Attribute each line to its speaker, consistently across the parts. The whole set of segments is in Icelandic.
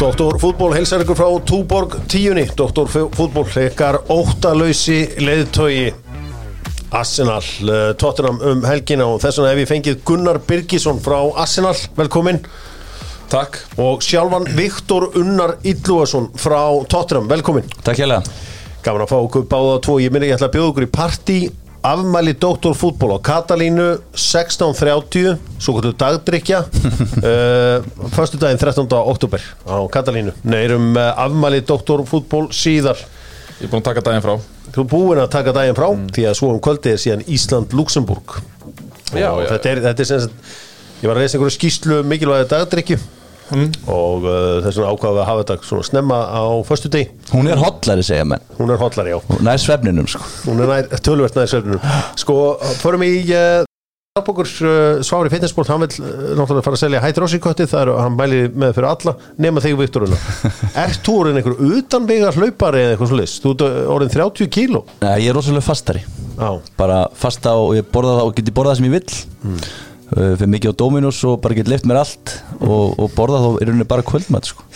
Speaker 1: Doktor fútból heilsar ykkur frá Túborg tíunni. Doktor fútból hleikar óttalöysi leiðtögi Arsenal, uh, Tottenham um helgina og þess vegna hef ég fengið Gunnar Birgisson frá Arsenal, velkomin
Speaker 2: Takk.
Speaker 1: Og sjálfan Viktor Unnar Illuason frá Tottenham, velkomin
Speaker 3: Takk hérlega.
Speaker 1: Gaman að fá okkur báða tvo, ég minni ég ætla að bjóða okkur í partí afmæli Doktor fútból á Katalínu 16.30 svo kvöldu dagdrykja uh, förstu daginn 13. oktober á Katalínu, neyrum uh, afmæli Doktor fútból síðar.
Speaker 2: Ég er búin að taka daginn frá.
Speaker 1: Þú er búin að taka daginn frá því að svo um kvöldið er síðan Ísland-Luxemburg
Speaker 2: Já,
Speaker 1: og
Speaker 2: já.
Speaker 1: þetta er, þetta er sem sagt ég var að reysa einhverju skýslu um mikilvægi dagdrykju og uh, þess vegna ákvaða að hafa þetta svona snemma á förstu deg
Speaker 3: Hún er hotlari segja menn.
Speaker 1: Hún er hotlar já.
Speaker 3: Hún nær svefninum sko.
Speaker 1: Hún er nær, tölvert næði svefnunum sko, förum í uh, Albokur uh, Svári Fitnessport, hann vil uh, náttúrulega fara að selja hættir ásíkötti, það er hann mæli með fyrir alla, nema þig Viktoruna Ert þú orðin einhver utanvegar hlaupari eða eitthvað svo list, þú ert uh, orðin 30 kíló.
Speaker 3: Nei, ég er rosalega fastari.
Speaker 1: Já,
Speaker 3: Bara fasta og ég borða það og geti borða það sem ég vill. Mm. Fyrir mikið á Dominus og bara get leift mér allt og, og borða þá er henni bara kvöldmat sko.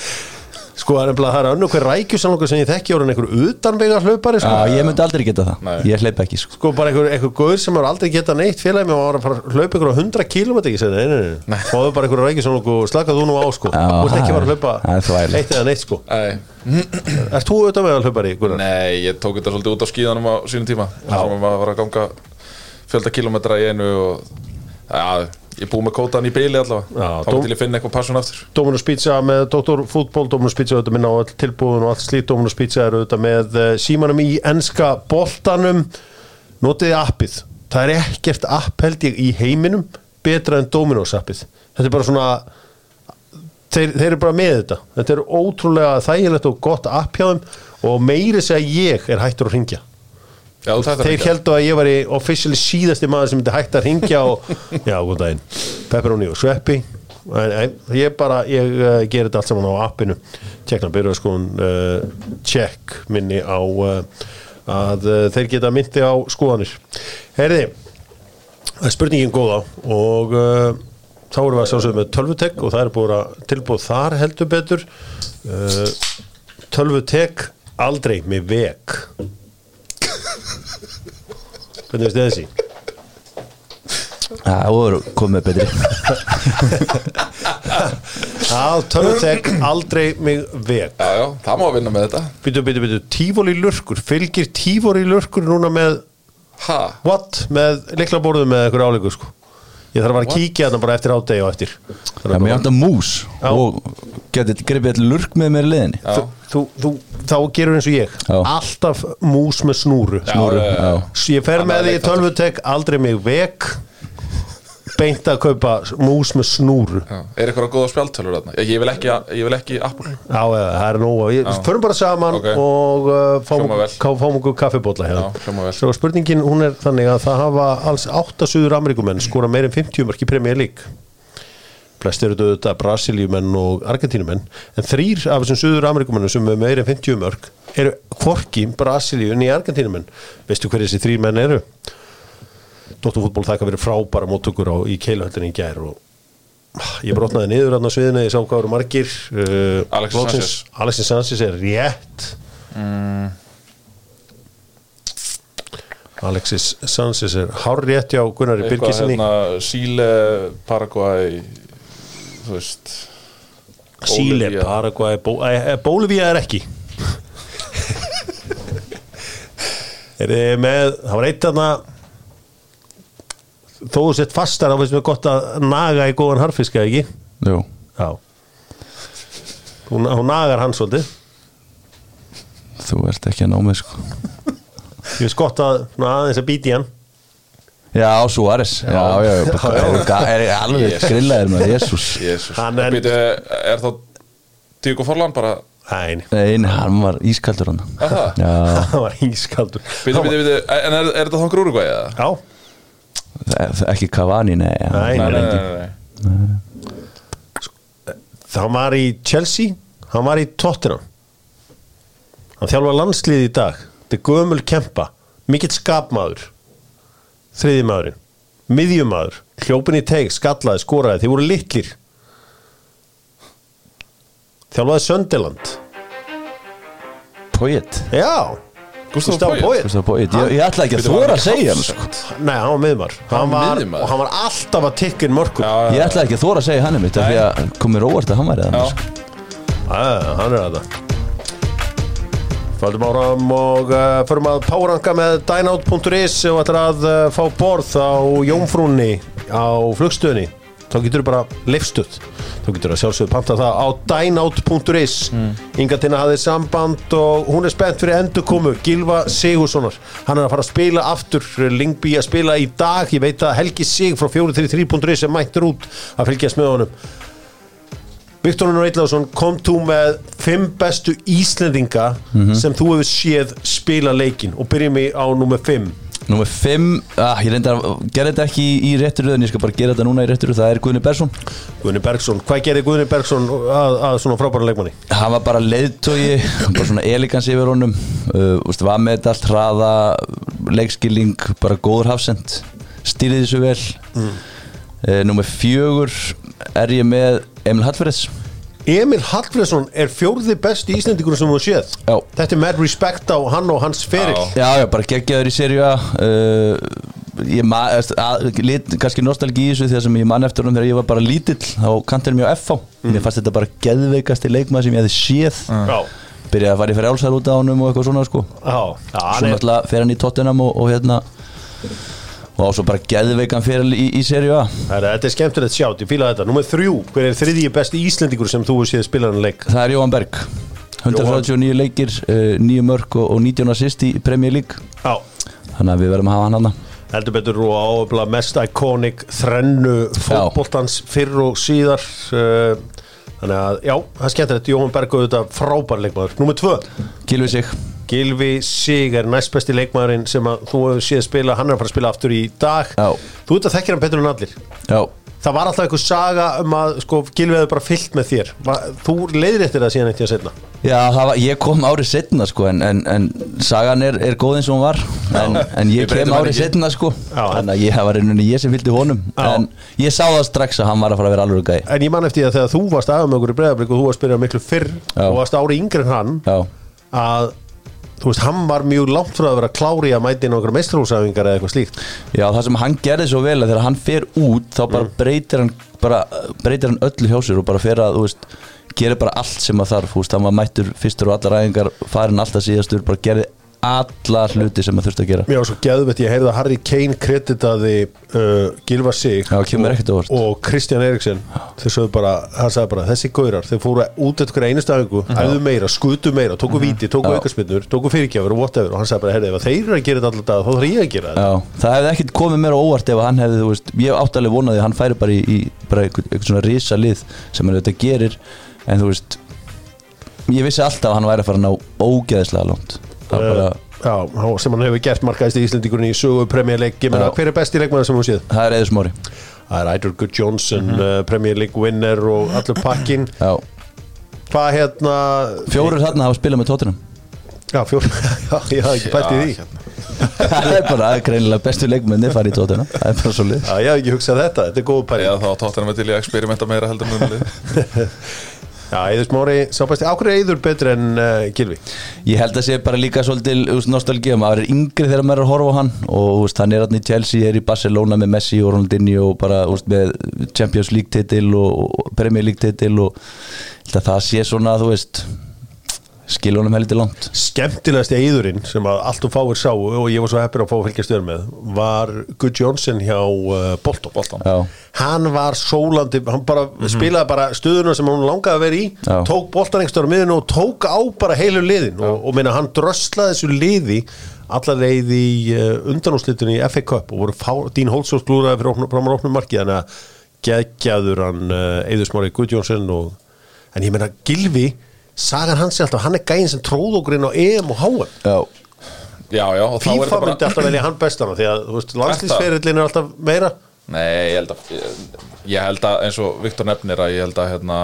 Speaker 1: Sko það er nefnilega það er önnu hver rækjusanlokur sem ég þekki orðin einhver utanvegar hlaupari sko.
Speaker 3: Já, ég myndi aldrei geta það.
Speaker 2: Nei.
Speaker 3: Ég hleyp ekki sko.
Speaker 1: Sko bara einhver, einhver góður sem har aldrei getað neitt félagi með að var að fara að hlaupa einhver á 100 km ekki segja, nei, nei, nei, og það er bara einhver rækjusanlokur og slakað þú nú á sko, þú ert ekki að fara að hlaupa eitt eða neitt sko.
Speaker 2: Nei,
Speaker 1: Ert þú utanvegar hlaupari, Gunnar?
Speaker 2: nei, ég tók þetta svolítið út á skíðanum á sínum tíma Það sem maður var að ganga fjölda kilometra í einu og Já, ég búið með kótan í bíli allavega.
Speaker 1: Já,
Speaker 2: Þá
Speaker 1: dó-
Speaker 2: til ég finna eitthvað passun aftur.
Speaker 1: Dominus Pizza með Dr. Fútból Dominus Pizza auðvitað minna á öll tilbúðun og allt slít Dominus Pizza er auðvitað með uh, símanum í enska boltanum. Notiði appið? Það er ekkert app held ég í heiminum betra en Dominus appið. Þetta er bara svona þeir, þeir eru bara með þetta. Þetta er ótrúlega þægilegt og gott app hjá þeim og meiri segja ég er hættur að ringja
Speaker 2: Já, þetta
Speaker 1: þeir heldur að ég var í officially síðasti maður sem myndi hægt að ringja og já, góð daginn, pepperoni og sveppi. En, ég bara, ég uh, gerir þetta allt saman á appinu. Tjekkna byrja sko uh, check minni á uh, að þeir geta myndi á skoðanir. Herði er spurningin góða og þá erum við að sjálfsögum með tölvutek og það er búin að tilbúið þar heldur betur. Tölvutek aldrei með vek hvernig veist þið þessi?
Speaker 3: Þú eru komið betri.
Speaker 1: Já, tölvutek aldrei mig vek.
Speaker 2: Já, já, það má að vinna með þetta.
Speaker 1: Býtu, býtu, býtu, tífóli lurkur. Fylgir tífóli lurkur núna með
Speaker 2: Ha,
Speaker 1: What? Með liklaborðu með eitthvað áleikur sko Ég þarf að fara að kíkja þarna bara eftir ádegi og eftir.
Speaker 3: Já, mér vantar mús
Speaker 1: Já.
Speaker 3: og getið gripið eitthvað lurk með mér í liðinni
Speaker 2: já,
Speaker 1: þú, þú, þú, Þá gerur eins og ég.
Speaker 3: Já.
Speaker 1: Alltaf mús með snúru.
Speaker 2: Snúru, já, já,
Speaker 3: já.
Speaker 1: Ég fer
Speaker 2: Annað
Speaker 1: með því í tölvutek Aldrei mig vek Beint að kaupa mús með snúru
Speaker 2: já Er eitthvað góða spjaltölur þarna? Ég, vil ekki, ég vil ekki Apple
Speaker 1: Já, eða, það er nóg Við
Speaker 2: Já.
Speaker 1: förum bara saman
Speaker 2: Ok.
Speaker 1: og uh, fáum,
Speaker 2: Hljómar vel.
Speaker 1: ká- fáum okkur kaffibólla
Speaker 2: Já,
Speaker 1: hérna.
Speaker 2: hljóma vel
Speaker 1: Svo spurningin hún er þannig að það hafa alls 8 suður Ameríkumenn skora meir en 50 mörk í Premier League flest eru þetta Brasilíumenn og Argentínumenn en þrýr af þessum suður Ameríkumennum sem er meir en 50 mörk eru hvorki Brasilíu í Argentínumenn veistu hver þessi þrýr menn eru Dóttarfútból þakka verið frábæra móttökur á, í keiluhöldinni í gær og ah, ég brotnaði niður hann á sviðinu, ég sá hvað eru margir uh,
Speaker 2: Alexis Sanchez.
Speaker 1: Alexis Sanchez er rétt. Alexis Sanchez er hár rétt hjá Gunnari Birgisinni
Speaker 2: hérna Síle, Paraguay Þú veist
Speaker 1: Síle,
Speaker 2: Bolivía.
Speaker 1: Paraguay, Bó, eh, Bólivía er ekki. Er þið með það var eitt þarna þó þú sett fastar þá finnst mér gott að naga í góðan harfiska ekki?
Speaker 3: Jú,
Speaker 1: já. Hún, hún nagar hann svolítið.
Speaker 3: Þú ert ekki að ná mig sko.
Speaker 1: Ég finnst gott að svona, aðeins að býti hann.
Speaker 3: Já, Suárez. Já, já, já, bara- er, er, er alveg grillaðir með Jésús
Speaker 2: Jésús
Speaker 1: Hann er-
Speaker 2: Er þá Tíko Forlan bara
Speaker 1: Æ,
Speaker 3: Nei, hann var ískaldur hann.
Speaker 2: Það?
Speaker 3: Já,
Speaker 1: var ískaldur.
Speaker 2: Býtu, býtu, býtu. En er, er þetta þá grúrugvæði eða?
Speaker 1: já,
Speaker 3: það er ekki Cavani, nei
Speaker 1: Nei,
Speaker 2: Nei, nei,
Speaker 1: hann var í Chelsea hann var í Tottenham. Hann þjálfa landslið í dag. Þetta er gömul kempa. Mikill skapmaður. Þriði maðurinn, miðjumadur hljópin í teig, skallaði, skoraði, þeir voru litlir. Þjálfaði Söndiland
Speaker 3: Poet.
Speaker 1: Já,
Speaker 2: Gustavo
Speaker 3: Poet, ég, ég ætla ekki að þóra
Speaker 2: hann
Speaker 3: að segja sko.
Speaker 1: Nei, hann var miðmar? Og hann var alltaf að tikka inn mörgum
Speaker 3: Ég ætla ekki að þóra að segja hann um þetta Því að komið róvart að hann væri það sko.
Speaker 1: Hann er þetta Faldum áram og uh, förum að páranga með dynout.is og ætlar að uh, fá borð á Jónfrúnni á flugstöðinni. Þá getur þú bara lifstuð þá getur þú að sjálfsögðu panta það á dynout.is mm. Inga Tina hafði samband og hún er spennt fyrir endurkomu Gilva Sigurssonar hann er að fara að spila aftur Lingby að spila í dag. Ég veit að Helgi Sig frá 433.is er mættur út að fylgjast með honum. Viktor Unnar Eitlaðsson kom þú með fimm bestu Íslendinga sem þú hefur séð spila leikin og byrjum við á nummer fimm
Speaker 3: Númer 5, ah, ég reyndar að gera þetta ekki í, í réttur en ég skal bara gera þetta núna í réttur það er Guðni Bersson
Speaker 1: Guðni Bergson, hvað gerði Guðni Bergson að, að svona frábæra leikmanni?
Speaker 3: hann var bara leiðtógi bara svona elegans yfir honum uh, var með þetta allt hraða leikskilling, bara góður hafsend stýrði þessu vel mm. uh, Númer 4 er ég með Emil Hallferðs
Speaker 1: Emil Hallfredsson er fjórði besti Íslendingur sem þú séð.
Speaker 3: Já.
Speaker 1: Þetta er með respekt á hann og hans feril.
Speaker 2: Já.
Speaker 3: Já, bara geggjaður í serju A. Uh, ég lit, kannski nostalgi í þessu því að sem ég man eftir hún þegar ég var bara lítill á kantinum hjá FH mér fannst þetta bara geðveikasti leikmað sem ég hefði séð.
Speaker 1: Já,
Speaker 3: byrjaði að fara í frjálsar út á honum og eitthvað svona sko.
Speaker 1: Já, já
Speaker 3: svo
Speaker 1: hann er,
Speaker 3: náttúrulega fer hann í Tottenham og, og hérna og á svo bara geðveikan fyrir í, í serju A.
Speaker 1: Þetta er skemmtilegt sjátt, ég fíla þetta. Númer þrjú, hver er þriðji besti Íslendingur sem þú séð spila hann leik?
Speaker 3: það er Jóhann Berg. 139 leikir, uh, 9 mörg og, og 19 assist í Premier League.
Speaker 1: Já.
Speaker 3: Þannig að við verðum að hafa hann hann
Speaker 1: heldur betur og áöfla mest iconic þrennu fótboltans fyrr og síðar uh, þannig að já, það er skemmtilegt. Jóhann Berg auðvitað frábær leikmaður. Númer tvö,
Speaker 3: Kilvi sig
Speaker 1: Gilvi Sig er næst besti leikmaðurinn sem að þú hefur séð spila, hann er að fara að spila aftur í dag.
Speaker 3: Já.
Speaker 1: þú veit að þekkir hann betur en allir.
Speaker 3: Já,
Speaker 1: það var alltaf einhver saga um að sko, Gilvi hefur bara fyllt með þér. Þú leiðir eftir það síðan eitt í að setna
Speaker 3: Já, það var, ég kom árið setna sko en, en, en sagan er, er góð eins og hún var. En, en ég kem árið
Speaker 2: ekki.
Speaker 3: setna sko. Þannig að ég var einhvern veginn ég sem fylgdi honum.
Speaker 1: Já.
Speaker 3: en ég sá það strax að hann var að fara að vera alveg gæ
Speaker 1: en ég man eftir því að þegar þú varst aðeins með okkur í breyðablík og þú varst að spyrja miklu fyrr
Speaker 3: Já.
Speaker 1: og varst ári yngri en hann
Speaker 3: Já,
Speaker 1: að þú veist, hann var mjög langt frá að vera klári að mæti okkur meistrahúsæfingar eða eitthvað slíkt
Speaker 3: Já, það sem hann gerði svo vel að þegar hann fer út þá bara
Speaker 1: Mm.
Speaker 3: breytir hann bara breytir hann öllu hjá sér og bara fer að þú veist, gerir bara allt sem að þarf þú veist, hann var mættur fyrstur og allar æfingar farin alltaf síðastur, bara gerði alla hluti sem að þurfti að gera.
Speaker 1: Mér var svo geðvett, ég heyrði að Harry Kane kreditaði uh, Gilva Sig
Speaker 3: Já, kemur ekkert á óvart.
Speaker 1: og Kristján Eriksen þeir sögðu bara, hann sagði bara, þessi gaurar þeir fóru út eftir hverja einustu aðingu æfðu meira, skutu meira, tóku víti, tóku
Speaker 3: Já.
Speaker 1: aukarspinnur tóku fyrirgjafur og whatever. Og hann sagði bara, heyrði, ef þeir eru að gera þetta alltaf þá þarf ég að gera þetta.
Speaker 3: Já, það hefði ekkert komið mér á óvart ef hann hefði, veist, ég átti alveg vonaði að hann færi bara í, í bara þú veist ég vissi alltaf að hann væri að fara að ná ógeðislega var bara,
Speaker 1: Já, hann- sem hann hefur gert markaðist í Íslendingurinn í sögu Premier League, ég meina,
Speaker 3: Já.
Speaker 1: hver er besti leikmaður sem hún séð?
Speaker 3: það er eða smári.
Speaker 1: Það er Eidur Good Johnson, uh, Premier League winner og allur pakkin
Speaker 3: Já,
Speaker 1: Hvað hérna
Speaker 3: fjórir þarna hafa spilað með tóttunum
Speaker 1: Já, fjór, já, ég hafði ekki pælt í því.
Speaker 2: hérna.
Speaker 3: það er bara greinilega bestu leikmenni farið í tóttunum, það er bara svo lið
Speaker 1: Já, ég hafði ekki hugsað þetta, þetta er góð pæling.
Speaker 2: Já, þá tóttina mig til í að experimenta meira heldur
Speaker 1: Já, Eiður Smári, sábæsti, ákveður er Eiður betur en uh, Gilvi?
Speaker 3: Ég held að sé bara líka svolítil úst, nostalgía, maður er yngri þegar maður er að horfa á hann og úst, hann er hann í Chelsea, er í Barcelona með Messi og Ronaldinho og bara úst, með Champions League titil og, Premier League titil og það sé svona, þú veist skilur honum heldur langt
Speaker 1: Skemmtilegasti Eiðurinn sem að allt og fáir sáu og ég var svo heppir að fá að fylgjast þér með var Good Johnson hjá uh, Bolton.
Speaker 2: Bolton.
Speaker 3: Já,
Speaker 1: Hann var sólandi, hann bara spilaði bara stöðuna sem hann langaði að vera í
Speaker 3: Já.
Speaker 1: tók boltan einhverjum miðinu og tók á bara heilu liðin og, og meina hann dröslaði þessu liði alla leið í uh, undanúslitunni í FA Cup og voru fá, Dín Holtzós glúraði fyrir framar opnum marki þannig að geggjaður hann uh, Eiður Smári Good Johnson og, en ég meina Gilvi sagan hans er alltaf, hann er gæinn sem tróð okkur inn á EM og HM
Speaker 3: já,
Speaker 2: Já, já, og þá er
Speaker 1: FIFA
Speaker 2: þetta
Speaker 1: myndi
Speaker 2: bara
Speaker 1: alltaf velja hann bestana því að þú veist, landslýsferillin er alltaf meira.
Speaker 2: Nei, ég held að ég held að eins og Viktor nefnir að ég held að hérna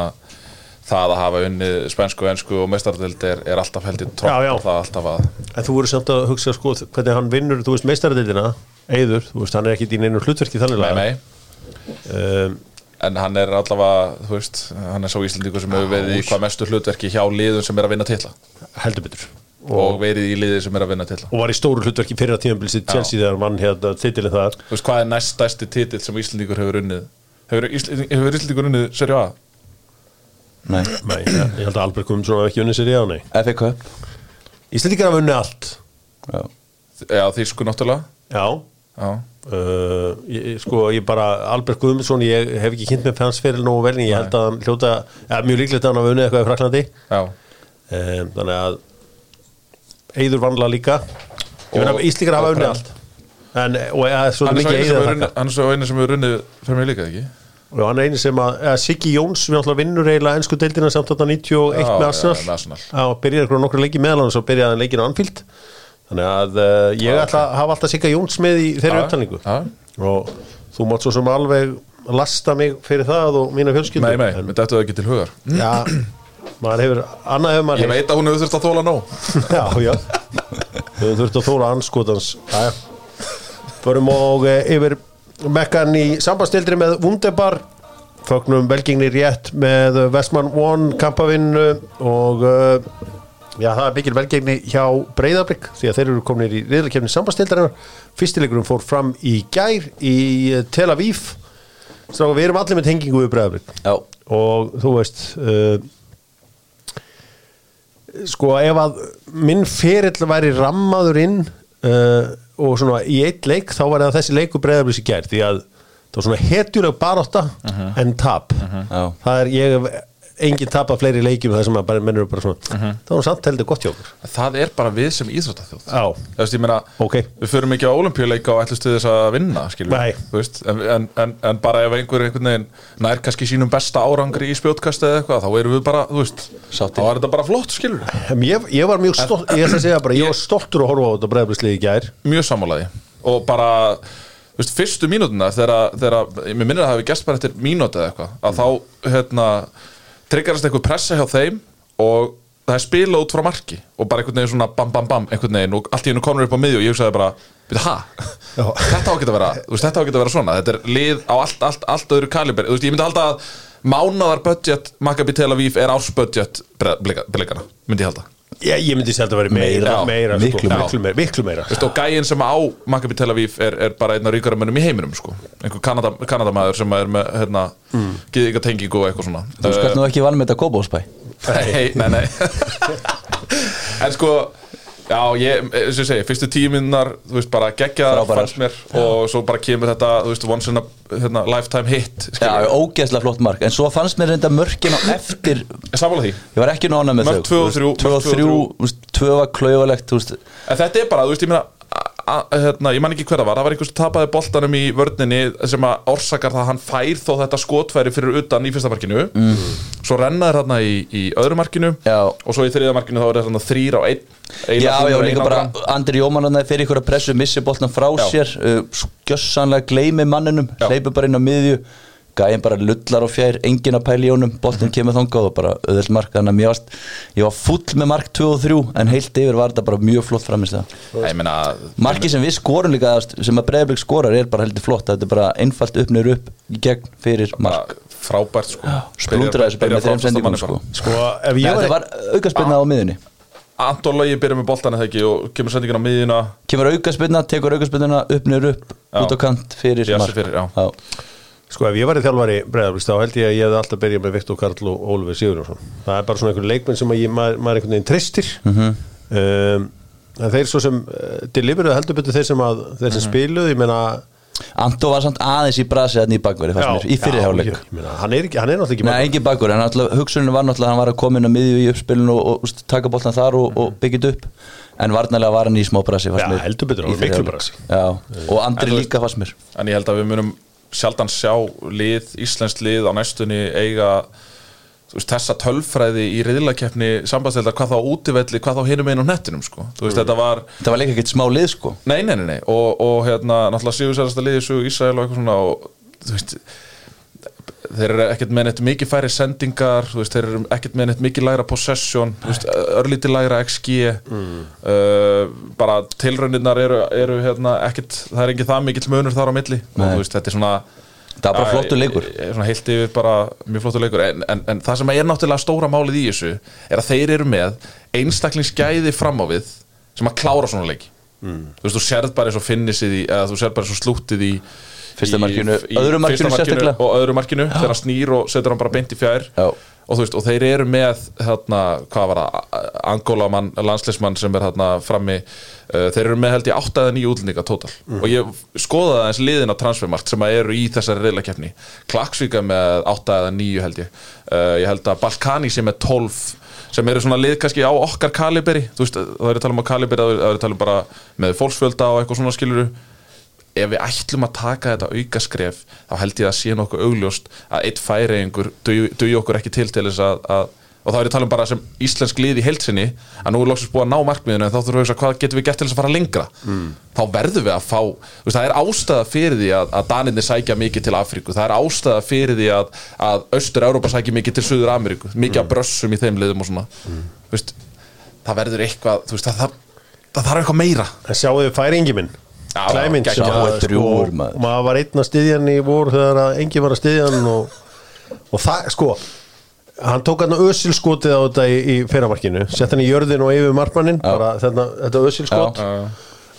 Speaker 2: það að hafa unnið spænsku, ensku og mestardöld er, er alltaf held í
Speaker 1: Já,
Speaker 2: trótt
Speaker 1: já.
Speaker 2: og það alltaf að
Speaker 1: En þú voru samt að hugsa sko hvernig hann vinnur, þú veist, meistaradildina Eiður, þú veist, hann er ekki í neinu hlutverki þannig
Speaker 2: nei,
Speaker 1: um,
Speaker 2: en hann er allavega, þú veist hann er sá Íslandíkur sem hefur verið í hvað mestu hlutverki hjá liðum sem er að vinna titla.
Speaker 1: Heldur betur.
Speaker 2: Og verið í liði sem er að vinna titla.
Speaker 1: Og var í stóru hlutverki fyrir að tíðanbilsi Chelsea þegar hann vann hérna titilin þar.
Speaker 2: Þú veist, hvað er næst stærsti titill sem Íslandíkur hefur unnið? Hefur, Ísl, hefur Íslandíkur unnið serið A?
Speaker 3: Nei,
Speaker 1: Nei, ég held að Albert Guðmundsson hafi ekki unnið í á nei.
Speaker 3: FA Cup.
Speaker 1: Íslandíkar hafa unnið allt.
Speaker 3: Já,
Speaker 2: Já, þýsku náttúrulega.
Speaker 1: Já.
Speaker 2: Já,
Speaker 1: Uh, ég, sko ég bara Albert Guðmundsson, ég hef ekki kynnt með fansferil nógu vel, en ég held að hann hljóta ja, mjög líklegt að hann hafa unnið eitthvað í Fraklandi um, þannig að Eiður vanla líka. Ég meina
Speaker 2: Og-
Speaker 1: Íslíkar hafa
Speaker 2: og
Speaker 1: unnið allt. En, og ja, svo
Speaker 2: Hann er svo
Speaker 1: mikið að þakka.
Speaker 2: hann er svo eini sem hefur unnið fyrir mig líka, ekki?
Speaker 1: og hann er eini sem að, eða Siggi Jóns við náttúrulega vinnur eiginlega ennsku deildina samt þarna 91
Speaker 2: Já,
Speaker 1: með
Speaker 2: já,
Speaker 1: Arsenal. Já, byrjaði eitthvað nokkru leiki meðal hann svo byrjaði hann leikin á Anfield þannig að uh, ég
Speaker 2: Já,
Speaker 1: ætla að hafa alltaf Sigga Jóns með í þeirri
Speaker 2: Já,
Speaker 1: upptalningu.
Speaker 2: já.
Speaker 1: og þú mátt svo sem alveg lasta mig fyrir það og mína fjölskyldu.
Speaker 2: Nei, nei,
Speaker 1: en,
Speaker 2: dættu það ekki til hugar.
Speaker 1: Já, maður hefur annað hefur maður
Speaker 2: Ég veit að hún hefur þurft að þóla nóg.
Speaker 1: Já, já. Við þurfum að þóra anskotans förum og e, yfir mekkan í sambandstildri með Wunderbar. Fögnum velgengni rétt með Vestmann One kampavinnu og uh, já, það er mikil velgengni hjá Breiðablík því að þeir eru komin í riðlakefni sambandstildarinar fyrstileikurum fór fram í gær í eh, Tel Aviv. Stráka, við erum allir með tengingu við Breiðablík
Speaker 3: já,
Speaker 1: og þú veist uh, sko ef að minn ferill væri rammaður inn uh, og svona í eitt leik þá var það þessi leiku breyðarblis í gær því að það var svona hetjuleg barótta en tap.
Speaker 3: Já.
Speaker 1: Það er ég hef engin tap af fleiri leikjum það sem að bara mennur bara svona það var samt heldur gott hjá okkur.
Speaker 2: Það er bara við sem íþróttaþjóð.
Speaker 1: Já.
Speaker 2: Þú veist, ég meina,
Speaker 1: Ok.
Speaker 2: við förum ekki á olimpíuleika og ætlumst til þess að vinna, en, en, en, en bara ef einhver einhvern veginn nær kannski sínum besta árangri í spjótkasti eða eitthvað, þá erum við bara, veist þá er þetta bara flott, skilur
Speaker 1: ég, ég var mjög stolt, ég ætla að segja bara ég var stoltur að horfa á þetta breyðarblisliði í gær.
Speaker 2: Mjög sammálaði og bara, veist, fyrstu mínútuna þegar, þegar, mér minnir að það hafi gæst bara eftir mínúti eða eitthvað, að þá, hérna tryggarast eitthvað pressa hjá þeim og það er spilað út frá marki og bara einhvern veginn svona bam bam bam einhvern veginn og allt í hennu konur upp á miðju og ég hugsaði bara veit þetta á ekki að vera veist, þetta á ekki að vera svona, þetta er lið á allt, allt, allt öðru kaliber, veist, ég myndi halda að mánaðar budget Maccabi Tel Aviv er ársbudget blikana, myndi ég halda
Speaker 1: ég, ég myndi selta að vera meira,
Speaker 2: Já,
Speaker 1: meira,
Speaker 3: miklu
Speaker 1: sko,
Speaker 3: meira.
Speaker 1: miklu meira, miklu meira.
Speaker 2: Veist, og gæinn sem á Maccabi Tel Aviv er, er bara einn af ríkara mönnum í heiminum sko. einhver Kanada, Kanadamaður sem er með hérna, mm. gyðinga tengingu og eitthvað svona
Speaker 3: Þú skalt nú ekki vann með þetta Kóbósbæ
Speaker 2: nei, nei, nei en sko já, ég, og ég segi, fyrstu tíminnar þú veist, bara
Speaker 3: Frábærar.
Speaker 2: fannst mér. Og svo bara kemur þetta, þú veist, once in a hérna, lifetime hit
Speaker 3: Já, ógeðslega flott mark. En svo fannst mér reynda mörkin á eftir
Speaker 2: sammála því.
Speaker 3: Ég var ekki nána með
Speaker 2: Mörk
Speaker 3: þau.
Speaker 2: þrjú,
Speaker 3: 2 og
Speaker 2: mörk tvö og
Speaker 3: 3, 2 var klaufalegt þú veist.
Speaker 2: En þetta er bara, þú veist, ég meina hérna, ég man ekki hver það var, það var einhvers tapaði boltanum í vörninni sem að orsakar það að hann fær þó þetta skotfæri fyrir utan í fyrsta markinu mm. svo rennaður þarna í, í öðru markinu
Speaker 3: Já.
Speaker 2: og svo í þriða markinu þá er þetta þrýr á einn eina
Speaker 3: Já, já, líka bara. Andri Jómann hann fyrir ykkur að pressu missi boltan frá
Speaker 2: Já.
Speaker 3: sér uh, skjössanlega gleymi manninum
Speaker 2: Já.
Speaker 3: hleypur bara inn á miðju gæðin bara lullar og fjær, engin að pæla í honum boltin
Speaker 2: Mhm.
Speaker 3: kemur þangað og bara öðvöld mark þannig að mér varst, ég var full með mark 2 og 3 en heilt yfir var þetta bara mjög flott framist það
Speaker 2: Nei, ég meina
Speaker 3: Marki sem við skorum líka sem að Breiðablík skorar er bara heldur flott. Þetta er bara einfalt uppnir upp í gegn fyrir mark.
Speaker 2: frábært sko.
Speaker 3: Splúndra þessu bara með þeim sendingum sko.
Speaker 1: sko, ef
Speaker 3: Nei,
Speaker 1: ég
Speaker 3: þetta
Speaker 1: var
Speaker 3: var aukaspilna á miðunni
Speaker 2: Anton Logi byrjar með boltan eða ekki og kemur sendingin á miðjuna.
Speaker 3: Kemur aukaspilna, tekur aukaspilna uppnir upp
Speaker 2: Já.
Speaker 3: út á kant fyrir mark.
Speaker 2: fyrir, já.
Speaker 1: Sko ef ég var í þjálfari breyðarblis þá held ég að ég hefði alltaf byrjað með Viktor Karl og Ólfur Sigurjónsson. Það er bara svona einhver leikmenn sem að ég, maður, maður einhvern veginn tristir
Speaker 3: Mhm.
Speaker 1: um, en þeir svo sem uh, deliveruðu heldur betur þeir sem, að, þeir sem spiluðu, ég meina
Speaker 3: Anto var samt aðeins í brasi hann í bakveri í
Speaker 1: meina, hann, er ekki, hann er náttúrulega ekki
Speaker 3: Nei,
Speaker 1: bakvörður.
Speaker 3: engin bakveri, en hugsunin var náttúrulega að hann var að koma inn á miðju í uppspilinu og, og úst, taka boltan þar og, og byggja upp. En varnarlega var hann í smá brasi
Speaker 1: Já, heldur betur, hann
Speaker 3: í
Speaker 1: var miklu brasi.
Speaker 3: Já, og Andri líka fannst mér.
Speaker 2: En ég held að við munum sjaldan sjá lið, íslenskt lið á næstunni eiga veist, þessa tölfræði í riðlakeppni sambandstildar, hvað þá útivelli, hvað þá hinum einn á nettinum sko. þú veist, þetta var
Speaker 3: Það var líka ekkert smá lið sko
Speaker 2: Nei, nei, nei, nei. Og, og hérna, náttúrulega Sigursælasta liðið svo Ísrael og eitthvað svona og þú veist þeir eru ekkert með neitt mikið færi sendingar þú veist, þeir eru ekkert með neitt mikið læra possession, þú veist, örlítið læra XG uh, bara tilrauninnar eru, eru hérna, ekkert, það er ekki það mikill munur þar á milli. Og veist, þetta er svona
Speaker 3: Það er bara flottur leikur.
Speaker 2: Heilt yfir bara mjög flottur leikur. En, en, en það sem er náttúrulega stóra málið í þessu er að þeir eru með einstaklingsgæði fram á við sem að klára svona leiki. Þú veist, þú sérð bara eins og finnisið í eða þú sérð bara eins og slúttið í
Speaker 3: Fyrsta
Speaker 2: í-
Speaker 3: markinu,
Speaker 2: í
Speaker 3: öðru markinu sérstaklega.
Speaker 2: og öðru markinu þegar hann snýr og setur hann bara beint í fjær.
Speaker 3: Já.
Speaker 2: og veist, og þeir eru með hérna, hvað var það, Angólamann landsleismann sem er hérna frammi uh, þeir eru með held ég 8 eða 9 útlendinga tótal og ég skoðaði aðeins liðin á transfermarkt sem eru í þessari reyðlakefni Klaksvíka með 8 eða 9 held ég. Uh, ég held að Balkani sem er 12 sem eru svona lið kannski á okkar kaliberi þú veist, það er að tala um á kaliberi það er að tala um bara með fólksfjölda og eitthvað svona skiluru ef við ætlum að taka þetta auka skref þá held ég að sé nokkuð augljóst að eitt færiðingur dugi okkur ekki til til þess að, að og þá er ég að tala um bara sem íslensk lið í heilsinni að nú er loksins búið að ná markmiðinu en þá þurfum við að hugsa hvað getum við gert til þess að fara lengra? Mm. þá verðum við að fá veist, það er ástæða fyrir því að, að Daninni sækja mikið til Afríku, það er ástæða fyrir því að, að Östur-Európa sækja mikið til Suður Ameríku, mikið af brössum í þeim liðum og svona. Þú veist, það verður eitthvað veist, það, það, það þarf eitthvað meira.
Speaker 1: En sjáu
Speaker 2: Já, geggjað.
Speaker 1: sem
Speaker 3: Já,
Speaker 1: að sko,
Speaker 3: maður.
Speaker 1: var einn að styðja hann í vor þegar að enginn var að styðja hann og, og það sko hann tók hann ösilskotið á þetta í, í fyrramarkinu, sett hann í jörðin og yfir markmannin, bara þetta, þetta ösilskot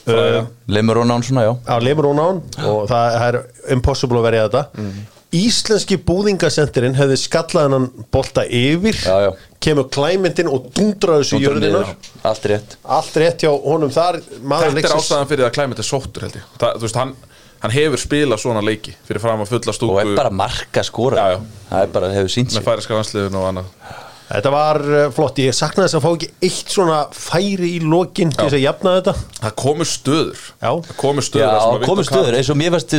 Speaker 2: Fræga.
Speaker 3: Lemur og nán svona, já
Speaker 1: á limur hún á hann og það er impossible að verja þetta
Speaker 3: Mhm.
Speaker 1: Íslenski búðingasendirinn hefði skallað hann bolta yfir
Speaker 3: Já, já.
Speaker 1: kemur klæmyndin og dundraði þessu jörðina.
Speaker 3: Allt rétt.
Speaker 1: Allt rétt hjá honum þar maður
Speaker 2: Þetta er ástæðan fyrir að Climate er sóttur held ég. Það, Þú veist, hann, hann hefur spilað svona leiki fyrir fram að fulla stúku.
Speaker 3: Og er bara marka skora
Speaker 2: Já, já.
Speaker 3: Það er bara, hefur sínt
Speaker 2: með
Speaker 3: sig.
Speaker 2: færiska landsliðun og annað.
Speaker 1: Þetta var uh, flott, ég saknaði þess að fá ekki eitt svona færi í lokin til þess að jafna þetta.
Speaker 2: Það komur stöður.
Speaker 1: Já.
Speaker 2: Það komur stöður Viktor
Speaker 3: stöður eins og mér varst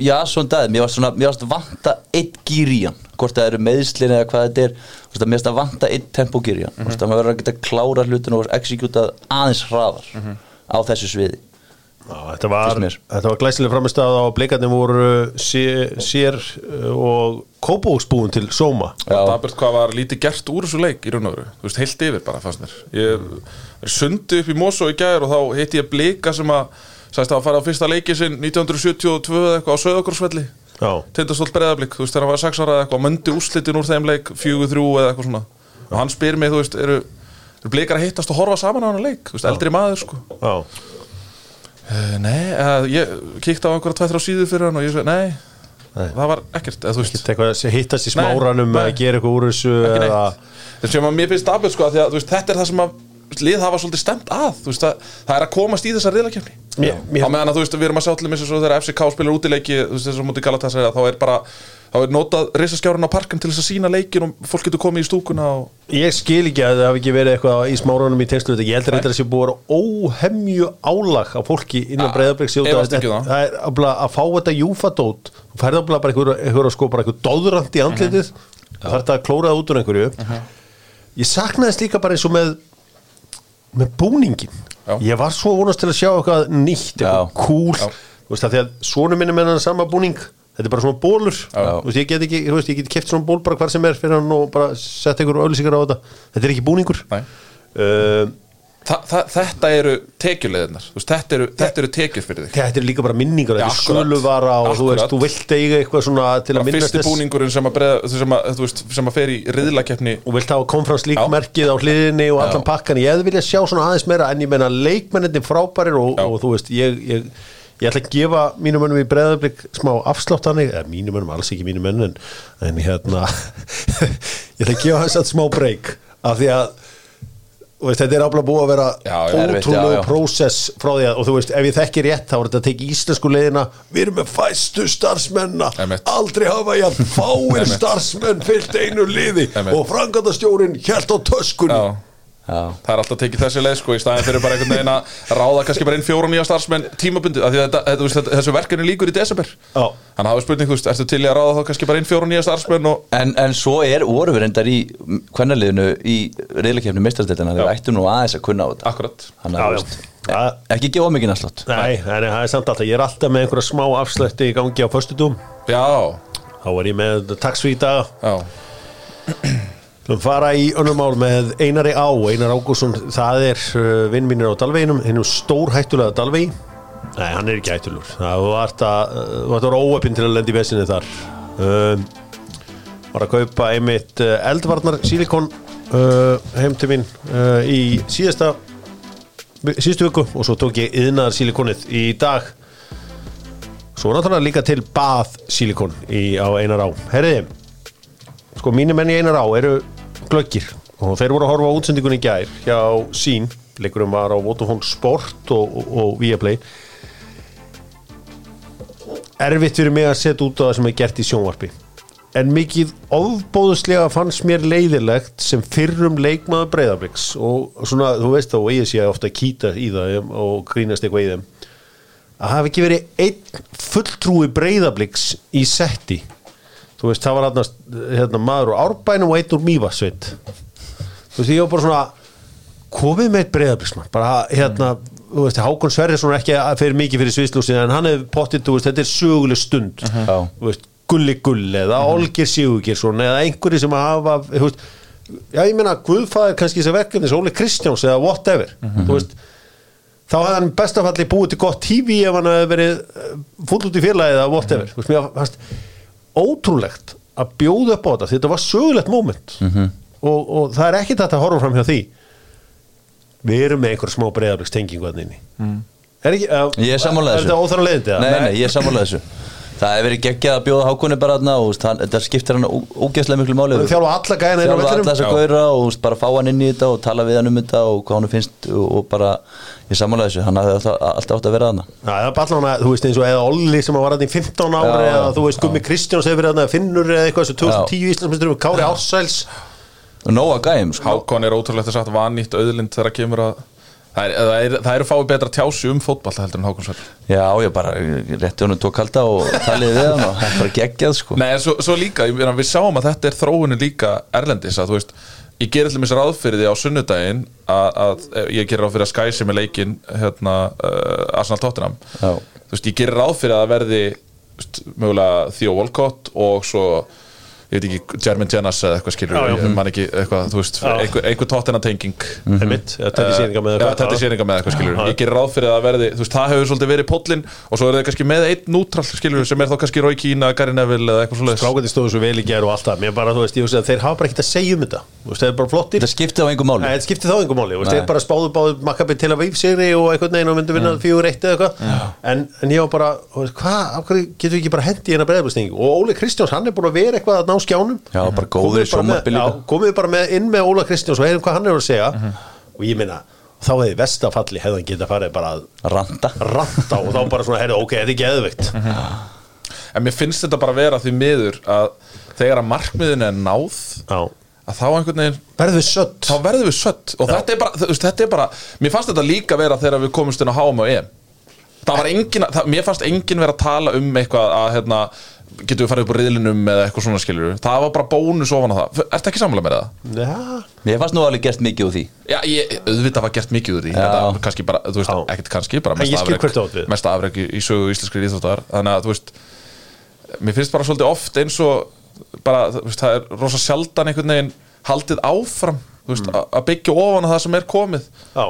Speaker 3: Já, svona dagið, mér varst svona Mér varst vanta eitt gýr í hann Hvort það eru meðslin eða hvað þetta er. Þú veist, Mér varst að vanta eitt tempogýr í hann mm -hmm. Maður verður að geta klára hlutin og exekjútað aðeins hraðar á þessu sviði.
Speaker 1: Já, þetta var, var glæsileg framistæð á bleikarnir voru sér, sér uh, og kópóksbúin til Sóma.
Speaker 2: Það
Speaker 3: Já,
Speaker 2: er bara hvað var lítið gert úr þessu leik í raun og veru? Þú veist, heilt yfir bara fannst mér. Ég er sundi upp í Mosó í gær og þá hitti ég blika sem að Sæst að fara á fyrsta leiki sinn 1972 eða eitthvað á Söðokorsvelli
Speaker 1: Já,
Speaker 2: Tindastóll Breiðablík, þú veist, þegar hann var 6 ára eða eitthvað, möndi úrslitin úr þeim leik, 4-3 eða eitthvað svona. Og hann spyr mig, þú veist, eru, eru blikar að hittast og horfa saman á hann leik, þú veist, eldri maður, sko.
Speaker 1: Já,
Speaker 2: uh, Nei, uh, ég kíkti á einhverja tvættra síðu fyrir hann og ég segi, nei, það var ekkert, eða
Speaker 1: eitthvað að hittast í
Speaker 2: Nei,
Speaker 1: smáranum
Speaker 2: nei.
Speaker 1: að gera eitthvað úr þessu
Speaker 2: ekki
Speaker 1: eða,
Speaker 2: að mér finnst sko að því að þetta er það sem að lið hafa svolítið stemt að þú veist, það, það er að komast í þessar riðlakefni
Speaker 1: Mér- mér-
Speaker 2: á meðan að þú veist við erum að sjá til þess að þegar FCK spilar útileiki að þá er bara þá er notað risaskjárun á parkinn til þess að sína leikin og fólk getur komið í stúkuna og
Speaker 1: Ég skil ekki að það hafi ekki verið eitthvað í smáranum í tengslu þetta, ég heldur þetta að sé búið að vera óhemju álag á fólki innan
Speaker 2: ekki um það.
Speaker 1: það er að fá þetta júfadót færði afla bara einhver, sko, bara einhver dóðrand í andlitið það þarf þetta að klóra það út úr einhverju. Ég saknaðist líka bara eins og með með búningin
Speaker 2: Já.
Speaker 1: ég var svo vonast til að sjá eitthvað nýtt, eitthvað cool.
Speaker 2: Já.
Speaker 1: þú veist það því að svona minni með hann sama búning. Þetta er bara svona bólur þú veist, ég get ekki, þú veist, ég get keft svona ból bara hvar sem er fyrir hann og bara sett einhver auðlýsingar á þetta. Þetta er ekki búningur.
Speaker 2: Nei.
Speaker 1: uh,
Speaker 2: Þa, það, þetta eru tekjuleðinar þetta eru, þetta eru tekjur fyrir þig.
Speaker 1: Þetta er líka bara minningar
Speaker 2: akkurat.
Speaker 1: söluvara og þú veist,
Speaker 2: Akkurat.
Speaker 1: þú vilt eiga eitthvað svona til að minnast
Speaker 2: fyrsti búningurinn sem að, breða, sem að, veist, sem að fer í riðlakeppni.
Speaker 1: Og vilt hafa konferens
Speaker 2: Já.
Speaker 1: líkmerkið á hliðinni og allan pakkan, ég viljað sjá svona aðeins meira en ég menna leikmenninni frábærir og, og þú veist, ég, ég ég ætla að gefa mínum mönnum í breðablík smá afslátt hannig, eða mínum mönnum, alls ekki mínum mönnum en, en hérna ég ætla að gefa þess að smá breyk af því að veist, þetta er búið að vera
Speaker 2: já.
Speaker 3: Erfitt, já,
Speaker 1: ótrúlegu prósess frá því að, og þú veist, ef ég þekki rétt þá er þetta að teki íslensku leiðina. Við erum með fæstu starfsmenna aldrei hafa ég að fáir starfsmenn fyllt einu liði. Og frangandastjórin hjælt á töskunni.
Speaker 2: Já Það er alltaf tekið þessi leið sko í staðin fyrir bara einhvern veginn að ráða kannski bara inn fjóra nýja starfsmenn tímabundið af því að þetta, þetta, þú veist, þetta, þessu verkefni líkur í desember.
Speaker 1: Já.
Speaker 2: Þannig að hafa spurning, þú veist, ertu til í að ráða þá kannski bara inn fjóra nýja starfsmenn og
Speaker 3: En, en svo er voru við reyndar í kvennaliðinu í reyðleikefni meistarstildina þegar ættum nú aðeins að kunna á þetta.
Speaker 2: Akkurat
Speaker 3: Þannig
Speaker 1: Já,
Speaker 3: að
Speaker 1: já. Já.
Speaker 3: ekki gefa mikið næstlott
Speaker 1: Nei, það er samt alltaf, ég er alltaf með einhverja smá afslætti Við fara í önnum mál með Einari Á. Einar Ágússon, það er uh, vinn mínir á Dalveginum hennum stór hættulega Dalvegi. Nei, hann er ekki ætulur Það var að vera óöpinn til að lenda í vesinni þar. Um, Var að kaupa einmitt uh, eldvarnar silikon uh, heim til mín uh, í síðasta síðustu viku og svo tók ég yðnaðar silikonið í dag. Svo náttúrulega líka til bað silikon á Einar á. Herriði, sko mínir menn í Einar á eru glöggir. Og þeir voru að horfa á útsendingunni í gær hjá sín, leikurum var á Vodafone Sport og, og, og Viaplay. Erfitt fyrir mig að setja út á það sem er gert í sjónvarpi. En mikið ofbóðuslega fannst mér leiðilegt sem fyrrum leikmaður breyðabliks og svona, þú veist þá, ég sé ofta kýta í það og grínast eitthvað í þeim. Að hafa ekki verið einn fulltrúi breyðabliks í setti þú veist, það var hérna, hérna maður úr Árbænum og einn úr Mývasveit þú veist, ég var bara svona komið með eitt breyðabliksmann bara hérna, þú veist, Hákon Sverrisson er ekki að fyrir mikið fyrir sviðslúsin en hann hefur pottið, þú veist, þetta er söguleg stund.
Speaker 3: Já.
Speaker 1: þú veist, Gulli Gull eða Olgir Sigurgeirsson eða einhverju sem hafa þú veist, já ég meina Guðfæður kannski þessi verkefnis, Óli Kristjáns eða whatever, þú veist þá hefði hann bestafalli búið til gott TV ef hann hefði verið full út í félagið eða whatever, þú veist, mér fannst ótrúlegt að bjóða upp á þetta þetta var sögulegt moment. Og, og það er ekki þetta að horfa fram hjá því. Við erum með einhver smá breyðabliks tengingu að er uh,
Speaker 3: Ég er
Speaker 1: er
Speaker 3: þessu.
Speaker 1: þetta óþara leiðindi?
Speaker 3: Nei, nei, ég er sammála þessu Það hefur verið geggjað að bjóða hákunni bara þarna og hann, þetta skiptir hann ógeðslega miklu máli
Speaker 1: þjálfa alla gæðina inn á
Speaker 3: Þjálfa alla þessa
Speaker 2: Já.
Speaker 3: gauðra og bara fá hann inn í þetta og tala við hann um þetta og hvað hann finnst og, og bara, ég er sammála þessu hann hafði alltaf, alltaf átt að vera þarna.
Speaker 1: Já, það er bara allan að, þú veist, eins og eða Olli sem var hann í 15 ári
Speaker 3: Já,
Speaker 1: eða þú veist, Gummi Kristjáns hefur verið hann Finnur eða eitthvað, þessu 2010 Íslandsmyndur Kári Ársæls.
Speaker 3: Og nóga gæm, sko.
Speaker 2: Hákon er ótrúlegt að sagt vannýtt auðlind þegar kemur að það er, það er, er fáið betra tjási um fótball heldur en Hákon Sverri
Speaker 3: Já, ég bara rétti honum tók halda og talið við hann og það er bara geggjað, sko.
Speaker 2: Nei, en svo, svo líka, ég við sáum að þetta er þróunin líka erlendis að þú veist ég gerir til mér ráð fyrir því á sunnudaginn að, að ég gerir ráð fyrir að Sky sem er leikinn hérna, uh, Arsenal Tottenham.
Speaker 3: Já.
Speaker 2: þú veist, ég gerir ráð fyrir að verði veist, mögulega Theo Walcott og svo ég veit ekki, Jermaine Jenas eða eitthvað skilur
Speaker 1: Já, já.
Speaker 2: ég man ekki, eitthvað, þú veist, einhver, einhver Tottenham tenging
Speaker 1: Einmitt, eða Teddy Sýringa með
Speaker 2: Já, þetta er sýninga með eitthvað skilur. Ég gerir ráð fyrir að það verði, þú veist, það hefur svolítið verið pollin og svo er það kannski með einn nútrall skilur sem er þá kannski Rói Kína, Gary Neville eða eitthvað svoleiðis.
Speaker 1: Strákandi stóðu svo vel í gerð og allt það. Mér bara, þú veist, ég veist að þeir hafa bara ekkert að segja um þetta. Þú veist, þeir eru bara flottir.
Speaker 3: Það skipti á einhver máli.
Speaker 1: Nei, þetta skipti þá einhver máli, þeir bara spáðu báðu Makkabi til að veif sigri og einhvern veginn og myndu vinna fjögur eitt eða eitthvað. En, ég var bara, hvað, af hverju getur við ekki bara hendi að að skjánum.
Speaker 3: Já, bara
Speaker 1: bara með- já, komið bara með, inn með Óla Kristjáns og heyrum hvað hann er að segja. Og ég minna, þá hefði vestafalli hefði hann getað farið bara að
Speaker 3: Randa
Speaker 1: ranta og þá bara svona, heyrðu, ok, þetta er geðvikt
Speaker 2: En mér finnst þetta bara vera því miður að þegar að markmiðin er náð
Speaker 1: Já,
Speaker 2: að þá einhvern veginn
Speaker 1: verður við sött.
Speaker 2: Þá verðum við sött. Og þetta er, bara, þetta er bara mér fannst þetta líka vera þegar við komumst inn á HM og EM það var engin, það, mér fannst engin vera að tala um eitthvað að hérna, getum við farið upp á riðlinum eða eitthvað svona skilur það var bara bónus ofan á það. Ertu ekki samlega með það?
Speaker 1: Já,
Speaker 3: Mér fannst nú alveg gert mikið úr því.
Speaker 2: Já, ég, auðvitað var gert mikið úr því. Þetta kannski bara, þú veist, ekkert kannski bara mest afrek í, sögu íslenskri íþróttar. Þannig að, þú veist mér finnst bara svolítið oft eins og bara, þú veist, það er rosa sjaldan einhvern veginn haldið áfram þú veist,
Speaker 1: Mm.
Speaker 2: að að byggja ofan á það sem er komið.
Speaker 1: Já,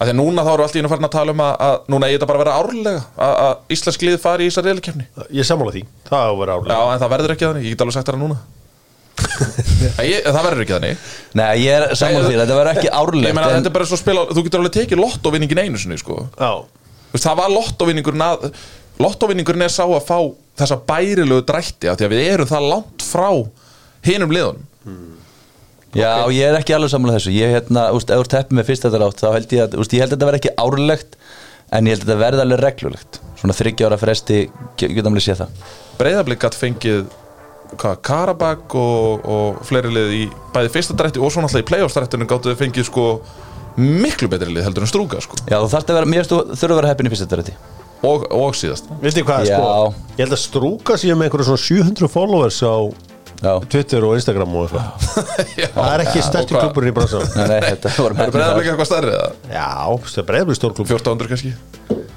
Speaker 2: að því að núna þá eru allt í einu farin að tala um að, að núna eigi þetta bara að vera árlega að, að íslensk lið fari í þessar reyðlikefni
Speaker 1: ég sammála því. Það á að vera
Speaker 2: Já,
Speaker 1: álega
Speaker 2: en það verður ekki þannig, ég get alveg sagt það núna. Nei, ég, það verður ekki þannig.
Speaker 3: Nei, ég er saman því, þetta verður ekki
Speaker 2: Ég
Speaker 3: árlegt
Speaker 2: meina,
Speaker 3: en,
Speaker 2: þetta er bara svo að spila, þú getur alveg tekið lottovinningin einu sinni, sko.
Speaker 1: Já,
Speaker 2: Þú veist, það var lottovinningurinn að lottovinningurinn er sá að fá þessa bærilegu drætti
Speaker 3: Já, ég er ekki alveg saman þessu. Ég, hérna, úst, ef þú teppið með fyrst þetta rátt þá held ég að, úst, ég held að þetta verði ekki árlegt en ég held að þetta verði alveg reglulegt. Svona þryggja ára fresti, ge- getum við séð það.
Speaker 2: Breiðablík gætt fengið hvað, Karabak og, og fleiri lið í bæði fyrsta drætti og svo náttúrulega í playoff-drættinu gáttu þau fengið sko miklu betri lið heldur en strúka sko.
Speaker 3: Já, þú þarft að vera, mér þú þurfa að vera heppin í fyrst þetta rætti
Speaker 2: og, og síðast.
Speaker 1: Veistu hvað,
Speaker 3: Já.
Speaker 1: sko Ég held að strúka sér með einhverju svona 700 followers á Twitter og Instagram og eitthvað. Það er ekki stærsti klubur í bransan
Speaker 3: nei, þetta var
Speaker 2: Er
Speaker 3: með
Speaker 2: Breiðablík eitthvað stærri eða?
Speaker 1: Já, það er breyðbli stór klubur
Speaker 2: 1400 kannski?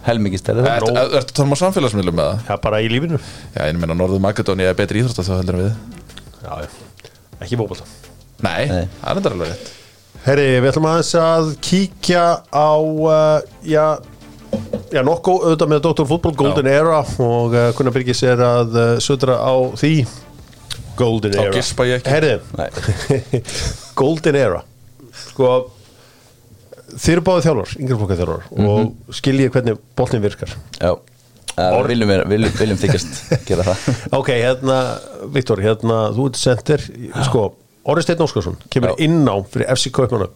Speaker 3: helmikið stærri. Það
Speaker 2: er, er, tala um á samfélagsmiðlum með það?
Speaker 1: Já, bara í lífinu.
Speaker 2: Já, ég meina Norður Makedónia er betri íþrótt þá heldur en við.
Speaker 1: Já, ekki bókbalta
Speaker 2: Nei, það er enda alveg rétt.
Speaker 1: Herri, við ætlum aðeins að kíkja á uh, já, já, nokkuð auðvitað með Dr. Fútból Golden Era og uh, Gunnar Birgis er að uh, sutra á því Golden
Speaker 2: Þá
Speaker 1: Era.
Speaker 2: gispa ég ekki.
Speaker 1: Golden Era. Sko þið eru báðið þjálfar, yngri flokka þjálfar
Speaker 3: Mhm.
Speaker 1: og skiljið hvernig boltin virkar.
Speaker 3: Já, uh, viljum, viljum, viljum þykjast gera það.
Speaker 1: Ok, hérna, Viktor, hérna þú ert sendir, sko Orri Steinn Óskarsson kemur
Speaker 3: Já.
Speaker 1: inn á fyrir FC Kaupmann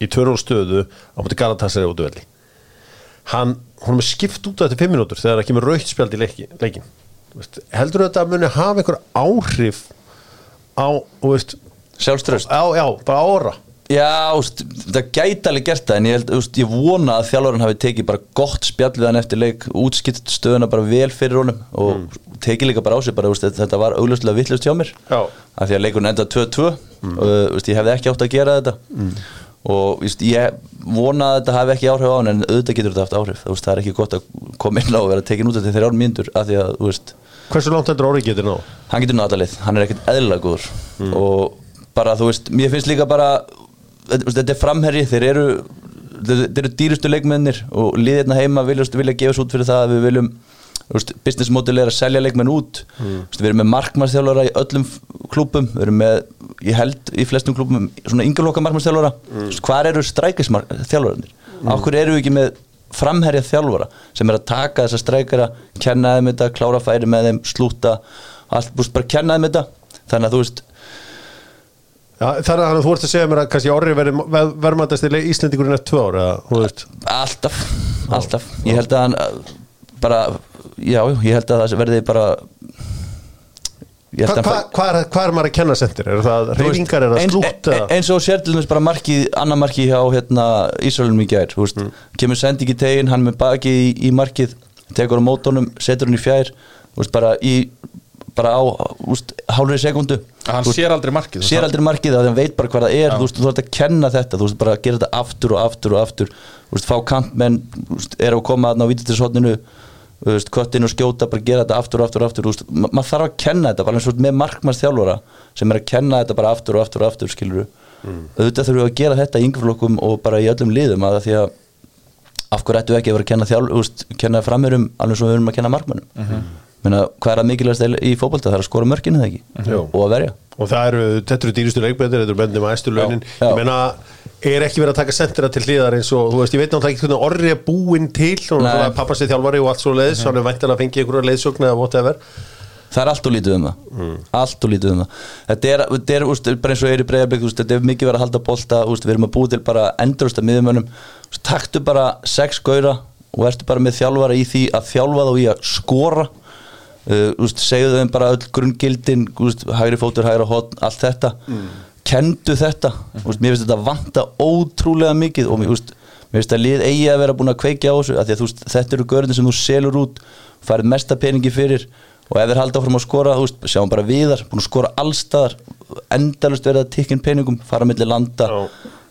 Speaker 1: í törnum stöðu á múti Galatasaray út velli hann, hún er skipt út eftir fimm minútur þegar það kemur raukt spjald í leiki, leikin heldur þetta að muni hafa einhver áhrif á, þú veist
Speaker 3: Sjálfströst
Speaker 1: á, já, bara ára
Speaker 3: Já, úst, það gæti alveg gert það en ég, held, úst, ég vona að þjálfarinn hafi tekið bara gott spjall við hann eftir leik útskipt stöðuna bara vel fyrir honum og tekið líka bara á sig bara, úst, þetta var auglustlega vittlust hjá mér.
Speaker 1: Já.
Speaker 3: af því að leikurinn enda 2-2 og úst, ég hefði ekki átt að gera þetta. Og úst, ég vona að þetta hafi ekki áhrif á hann en auðvitað getur þetta haft áhrif. Úst, það er ekki gott að koma inn á og vera tekin út eftir þrjár mínútur af því að úst,
Speaker 1: hversu langt heldur Orri getur ná?
Speaker 3: hann getur náttúrulega hann er ekkert eðlilega góður. Og bara þú veist, mér finnst líka bara þetta, er framherji, þeir eru þeir, eru dýrustu leikmennir og liðirna heima viljast vilja gefa svo út fyrir það að við viljum þú veist, business model er að selja leikmenn út. Þú veist, við erum með markmannsþjálfara í öllum klúbbum, við erum með ég held í flestum klúbbum svona yngjurloka markmannsþjálfara. Mm. hvað eru strækisþjálfararnir mm. af hverju eru við ekki með framherja þjálfara sem er að taka þessa strækara kenna þeim þetta, klára færi með þeim slúta, allt, veist, bara kenna þeim þetta. Þannig að þú veist
Speaker 1: Já, þannig að þú ert að segja mér að kannski Orri verður verðmættast í Íslendingurinn eftir tvö ára,
Speaker 3: alltaf, alltaf. Ég held að hann bara, já, ég held að það verði bara
Speaker 1: Hvað
Speaker 3: að
Speaker 1: hva, hva er, hva er maður að kenna sendir? Er það reyfingar, er það
Speaker 3: eins,
Speaker 1: slútt?
Speaker 3: e- eins og sér til dæmis bara markið, annar markið hjá hérna, Ísraelum í gær veist, kemur sendi ekki tegin, hann með baki í, í markið, tekur á mótónum setur hann í fjær, veist, bara í bara á, úst, hálfri sekundu
Speaker 2: Hann sér aldrei markið
Speaker 3: sér aldrei markið að hann veit bara hvað það er þú veist, þú þarf að kenna þetta, þú veist, bara að gera þetta aftur og aftur og aftur, þú veist, fá kantmenn þú veist, er að koma að ná vítistisotninu þú veist, köttin og skjóta, bara gera þetta aftur og aftur og aftur, þú veist, ma maður þarf að kenna þetta bara eins og með markmannsþjálfara sem er að kenna þetta bara aftur og aftur og aftur, skilur mm. auðvitað þurfum við að gera þetta í yngurflokkum og bara í öllum liðum að því að af hverju ættu ekki að vera að kenna þjálf, þú veist, kenna framörum alveg svo við erum að kenna markmannum mm Meina, hvað er að mikilvægast í fótbolta, það er að skora mörkinu það ekki?
Speaker 1: Jú.
Speaker 3: og að verja.
Speaker 1: Og það eru, þetta eru dýrustu leikbændir, þetta eru bændið með æstu launin
Speaker 3: já.
Speaker 1: Ég meina, er ekki verið að taka sendira til hliðar eins og, þú veist, ég veit náttúrulega ekki hvernig Orri er búinn til og pappa sér þjálfari og allt svo leiðis hann er væntan að fengi einhverja leiðsögn eða whatever.
Speaker 3: Það er allt og lítið um það. Allt og lítið um það. Þetta er, þetta er úst, bara eins og er í breyðarbygg Þetta er mikið verið að halda bolta úst, Við erum að búið til bara endurust að miðumönnum úst, Taktu bara sex gaura Og ertu bara með þjálfara í því að þjálfa þá í að skora. Uh, úst, Segðu þeim bara öll grunngildin úst, Hægri fótur, hægra hotn, allt þetta Kendu þetta. Úst, Mér finnst þetta vanta ótrúlega mikið Og mér, úst, mér finnst að lið eigi að vera búin að kveikja á þessu að þú veist, þetta eru görðin sem þú selur út farið mesta peningi fyrir og ef þeir halda áfram að skora, sjáum bara viðar búin að skora allstaðar endalust verið að tikkin peningum, fara millir landa.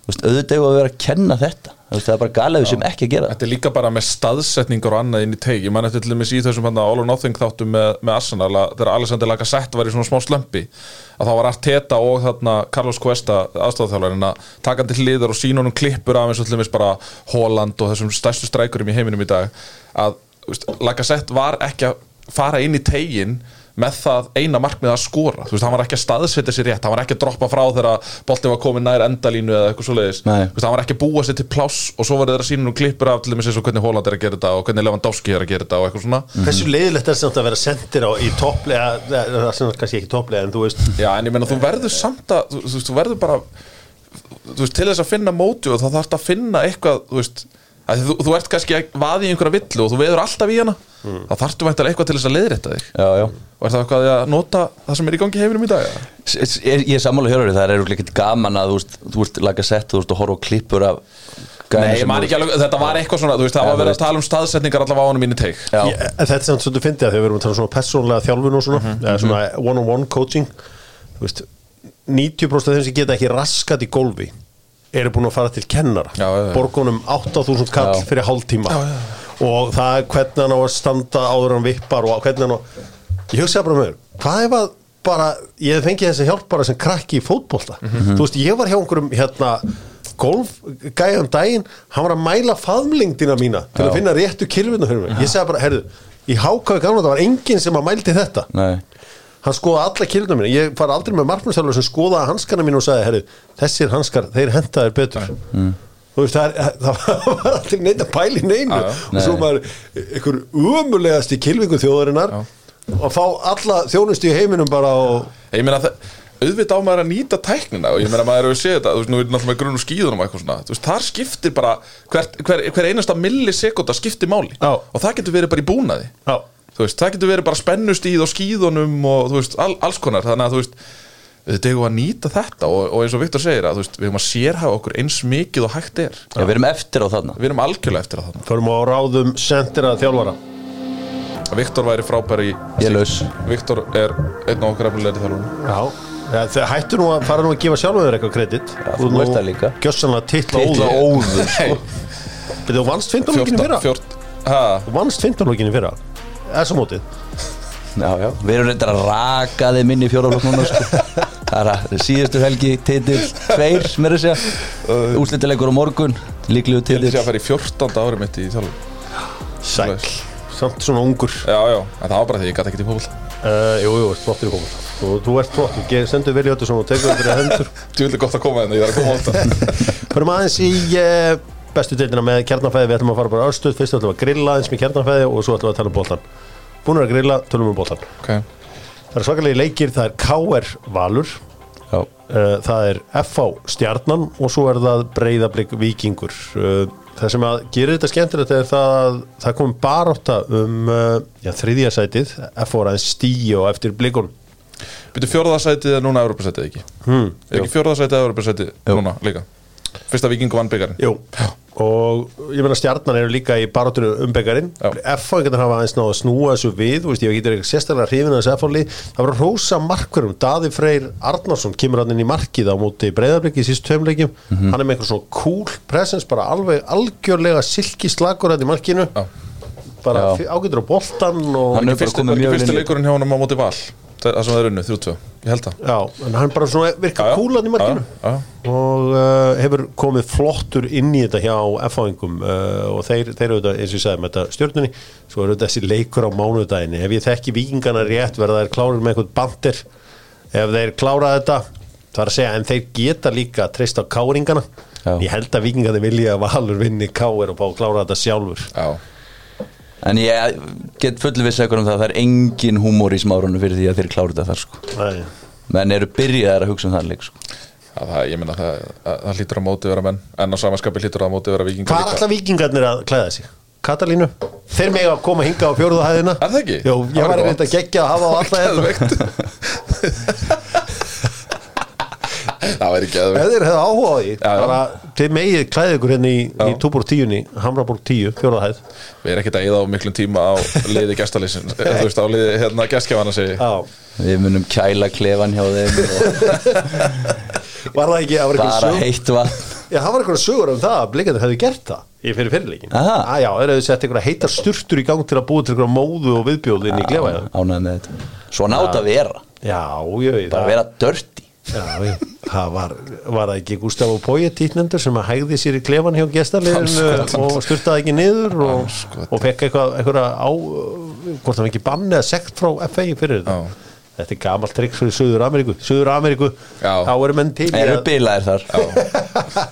Speaker 3: Veist, auðvitað við að vera að kenna þetta það er bara galið við sem ekki að gera
Speaker 2: Þetta er líka bara með staðsetningar og annað inn í teig. Ég man eftir til dæmis í þessum hann All or Nothing þáttum með, með Arsenal að þegar Alexander Lacazette var í svona smá slömpi að þá var Arteta og þarna Carlos Cuesta aðstofþjálfarinn að taka hann til hliðar og sína honum klippur af eins og til dæmis bara Holland og þessum stærstu strækurum í heiminum í dag. Að Lacazette var ekki að fara inn í tegin með það eina markmið að skora. Þú veist, hann var ekki að staðsetja sér rétt hann var ekki að droppa frá þegar boltin var komin nær endalínu eða eitthvað. Þú veist, hann var ekki að búa sér til pláss og svo var þeir að sína nú klippur af til dæmis eins og hvernig Holland er að gera þetta og hvernig Lewandowski er að gera þetta og eitthvað svona.
Speaker 1: Hversu leiðilegt er samt að vera sendir á í topplega, það er sem kannski ekki topplega en þú veist,
Speaker 2: Já, en ég meina þú verður samt að þú, þú, veist, þú verður bara þú veist, til þess að finna móti og þá þarfst að finna eitthvað þú veist, að þú, þú ert kannski að vaði í einhverja villu og þú veður alltaf í hana þá þarftu væntanlega eitthvað til þess að leiðrétta þig.
Speaker 3: Já, já.
Speaker 2: og er það eitthvað að nota það sem er í gangi heiminum í dag
Speaker 3: Ég, ég er sammála hjörður, það er ekkert gaman að þú veist, þú veist laga sett, þú veist, og horfa á klippur af
Speaker 2: Nei, ég man ekki alveg, þetta var eitthvað svona þú veist, það var
Speaker 3: þú
Speaker 2: verið
Speaker 3: veist.
Speaker 2: að tala um staðsetningar allavega á honum mínu teik
Speaker 3: Já,
Speaker 1: ég, þetta er samt svolítið fyndið að þegar við erum að tala um svona persónlega þjálfun og svona, eða svona one-on-one coaching. Þú veist, 90% af þeim sem geta ekki raskat í gólfi eru búin að fara til kennara.
Speaker 2: Já, já, já.
Speaker 1: borgunum 8000 kall
Speaker 3: Já.
Speaker 1: fyrir hálftíma. Og það er hvernig hann á að standa áður en hann vippar og hvernig hann á ég hugsaði bara með mér, hvað ef að bara, ég hef fengið þessi hjálp bara sem krakki í fótbolta. Þú veist, ég var hjá einhverjum hérna golfgæjan daginn hann var að mæla faðmlingdina mína til
Speaker 3: Já.
Speaker 1: að finna réttu kilvinu ég sagði bara, herðu, í hákáðu gamla það var enginn sem að mældi þetta.
Speaker 3: Nei,
Speaker 1: hann skoða alla kilvinu mína, ég fara aldrei með markmannstælur sem skoðaði hanskana mín og sagði, herðu, þessir hanskar þeir hentaðir betur. Þú veist, það, er, það var aldrei neitt að pæli neinu.
Speaker 2: Já.
Speaker 1: og svo maður einhver umulegasti kilvingu þjóðarinnar og fá alla þjónustu í heiminum bara og
Speaker 2: Ég meina það auðvitað á maður að nýta tæknina og ég meina maður hefur séð þetta, þú veist, nú er náttúrulega með grunn og skíðunum og eitthvað svona, þú veist, þar skiptir bara hver, hver, hver einasta millisekunda skiptir máli.
Speaker 1: Já.
Speaker 2: og það getur verið bara í búnaði.
Speaker 1: Já,
Speaker 2: þú veist, það getur verið bara spennustíð og skíðunum og þú veist, all, alls konar. Þannig að þú veist, þetta er að nýta þetta og, og eins og Viktor segir að þú veist, við erum að sérhafa okkur eins mikið og hægt er.
Speaker 3: Já, við erum eftir á þarna.
Speaker 2: Við erum algjörlega eftir að þarna.
Speaker 1: Förum á ráðum sendira þjálfara.
Speaker 2: Viktor væri frábær í
Speaker 3: Ég laus.
Speaker 2: Viktor er einn af okkur efnilegri þjálfur
Speaker 1: Já, ja, þeir hættu nú að fara nú að gefa sjálfur eitthvað kredit.
Speaker 3: Þú veist það líka.
Speaker 1: Gjössanlega titla
Speaker 3: Titla
Speaker 1: óður
Speaker 3: sko.
Speaker 1: Þú vannst 15 lókinni fyrra?
Speaker 2: 14, ha,
Speaker 1: Þú vannst 15 lókinni fyrra Þessa mótið?
Speaker 3: Já, já, við erum reyndar að raka þeim inn í fjóraflokk núna sko. Það er að síðustu helgi titil tveir, mér að segja. Úslitilegur á morgun, líklegu
Speaker 2: ég held
Speaker 3: titil
Speaker 2: að að fara í 14. ári mitt í þjálfur
Speaker 1: Sæl Samt svona ungur.
Speaker 2: Já, já, en það var bara því ég gæti ekkert í fólk
Speaker 1: uh, Jú, jú, flottir í fólk og þú ert flott, sendur vel í öllu og tekur það fyrir hendur.
Speaker 2: Tjóðlega gott að koma hérna, ég er að koma ofta
Speaker 1: Förum aðeins í uh, bestu deildina með kjarnafæði. Við ætlum að fara bara östuð, fyrst ætlum við að grilla aðeins með kjarnafæði og svo ætlum við að tala um boltan Búin að grilla, tölum um boltan
Speaker 2: okay.
Speaker 1: Það er svakalegi leikir, það er KR Valur.
Speaker 3: Já,
Speaker 1: Uh, það er FH Stjarnan og svo er það Breiðablик Víkingur. Uh, það sem að gera þetta skemmtilegt er það að það kom barátta um uh, já, þriðja sætið. FH er aðeins stíu og eftir blikun
Speaker 2: Býtu fjórðarsætið er núna Evropasætið ekki?
Speaker 1: Hmm,
Speaker 2: Er ekki fjórðarsætið Evropasætið núna líka? Fyrsta vikingu vann byggarinn
Speaker 1: Jú, og ég meina stjarnan eru líka í baróttur um byggarinn
Speaker 2: Já.
Speaker 1: FH getur hafa aðeins náða að snúa þessu við þú veist, ég getur ekki sérstaklega hrifin að þessu FH lið það var rosa markverðum, Daði Freyr Arnarsson kemur hann inn í markið á móti breyðarblikki í sístu tveimleikjum,
Speaker 2: Mhm.
Speaker 1: hann er með eitthvað svona cool presence, bara alveg algjörlega silki slagur þetta í markinu.
Speaker 2: Já.
Speaker 1: bara ágætur á boltan og
Speaker 3: Hann er í-
Speaker 2: leikurinn hjá honum á móti val Það sem það er unnu, 32, ég held það.
Speaker 1: Já, en hann bara svona virka kúlan í markinu.
Speaker 2: Já, já.
Speaker 1: og uh, hefur komið flottur inn í þetta hjá F-fáingum uh, og þeir, þeir eru þetta, eins og ég sagði, með þetta stjórnunni svo eru þetta þessi leikur á mánudaginu ef ég þekki vikingana rétt verða þeir klárir með eitthvað bandir ef þeir klára þetta, það er að segja en þeir geta líka treyst á káringana.
Speaker 3: Já.
Speaker 1: ég held að vikingana vilja að Valur vinni káir og fá að klára þetta sjálfur.
Speaker 2: Já,
Speaker 3: En ég get fullviss ekkur um það að það er engin húmór í smárunum fyrir því að þeir kláru þetta þar sko.
Speaker 1: Nei.
Speaker 3: Menn eru byrjaðar að hugsa um það leik sko.
Speaker 2: Já, það, ég meina það, það, það hlýtur á móti vera menn en á samanskapi hlýtur það á móti vera vikingar
Speaker 1: Hvað er alltaf vikingarnir að klæða sig? Katalínu? Þeir mega að koma hinga á fjóruða hæðina
Speaker 2: Er það ekki?
Speaker 1: Jó, ég var einmitt að gegja að hafa á alltaf hérna
Speaker 2: Það væri ekki
Speaker 1: Ef þeir hefðu áhuga á því
Speaker 2: Já, já.
Speaker 1: bara til megið klæði ykkur hérna í, í. Túborg 10, Hamraborg 10, fjóruða hæð.
Speaker 2: Við erum ekkert að eða á miklum tíma á liði gestalýsin Þú veist, á liði hérna
Speaker 1: Já,
Speaker 3: Við munum kæla klefan hjá þeim og
Speaker 1: var það ekki, það var
Speaker 3: bara
Speaker 1: eitthvað sög
Speaker 3: heitt vatn.
Speaker 1: Já, það var eitthvað sögur um það að blikandir hefðu gert það í fyrir fyrirleikin
Speaker 3: Aha.
Speaker 1: Já, þeir hefðu sett eitthvað heitar sturtur í gang til að búa til eitthvað móðu og viðbjóð inn í klefa
Speaker 3: Ánægð með þetta. Svona átt að vera.
Speaker 1: Já,
Speaker 3: Bara
Speaker 1: það-
Speaker 3: vera dörti
Speaker 1: Já, það var, var það ekki Gustavo Pói títnendur sem að hægði sér í klefan hjá gestarliðinu og styrtaði ekki niður og, og fekk eitthvað, eitthvað á, hvort það var ekki bann eða sekt frá FA fyrir þetta
Speaker 2: Já.
Speaker 1: Þetta er gamalt triks fyrir Suður Ameríku. Suður Ameríku,
Speaker 2: Já.
Speaker 1: þá eru menn til í
Speaker 3: Eru
Speaker 1: að-
Speaker 3: bilaðir þar.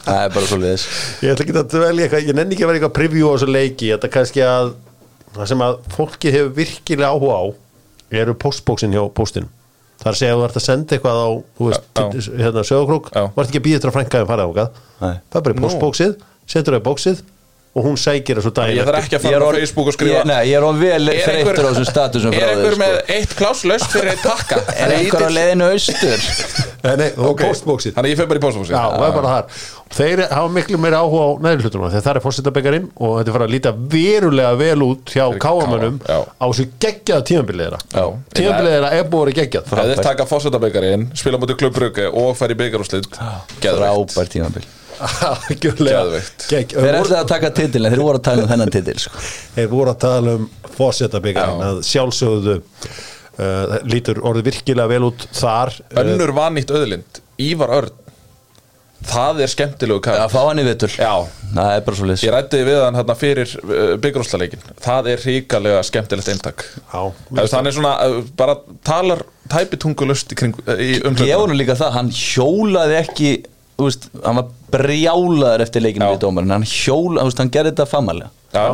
Speaker 3: Það er bara svo liðis
Speaker 1: Ég ætla ekki að dvelja eitthvað, ég nenni ekki að vera eitthvað preview á þessu leiki, þetta er kannski að það sem að fólki hefur virkilega áhuga á eru postbóksin hjá postin það er að segja að þú ert að senda eitthvað á þú veist, til- hérna
Speaker 2: Já.
Speaker 1: þú ert ekki að býða að frænkaðum fara ákað
Speaker 3: Nei.
Speaker 1: það er bara í postbóksið, sendur það í bóksið og hún sækir þessu daginn
Speaker 2: Ég þarf ekki að fara á Facebook og skrifa.
Speaker 3: Ég, Nei, ég er on vel
Speaker 2: Er einhver-
Speaker 3: á þessum statusum
Speaker 2: Er
Speaker 3: frá
Speaker 2: einhver
Speaker 3: þér,
Speaker 2: með
Speaker 3: sko.
Speaker 2: eitt kláslaust fyrir takka?
Speaker 3: Er einhver á leiðinu austur?
Speaker 1: Nei, og
Speaker 2: Ok.
Speaker 1: postbóksið
Speaker 2: Þannig ég fyrir bara í
Speaker 1: það er bara þar. Þeir hafa miklu meira áhuga á neðri hlutunum þegar það er fórsetabekkarinn og þetta er fara að líta verulega vel út hjá káamönnum á þessu geggjaða tímabilið þeirra.
Speaker 2: Já.
Speaker 1: Tímabilið þeirra er búið að vera geggjað.
Speaker 2: Ef þeir taka fósetabekarinn, spila mútið klubbrugge og færi
Speaker 3: Þeir
Speaker 1: Þeir
Speaker 3: ætlaði að taka titil en þeir voru að tala um þennan titil sko.
Speaker 1: þeir voru að tala um fórsetabekkarinn
Speaker 2: Já.
Speaker 1: að sjálfsögðu uh, lítur orðið virkilega vel út þar uh,
Speaker 2: Önnur vannýtt öðlind, Ívar Örn. Það er skemmtilegu kall
Speaker 3: fá hann í vetur.
Speaker 2: Já,
Speaker 3: það er bara svo leys
Speaker 2: ég rætti við hann hérna fyrir uh, byggrúslaleikin það er ríkalega skemmtilegt eintak.
Speaker 1: Já,
Speaker 2: Þannig er svona, uh, bara talar tæpi tungulust í, kring, í
Speaker 3: ég nú líka það, hann hjólaði ekki þú veist, hann var brjálaður eftir leikinu
Speaker 2: Já.
Speaker 3: við dómarinn, hann hjólaði, þú veist, hann gerði þetta famalega
Speaker 2: Já,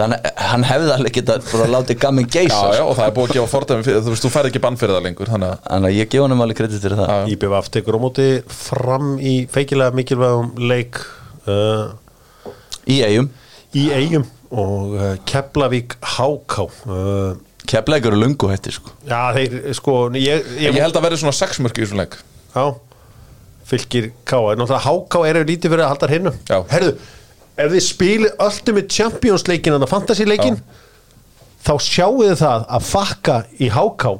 Speaker 3: hann, hann hefði alveg geta bara látið gamin
Speaker 2: já,
Speaker 3: geisa
Speaker 2: já,
Speaker 3: sko.
Speaker 2: og það er búið að gefa fordæmi fyrir, þú veist, þú færð ekki bann fyrir það lengur þannig að
Speaker 3: ég gefa hann alveg kredit fyrir það
Speaker 2: Já.
Speaker 1: IBVF tekur á móti fram í feikilega mikilvægum leik uh,
Speaker 3: í eigum,
Speaker 1: í eigum og uh, Keflavík HK uh,
Speaker 3: keflækur og lungu hætti sko.
Speaker 1: Já, þeir, sko ég,
Speaker 2: Ég held að verði svona sexmörk í þessum leik
Speaker 1: Já, fylgir K Náttúrulega HK eru lítið fyrir að halda hreinu.
Speaker 2: Já.
Speaker 1: Herðu, ef þið spilið Ultimate Champions leikin en það fantasy leikin þá sjáu þið það að fakka í HK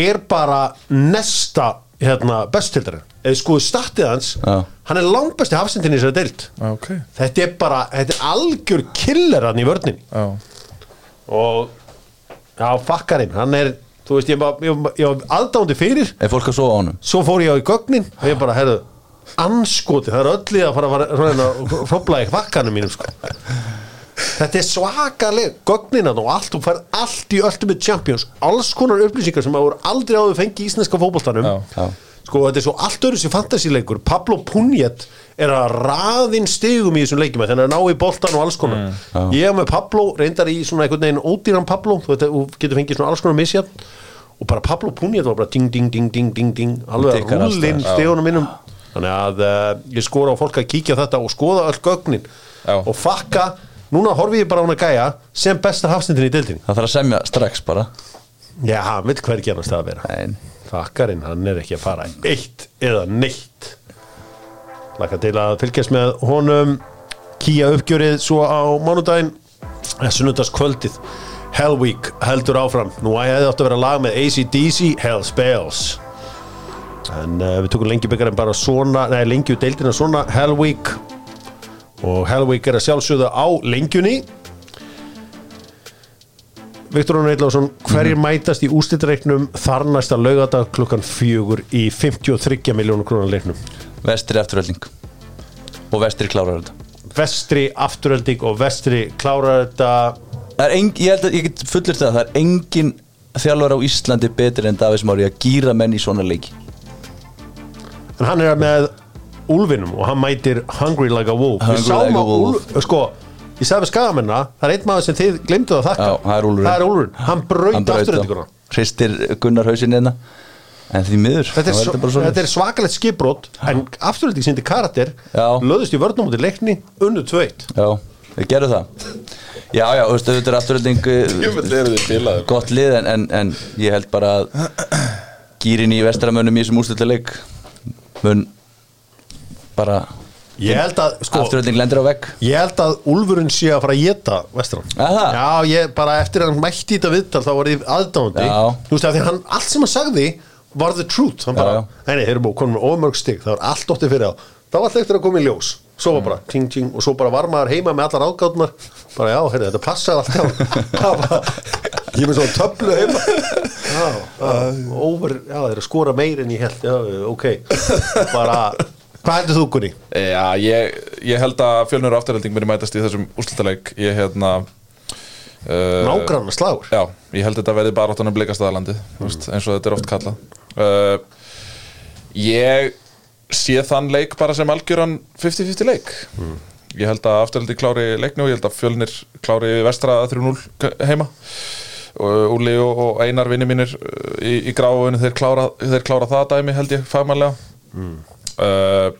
Speaker 1: er bara nesta hérna, bestildari eða skoðu startið hans
Speaker 3: Já.
Speaker 1: hann er langbesti hafsendin í þessari deild.
Speaker 2: Já, ok.
Speaker 1: Þetta er bara, þetta er algjör killer hann í vörninni.
Speaker 2: Já,
Speaker 1: og já, fakkarinn, hann er þú veist, ég var, aðdándi fyrir
Speaker 3: er fólk að sofa á honum
Speaker 1: svo fór ég á í gögnin og ég bara, herðu, anskoti það er öll í að fara að að hrópla í vakkanum mínum sko. þetta er svakaleg gögnin og allt, þú færð allt í Ultimate Champions alls konar upplýsingar sem að voru aldrei áður fengi í íslenska.
Speaker 2: Já.
Speaker 1: Sko, þetta er svo allt öðru sér fantasíleikur. Pablo Punjet er að raðinn stigum í þessum leikjum þannig að ná í boltan og alls konar.
Speaker 3: Já.
Speaker 1: ég hef með Pablo, reyndar í svona einhvern veginn ódýran Pablo, þú veit, þú getur fengið svona alls konar misjafn. Og bara Pablo Punjet var bara ding, ding, ding, ding, ding, ding alveg að
Speaker 2: staðar.
Speaker 1: stegunum mínum. Þannig að uh, ég skora á fólk að kíkja á þetta og skoða öll gögnin.
Speaker 2: Já.
Speaker 1: og fakka, núna horfi ég bara á hún að gæja sem besta hafstendin í deildinni.
Speaker 3: Það þarf að semja strax bara.
Speaker 1: Já, hann vil hvergi annars það að vera.
Speaker 3: Nein.
Speaker 1: Fakkarinn, hann er ekki að fara eitt eða neitt. Laka til að fylgjast með honum. Kía uppgjörið svo á mánudaginn. Sunnudagskvöldið. Hell Week heldur áfram. Nú hefði átt að vera lag með ACDC Hell Spells. En uh, við tökum lengi byggarinn bara svona Nei, lengju deildina svona Hell Week. Og Hell Week er að sjálfsögða á lengjunni Viktor Rún Eitláfsson, hverjir mætast í úslitreiknum þar næsta laugadag klukkan fjögur í 53 miljónu krónar leiknum?
Speaker 3: Vestri afturölding og vestri klárar þetta.
Speaker 1: Vestri afturölding og vestri klárar þetta.
Speaker 3: Engin, ég held að ég get fullir það það er engin þjálfur á Íslandi betur en Davís Mári að gýra menn í svona leiki.
Speaker 1: En hann er með Úlfinum og hann mætir Hungry Like a Wolf.
Speaker 3: Hungry like a
Speaker 1: að
Speaker 3: wolf.
Speaker 1: Úlf, sko ég sagði við skagamenna, það er einn maður sem þið glemduð að þakka
Speaker 3: Já, það er Úlfurinn.
Speaker 1: það er Úlfurinn, hann braut afturöldinguna
Speaker 3: hristir Gunnar hausinn hérna en því miður
Speaker 1: Þetta er,
Speaker 3: þá
Speaker 1: svo,
Speaker 3: bara svoleiðis.
Speaker 1: þetta er svakalegt skipbrot en afturölding síndi karakter
Speaker 3: Já.
Speaker 1: löðust í vörnum út í leikni unnu tveit
Speaker 3: Já, við gerum það Já, já, þú veist, þetta er afturölding
Speaker 2: Jöfull eru þið bilaður.
Speaker 3: gott lið en, en, en ég held bara að gýrin í vestramönnum í þessum úrstölduleik mun bara
Speaker 1: ég held að sko,
Speaker 3: afturölding lendir á vegg.
Speaker 1: Ég held að Úlfurinn sé að fara að geta Vestran
Speaker 3: Er það?
Speaker 1: Já, ég bara eftir að hann mætti þetta viðtal þá var ég aðdándi
Speaker 3: Já.
Speaker 1: Þú veist að því að hann, allt sem hann sagði var the truth. Hann bara, nei, þeir eru búið konum ofmörg stig. Það var allt óttið fyrir þá það var alltaf eftir að koma í ljós. Svo var bara ting ting og svo bara var maður heima með allar ágátnar bara já, heyrðu, þetta passaði allt hjá Það var- ég er með svona töflu heima. Já, já, over já, þeir eru að skora meir en ég held já, ok, bara hvað heldur þú Gunni?
Speaker 2: Já, ég, ég held að fjölnur afturhelding muni mætast í þessum úrslutaleik Ég hérna uh,
Speaker 1: Nágranna slagur?
Speaker 2: Já, ég held þetta verði bara áttan að blikast aðalandi eins og þetta er oft kallað. Uh, Ég sé þann leik bara sem algjöran 50-50 leik. Ég held að afturhaldi klári leikni og ég held að fjölnir klári vestra 3-0 heima. Úli og og Einar vinni mínir í, í gráðunni þeir þeir klára það dæmi held ég fagmannlega uh,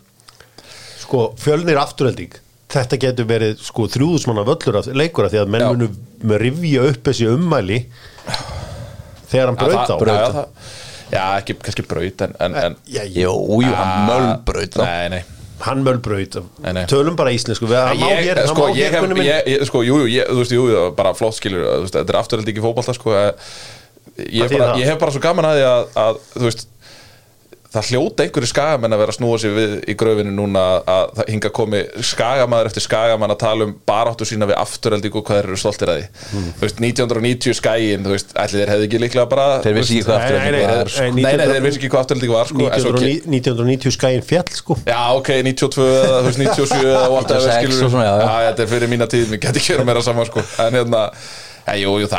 Speaker 1: sko fjölnir afturhelding þetta getur verið sko þrjúðusmanna völlur af leikur af því að menn
Speaker 2: Já.
Speaker 1: munu með rifja upp þessi ummæli þegar hann braut
Speaker 2: það-
Speaker 1: þá
Speaker 2: já, já, það- Já, ekki kannski braut en, en, en
Speaker 1: Já, ég-
Speaker 3: Jú, jú, hann mölbraut þá
Speaker 2: Nei, nei
Speaker 1: hann
Speaker 2: nei.
Speaker 1: tölum bara íslensku við hann má hér, hann
Speaker 2: sko,
Speaker 1: má
Speaker 2: ég
Speaker 1: hér
Speaker 2: hef,
Speaker 1: Gunni minn.
Speaker 2: ég, ég, sko, jú, jú, ég, þú veist, jú, jú, bara flott skilur, þetta er afturhald ekki fótbolta, sko, eh, ég, hef bara svo gaman að því að, að þú veist, það hljóta einhverju skagamenn að vera að snúa sig við í gröfinu núna að það hinga komi skagamaður eftir skagamann að tala um baráttu sína við afturöldingu og hvað þeir eru stoltir að því
Speaker 1: Hmm.
Speaker 2: þú veist, 1990 skagin, þú veist, allir þeir hefði ekki líklega bara
Speaker 3: Þeir vissi ekki hvað
Speaker 1: nei,
Speaker 3: var sko.
Speaker 2: Nei, nei, þeir vissi ekki hvað afturöldingu var sko, en svo ke-
Speaker 1: 1990 1990 skæin fjall sko
Speaker 2: Já, ok, 92 eða þú veist, 97 eða whatever,
Speaker 3: 96
Speaker 2: skilur
Speaker 3: og svona, já, já.
Speaker 2: þetta er fyrir mína tíð, mér geti ekki verið meira saman sko. en hérna, ja, jú, jú,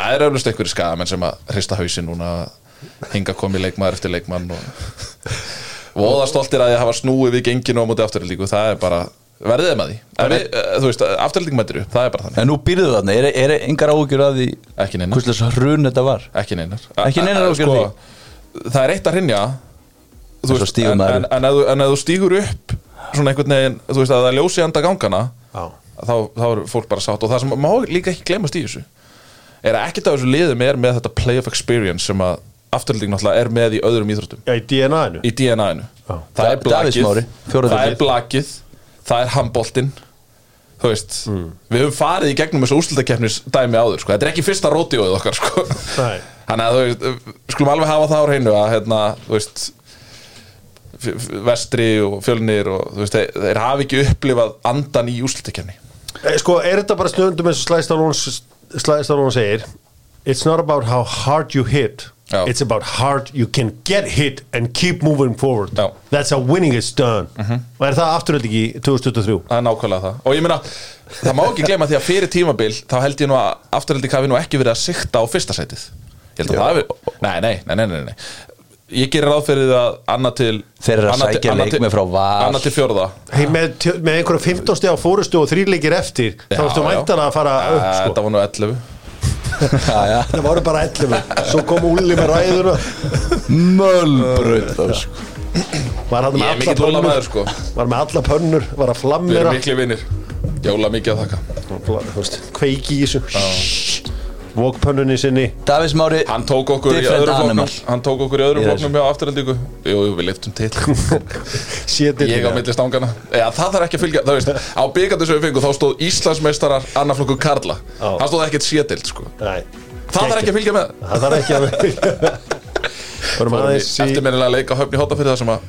Speaker 2: er að hinga komi leikmaður eftir leikmann og voða stoltir að ég hafa snúið við genginu á móti afturöldingu, það er bara verðið að því, en við, eh, þú veist, afturöldingu mættir það er bara þannig,
Speaker 3: En nú býrðu þarna, er, er engar áhugjur að því
Speaker 2: ekki neinar.
Speaker 3: Hvers hrun þetta var?
Speaker 2: Ekki neinar.
Speaker 3: Ekki neinar áhyggjur af
Speaker 2: það er eitt að hrinja þú veist, en, en, en, ef þú- en þú stígur upp svona einhvern veginn, þú veist, að það er ljósi enda gangana
Speaker 1: Já.
Speaker 2: þá, þá er fólk bara sátt. Og það sem má líka ekki glemast í þessu er að ekkert af þessu liðum er með þetta play of experience sem að afturlík náttúrulega er með í öðrum íþróttum.
Speaker 1: Já, í DNA-inu
Speaker 2: í DNA-inu
Speaker 1: Já.
Speaker 2: það er blakið.
Speaker 3: Smári, fjórða
Speaker 2: það er
Speaker 3: deildin.
Speaker 2: blakið. Það er handboltinn. Þú veist, við höfum farið í gegnum þessu úrslutakeppnis dæmi áður, sko. þetta er ekki fyrsta rótióið okkar, sko.
Speaker 1: Nei.
Speaker 2: þannig að þú veist, skulum alveg hafa það á hreinu að hérna, þú veist f- f- vestri og fjölnir og þú veist, þeir, þeir hafi ekki upplifað andan í úrslutakeppni
Speaker 1: Eh, Sko, er þetta bara stundum eins og Slæðstálón segir? It's not about how hard you hit
Speaker 2: Já.
Speaker 1: It's about hard you can get hit and keep moving forward
Speaker 2: Já.
Speaker 1: That's how winning is done Og er það afturöld ekki 2023?
Speaker 2: það er nákvæmlega það og ég meina, það má ekki glema því að fyrir tímabil þá held ég nú að afturhaldi hafi nú ekki verið að sikta á fyrsta sætið ég held að það hefur, nei, nei, nei, nei, nei, nei. ég gerir ráð fyrir að annað til
Speaker 3: Þeir eru að
Speaker 2: annað til-
Speaker 3: sækja leikmenn frá Val.
Speaker 2: annað til fjórða
Speaker 1: Hey, með, með einhverja 15 steg á fórustu og þrýleikir eftir þá
Speaker 2: Já,
Speaker 1: ertu
Speaker 2: já.
Speaker 1: væntanlega að fara upp sko. Það voru bara 11 Svo kom Úli með ræðuna.
Speaker 3: Mölbröð sko.
Speaker 1: Var hann með alla pönnur?
Speaker 2: sko.
Speaker 1: Var með alla pönnur Var að
Speaker 2: við
Speaker 1: flammera
Speaker 2: erum miklu vinnir jóla mikið að þakka.
Speaker 1: Kveiki í þessu Vókpönnunni sinni.
Speaker 3: Davís Mári
Speaker 2: hann tók okkur í
Speaker 3: animal.
Speaker 2: floknum hann tók okkur í öðrum
Speaker 3: Í
Speaker 2: floknum hjá afturhaldingu jú, jú, við liftum til. Ég á milli stangana Já, það þarf ekki að fylgja, það veist á byggjandi sem við fengum, þá stóð Íslandsmeistarar annarflokku Karla,
Speaker 1: Já.
Speaker 2: hann stóð ekkert sétild sko.
Speaker 1: Nei.
Speaker 2: Það þarf ekki að fylgja með.
Speaker 1: Það þarf ekki að aðeins í
Speaker 2: eftirminnilega leika höfni hóta fyrir það sem að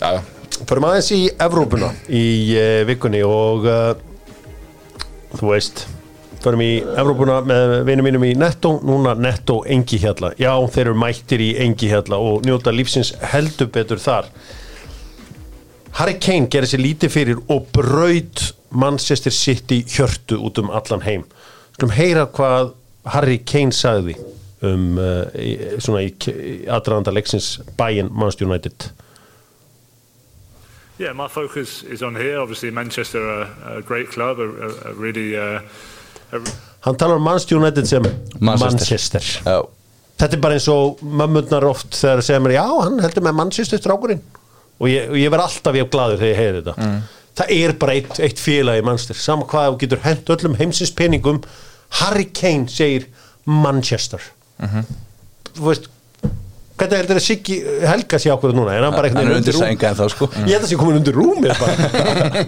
Speaker 2: já, já,
Speaker 1: Förum aðeins í Evrópuna í uh, vikunni og uh, þú veist förum í Evrópuna með vinum mínum í Netto núna Netto Engi Hjalla já þeir eru mættir í Engi Hjalla og njóta lífsins heldur betur þar Harry Kane gerir sér lítið fyrir og braut Manchester City hjörtu út um allan heim skulum heyra hvað Harry Kane sagði um uh, í, svona í, í aðdraðanda leiksins Bayern Manchester United
Speaker 4: Yeah, my focus is on here. Obviously, Manchester are a great club, a, a, really. Uh,
Speaker 1: Hann talar um Manchester United sem
Speaker 3: Manchester.
Speaker 1: Manchester. Þetta er bara eins og mömmurnar oft þegar það segja mér, já, hann heldur með Manchester strákurinn og ég, ég verð alltaf ég gladur þegar ég heyri þetta.
Speaker 2: Mm.
Speaker 1: Það er bara eitt, eitt félag í Manchester, sama hvað þú getur hent öllum heimsins peningum Harry Kane segir Manchester.
Speaker 2: Mhm.
Speaker 1: Þú veist, hvernig heldur það Siggi Helga sé ákveður núna? Er hann bara
Speaker 3: hann er undir
Speaker 1: rúm?
Speaker 3: sænga en þá sko.
Speaker 1: Ég held að sé komin undir rúmið bara.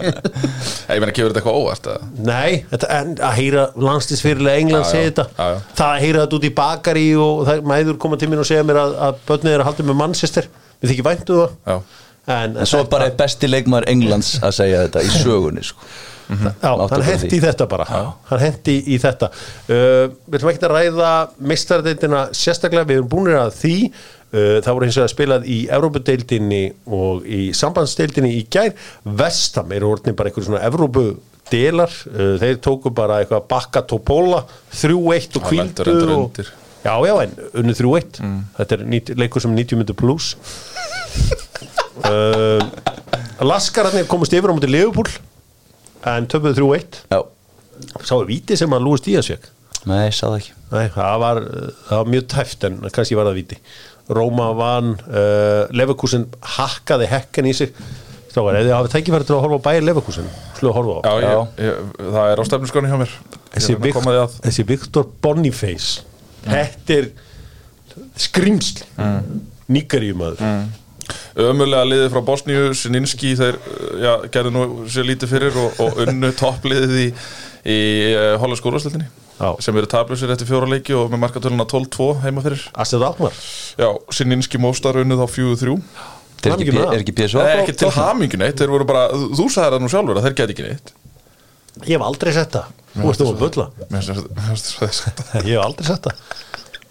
Speaker 2: ég meina, kefur þetta eitthvað óvart?
Speaker 1: Nei, þetta, en að heyra landslisfyrirlega England
Speaker 2: Já, já,
Speaker 1: segja þetta.
Speaker 2: Já, já.
Speaker 1: það að heyra þetta út í bakari og það, mæður koma til mér og segja mér að, að börnið er að halda með Manchester. Við þykir væntu það.
Speaker 2: Já.
Speaker 1: en,
Speaker 3: En svo bara er besti leikmaður Englands að segja þetta í sögunni sko.
Speaker 1: Já,
Speaker 3: Máttu
Speaker 1: hann
Speaker 3: bara
Speaker 1: hendi í þetta bara. Hann hendi í þetta. Uh, við ætlum ekki að ræða mistaradeildina sérstaklega, við erum búinir að því það voru hins vegar spilað í Evrópudeildinni og í sambandsdeildinni í gær, Vestam eru orðin bara einhver svona Evrópudelar. Uh, þeir tóku bara eitthvað bakka tópóla 3-1 og kvildu og
Speaker 2: undir.
Speaker 1: Já, já, en unnu 3-1 Þetta er nýt, leikur sem 90 myndir pluss uh, Laskararnir komast yfir á mútið Leifupúl en töpuðu 3-1
Speaker 3: Já,
Speaker 1: Sá er víti sem að Lúis Díaz fekk
Speaker 3: nei, sá það ekki.
Speaker 1: Nei, það var, það var mjög tæft en kannski var það víti Róma vann uh, Leverkusen hakkaði hekken í sig. Strákar, ef þið hafið tækifæri til að horfa á bæir Leverkusen Sluðu að horfa á?
Speaker 2: Já, ég, ég, það er á stefnusgráni hjá mér.
Speaker 1: Þessi,
Speaker 2: að
Speaker 1: þessi Viktor Boniface Þetta er skrimsl mm. Níkaríumadur
Speaker 2: Ömulega liðið frá Bosníu, Sininski þeir uh, já, gerðu nú sér lítið fyrir og, og unnu toppliðið í, í uh, hollensku úrvarsleitinni
Speaker 1: Já.
Speaker 2: sem eru tablusir eftir fjóra leiki og með markatöluna 12-2 heima fyrir.
Speaker 1: Astrid Almar
Speaker 2: Já, Sininski Móstar unnu þá 4-3
Speaker 3: Er ekki, er ekki PSV
Speaker 2: Nei, ekki til hamingju neitt, þeir voru bara Þú sagði það nú sjálfur að þeir geti ekki neitt.
Speaker 1: Ég hef aldrei sett það. Nú ert þú að bulla. Ég hef aldrei sett það.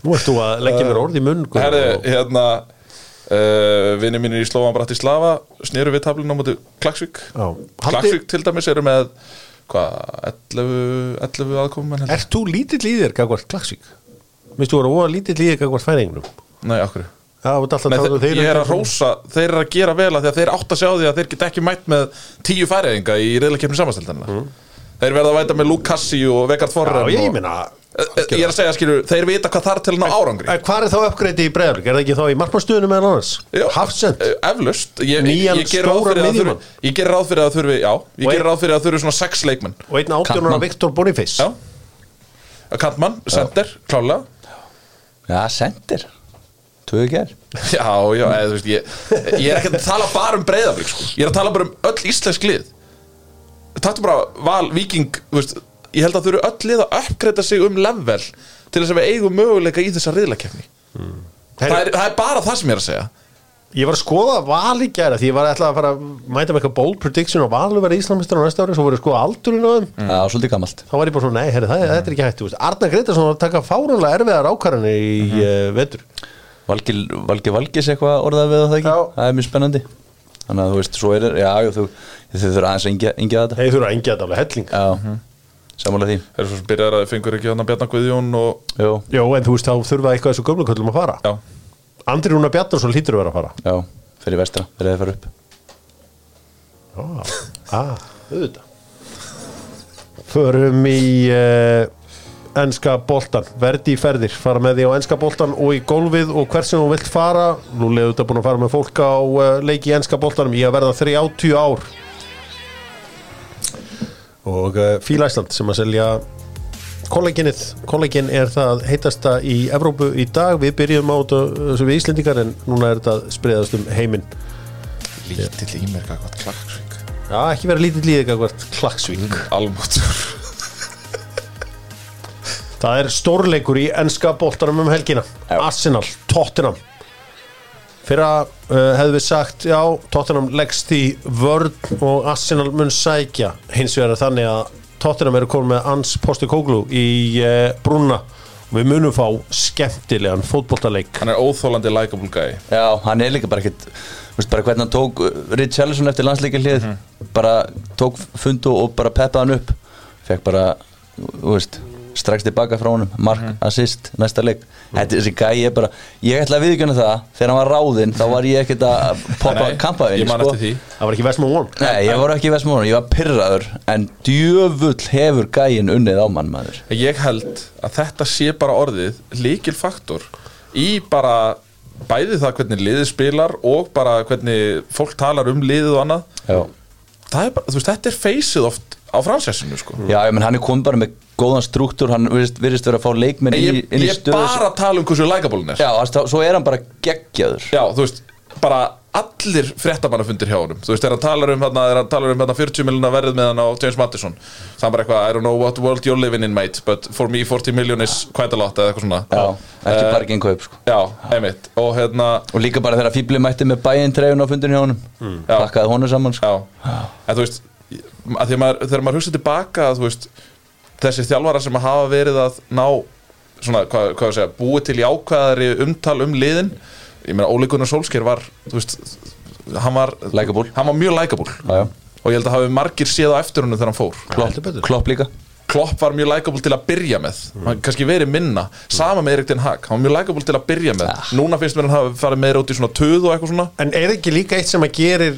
Speaker 1: Nú ert þú að leggja mér orð í munn Guðjón,
Speaker 2: Herði, hérna uh, Vinni mínir í Slóvan Bratislava Sneru við tablinu á móti Klagsvík Klagsvík til dæmis eru með Hvað, 11, 11 aðkomum
Speaker 1: Ert þú lítill í þér gagvart klassík? Minnst þú voru óa lítill í þér gagvart færingnum?
Speaker 2: Nei, okkur
Speaker 1: að um
Speaker 2: ég er að rósa, þeir eru að gera vel að því að þeir átt að sjá því að þeir get ekki mætt með tíu færiðinga í reyðleikefni samanstældanina Þeir verða að væta með Luke Cassi og Vegard Forren
Speaker 1: Mm. Já, ég
Speaker 2: og,
Speaker 1: meina
Speaker 2: Ég er að segja, skilur, þeir vita hvað þarf til ná árangri
Speaker 1: Hvað er þá uppgreiti í bregðarleik? Er það ekki þá í markmannstöðunum meðan annars? Hafsend?
Speaker 2: eh, Eflaust ég,
Speaker 1: Nýjan
Speaker 2: að
Speaker 1: miðjumann.
Speaker 2: Ég gerir ráð fyrir að þurfi, já Ég gerir ráð fyrir að þurfi svona sex leikmenn
Speaker 1: Og einn átjónur
Speaker 3: Kantmann.
Speaker 1: Viktor Boniface
Speaker 2: Já Kantmann, Sender, klálega
Speaker 3: Já, sendir Tvö ger
Speaker 2: Já, já, eða, þú veist, ég, ég er ekki að tala bara um breyðaflik sko. Ég er að tala bara um öll íslensk lið Taktu bara val, viking þú veist, Ég held að þau eru öll lið að uppgreita sig um level Til þess að við eigum möguleika í þessa riðlakefni það, er, það er bara það sem ég er að segja.
Speaker 1: Ég var að skoða val í gæra Því ég var ætla að fara að mæta með eitthvað bold prediction Og valur verið Íslamistar á næsta ári Svo voru að skoða aldurinn á þeim.
Speaker 3: Já, svolítið gammalt
Speaker 1: Þá var ég bara svona, nei, herri, það, þetta er ekki hægt þú veist. Arnar Gretarsson var að taka fárunlega erfiðar ákvarðanir í
Speaker 2: Mhm.
Speaker 1: uh, vetur.
Speaker 3: Valgi, Valgi Valgis eitthvað orðað við það ekki?
Speaker 1: Já.
Speaker 3: Það er mjög spennandi. Þannig að þú veist, svo er Já, já, þú, þau þurfa aðeins að yngja þetta.
Speaker 1: Þeir þurfa að engja þetta alveg helling.
Speaker 3: Já, sammála því.
Speaker 2: Þeir eru svo sem byrjar að þau fengur ekki hann að Bjarnar Guðjón og
Speaker 3: Jó,
Speaker 1: Jó, en þú veist, þá þurfa eitthvað þessu gömluköllum að fara.
Speaker 2: Já,
Speaker 1: Andri Rúna Bjarnarsson hlýtur að vera að fara.
Speaker 3: Já, fyrir vestra Fyrir að fara upp.
Speaker 1: Ah, auðvitað. Förum í uh, enska boltan Verdi í ferðir, fara með því á enska boltan og í gólfið og hver sem þú vilt fara. Nú leður þetta búin að fara með fólk á uh, leiki í enska boltanum í að verða 30 ár og uh, Fíla Ísland sem að selja kolleginnið, kollegin er það heitasta í Evrópu í dag. Við byrjum á þetta sem við Íslendingar en núna er þetta spriðast um heiminn.
Speaker 2: Lítill í mér hvað klagsvík
Speaker 1: Já, ekki vera lítið líðið eitthvað klaksvík.
Speaker 2: Almáttur
Speaker 1: Það er stórleikur í enska boltanum um helgina. Arsenal, Tottenham Fyrra uh, hefðu við sagt Já, Tottenham leggst í vörn og Arsenal mun sækja. Hins vegar er þannig að Tottenham eru komið með Ans Postekoglu í uh, brúna Við munum fá skemmtilegan fótboltaleik.
Speaker 2: Hann er óþólandi likeable guy.
Speaker 3: Já, hann er líka bara ekkit þú veist, bara hvernig hann tók uh, Rich Ellison eftir landsleika hlið bara tók fund og og bara peppaði hann upp. Fekk bara, þú veist strax tilbaka frá honum, mark, assist næsta leik, þetta þessi gæi er bara ég ætla að viðkjöna það, þegar hann var ráðinn þá var ég ekkert að poppa
Speaker 2: Nei,
Speaker 3: kampaðin
Speaker 2: Ég man eftir því.
Speaker 1: Það var ekki Vestmón One
Speaker 3: Nei, ég var ekki í Vestmónu, ég var pyrraður en djöfull hefur gæin unnið á mann maður.
Speaker 2: Ég held að þetta sé bara orðið líkil faktor í bara bæði það hvernig liðið spilar og bara hvernig fólk talar um liðið og annað.
Speaker 3: Já,
Speaker 2: það er bara, þú veist, þetta er feysið oft á fransessinu sko.
Speaker 3: Já ég menn hann er komið bara með góðan struktúr hann virðist, vera að fá leikmenn
Speaker 2: En
Speaker 3: í,
Speaker 2: ég,
Speaker 3: inn í
Speaker 2: ég
Speaker 3: stöðu
Speaker 2: bara tala um hversu likeable er.
Speaker 3: Já, þá- svo er hann bara geggjaður.
Speaker 2: Já, þú veist, bara allir fréttamannafundir hjá honum. Þú veist, þegar hann talar um þarna, þegar hann talar um þarna 40 miljonar verðið með hann á James Madison Það er bara eitthvað, I don't know what world you're living in mate But for me 40 million is quite a lot eða eitthvað svona.
Speaker 3: Já, ekki bara ekki kaup sko.
Speaker 2: Já, einmitt. Og hérna,
Speaker 3: Og líka bara þegar Fíbli mætti með bæinn treyjun á fundinu hjá honum. Pakkaði honum saman sko.
Speaker 2: já. En þú veist, að því að maður, þegar maður hugsa tilbaka að, Þú veist, þessi þjálfara sem hafa verið að ná Svona, hvað, hvað segja, búið til jákvæðari umtal um liðin Ég meina, Óli Gunnar Solskjær var, þú veist Hann var. Hann var mjög
Speaker 3: já.
Speaker 2: og ég held að hafi margir séð á eftir honum þegar hann fór.
Speaker 3: Klopp, Klopp líka
Speaker 2: Klopp var mjög likeable til að byrja með. Hann kannski verið minna, sama með Erik Den Hag. Hann var mjög likeable til að byrja með. Núna finnst mér hann hafi farið meira út í svona töð og eitthvað svona.
Speaker 1: En er ekki líka eitt sem að gerir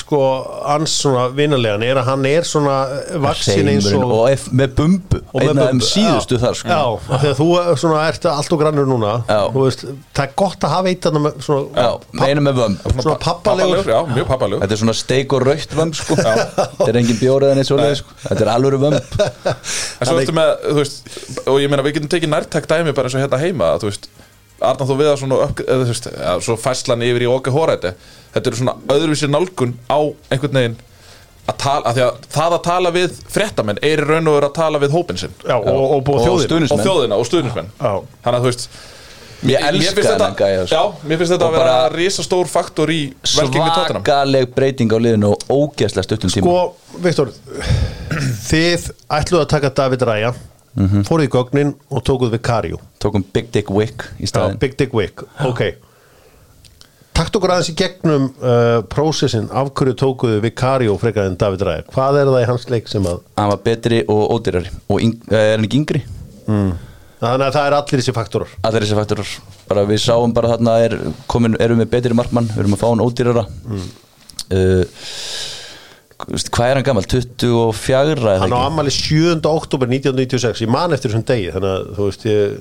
Speaker 1: sko, hans svona vinalegan er að hann er svona vaksin eins og
Speaker 3: og ef, með bumbu. Einn af þeim síðustu
Speaker 1: já,
Speaker 3: þar sko.
Speaker 1: Já, af því að þú er svona, ert allt og grannur núna. Veist, Það er gott að hafa eitt þarna með svona,
Speaker 3: Já, meina með vömb.
Speaker 1: svona pappalegur.
Speaker 2: já, mjög pappalegur.
Speaker 3: Þetta er svona steik og raukt vömb sko. Þetta er engin bjórið en eitt svoleið sko. Þetta er alvöru vömb
Speaker 2: en svo ertu með, þú veist, og ég meina við getum tekið nærtæk dæmi bara eins og hérna heima að, þú veist, Arnar þú við að svona upp, eða, þú veist, ja, svo fæslan yfir í okkar hóræti þetta eru svona öðruvísi nálgun á einhvern veginn að tala, að því að það að tala við fréttamenn er í raun og veru að tala við hópin sinn.
Speaker 1: Já, og, og
Speaker 3: Og
Speaker 2: og þjóðina og stuðnismenn
Speaker 1: Já.
Speaker 2: þannig að þú veist
Speaker 3: Ég elska þennan
Speaker 2: þetta,
Speaker 3: gæja, sko.
Speaker 2: Já, mér finnst þetta
Speaker 3: Og
Speaker 2: að vera risastór faktor í velgengni tóttunum
Speaker 3: svakaleg breyting á liðinu og ógeðslega stuttum tíma.
Speaker 1: Sko, Viktor Þið ætluðu að taka David Raya
Speaker 3: Mhm.
Speaker 1: Fóruð í gögnin og tókuð við Karjó
Speaker 3: tókum Big Dick Wick í
Speaker 1: Já,
Speaker 3: staðin
Speaker 1: Big Dick Wick, ok. Takt okkur aðeins í gegnum uh, prósessin. Af hverju tókuðu við Karjó frekar en David Raya? Hvað er það í hans leik sem að
Speaker 3: hann var betri og ódýrari. Og yng, eh, er hann ekki yngri
Speaker 1: Þannig að það er allir þessi faktorar
Speaker 3: allir þessi faktorar bara við sáum bara þarna er komin, erum við betri markmann, við erum að fá hann ódýrara mm. veist, hvað er hann gammal 24 eða
Speaker 1: Hann á ammali 7. oktober 1996 Ég man eftir þessum degi Þannig að þú veist ég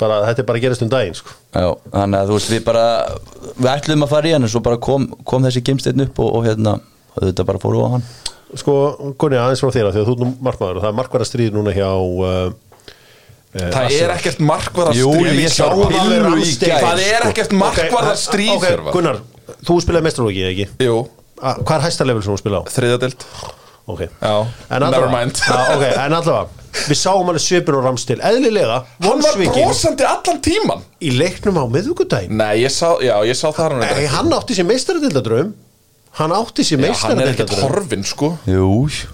Speaker 1: bara, Þetta er bara að gerast um daginn sko.
Speaker 3: Já, þannig að þú veist við bara við ætlum að fara í hann en svo bara kom, kom þessi geimsteinn upp og, og hérna og þetta bara fóru á hann
Speaker 1: Sko, Gunni, aðeins frá þér af Því að þú er nú markmaður og það er markværa stríð núna hjá uh,
Speaker 2: Það er ekkert markvarðar
Speaker 3: Jú,
Speaker 2: stríð
Speaker 3: ég sá
Speaker 2: Hjörvar.
Speaker 3: pillu í gær,
Speaker 2: Það er
Speaker 3: sko.
Speaker 2: ekkert markvarðar stríð
Speaker 1: Ok,
Speaker 2: Hjörvar.
Speaker 1: Gunnar, þú spilaði mestralóki, ekki?
Speaker 2: Jú,
Speaker 1: Hvað er hæsta level sem þú spilaði á?
Speaker 2: þriðadelt
Speaker 1: Ok,
Speaker 2: Já,
Speaker 1: En allavega- Við sáum alveg svipin og ramstil Eðlilega,
Speaker 2: Hann var brosandi allan tíman
Speaker 1: Í leiknum á miðvikudaginn
Speaker 2: Nei, ég sá, já, ég sá það hann
Speaker 1: Nei, hann átti sér meistaradildadröm Hann átti sér
Speaker 2: Já, hann er ekkert horfin, sko.
Speaker 3: Jú,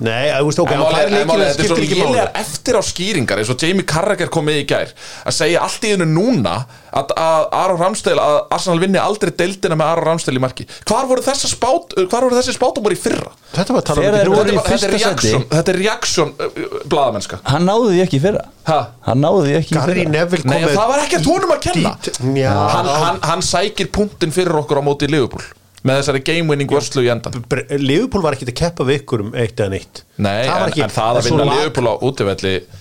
Speaker 1: Nei, þú veist, ok,
Speaker 2: En
Speaker 1: hann fær
Speaker 2: en málið,
Speaker 1: leikilega
Speaker 2: Þetta er svo
Speaker 1: skiptir ekki máli.
Speaker 2: lélegar eftir á skýringar eins og Jamie Carragher kom með í gær að segja allt í hennu núna að, að Aron Ramsdale, að Arsenal vinni aldrei deildina með Aron Ramsdale í marki. Hvar voru þessar spát, hvar voru þessi spátumur í fyrra?
Speaker 1: Þetta var að tala
Speaker 3: Þegar
Speaker 1: um
Speaker 3: þeir voru í
Speaker 2: Þetta er bara- þetta er
Speaker 3: fyrsta sæti.
Speaker 2: reaksjón- Þetta er reaksjón blaðamennska.
Speaker 3: Hann náði því ekki í fyrra.
Speaker 2: Ha?
Speaker 3: hann náði því ekki í
Speaker 1: Gary
Speaker 3: fyrra.
Speaker 1: Neville kom
Speaker 2: Nei,
Speaker 1: með
Speaker 2: það var ekkert honum að kenna.
Speaker 1: dít- Já.
Speaker 2: hann, hann, hann sækir punktin fyrir okkur á móti í Liverpool með þessari game winning vörslu í endan
Speaker 1: Liverpool var ekki að keppa við ykkur um eitt eða neitt.
Speaker 2: Nei,
Speaker 1: Það
Speaker 2: en, en það að vinna
Speaker 1: lag-
Speaker 2: Liverpool á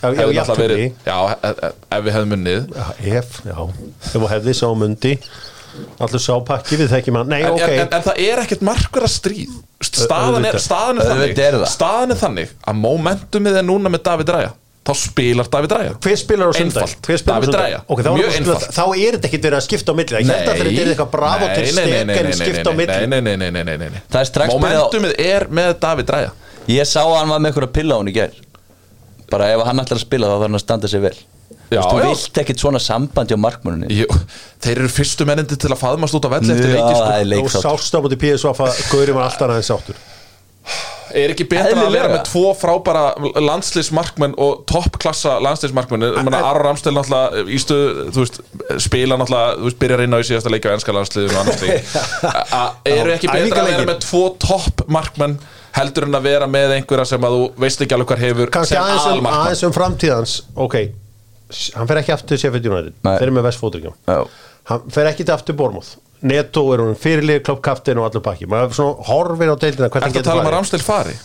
Speaker 1: já,
Speaker 2: hefði
Speaker 1: jafntefli.
Speaker 2: verið Já, e- e- ef við hefðum munnið
Speaker 1: ef, já. Ef þú hefði sá mundi. Allur sá pakki við þekkjum hann. Nei,
Speaker 2: en,
Speaker 1: ok.
Speaker 2: en, en, það er ekkert markverða stríð. Staðan er, staðan, er þannig, staðan er þannig að momentumið er núna með David Ræja þá spilar David Ræja
Speaker 1: Hver spilar á sundag?
Speaker 2: David
Speaker 1: sundag?
Speaker 2: Raya.
Speaker 1: Ok, þá,
Speaker 2: Mjög einfalt.
Speaker 1: þá er þetta ekkit verið að skipta á milli Ég held að þetta er eitthvað bravo til steken skipta á milli
Speaker 2: Nei, nei, nei, nei, nei, nei, nei, nei.
Speaker 3: Það er strax byrjað á-
Speaker 2: Momentumið er með David Ræja
Speaker 3: ég sá að hann var með eitthvað pilla á hann í gær bara ef hann ætlar að spila þá þarf hann að standa sig vel
Speaker 2: Já,
Speaker 3: Þú vilt ekkit svona sambandi á markmannunni
Speaker 2: Þeir eru fyrstu mennindi til að faðmast út á velli eftir
Speaker 3: Já,
Speaker 2: leiki
Speaker 3: það
Speaker 2: sko.
Speaker 1: Og
Speaker 3: leikþátt
Speaker 1: sást á múti PSV að Gauri var alltaf aðeins sáttur
Speaker 2: Er ekki betra að
Speaker 3: Eðlilega.
Speaker 2: vera með tvo frábæra landsliðsmarkmenn og toppklassa landsliðsmarkmenn? Aron Ramstel náttúrulega í stöð, þú veist, spila náttúrulega þú veist, byrjar inn á í síðasta leikja á ennska landsliðinu og annars Eru ekki betra að vera með tvo toppmarkmenn heldur en að vera með einhverja sem að þú veist ekki alveg hver hefur
Speaker 1: Kannski aðeins um, aðeins um framtíðans. Ok, hann fer ekki aftur til Sheffield United. Þeir eru með Vestfótringjum
Speaker 3: Já.
Speaker 1: Hann fer ekki til aftur Bormóð Neto er hún fyrirlið, kloppkaftin og allur pakki Maður svona horfir á deildina hvernig
Speaker 2: Ertu að tala um að Ramstel fari?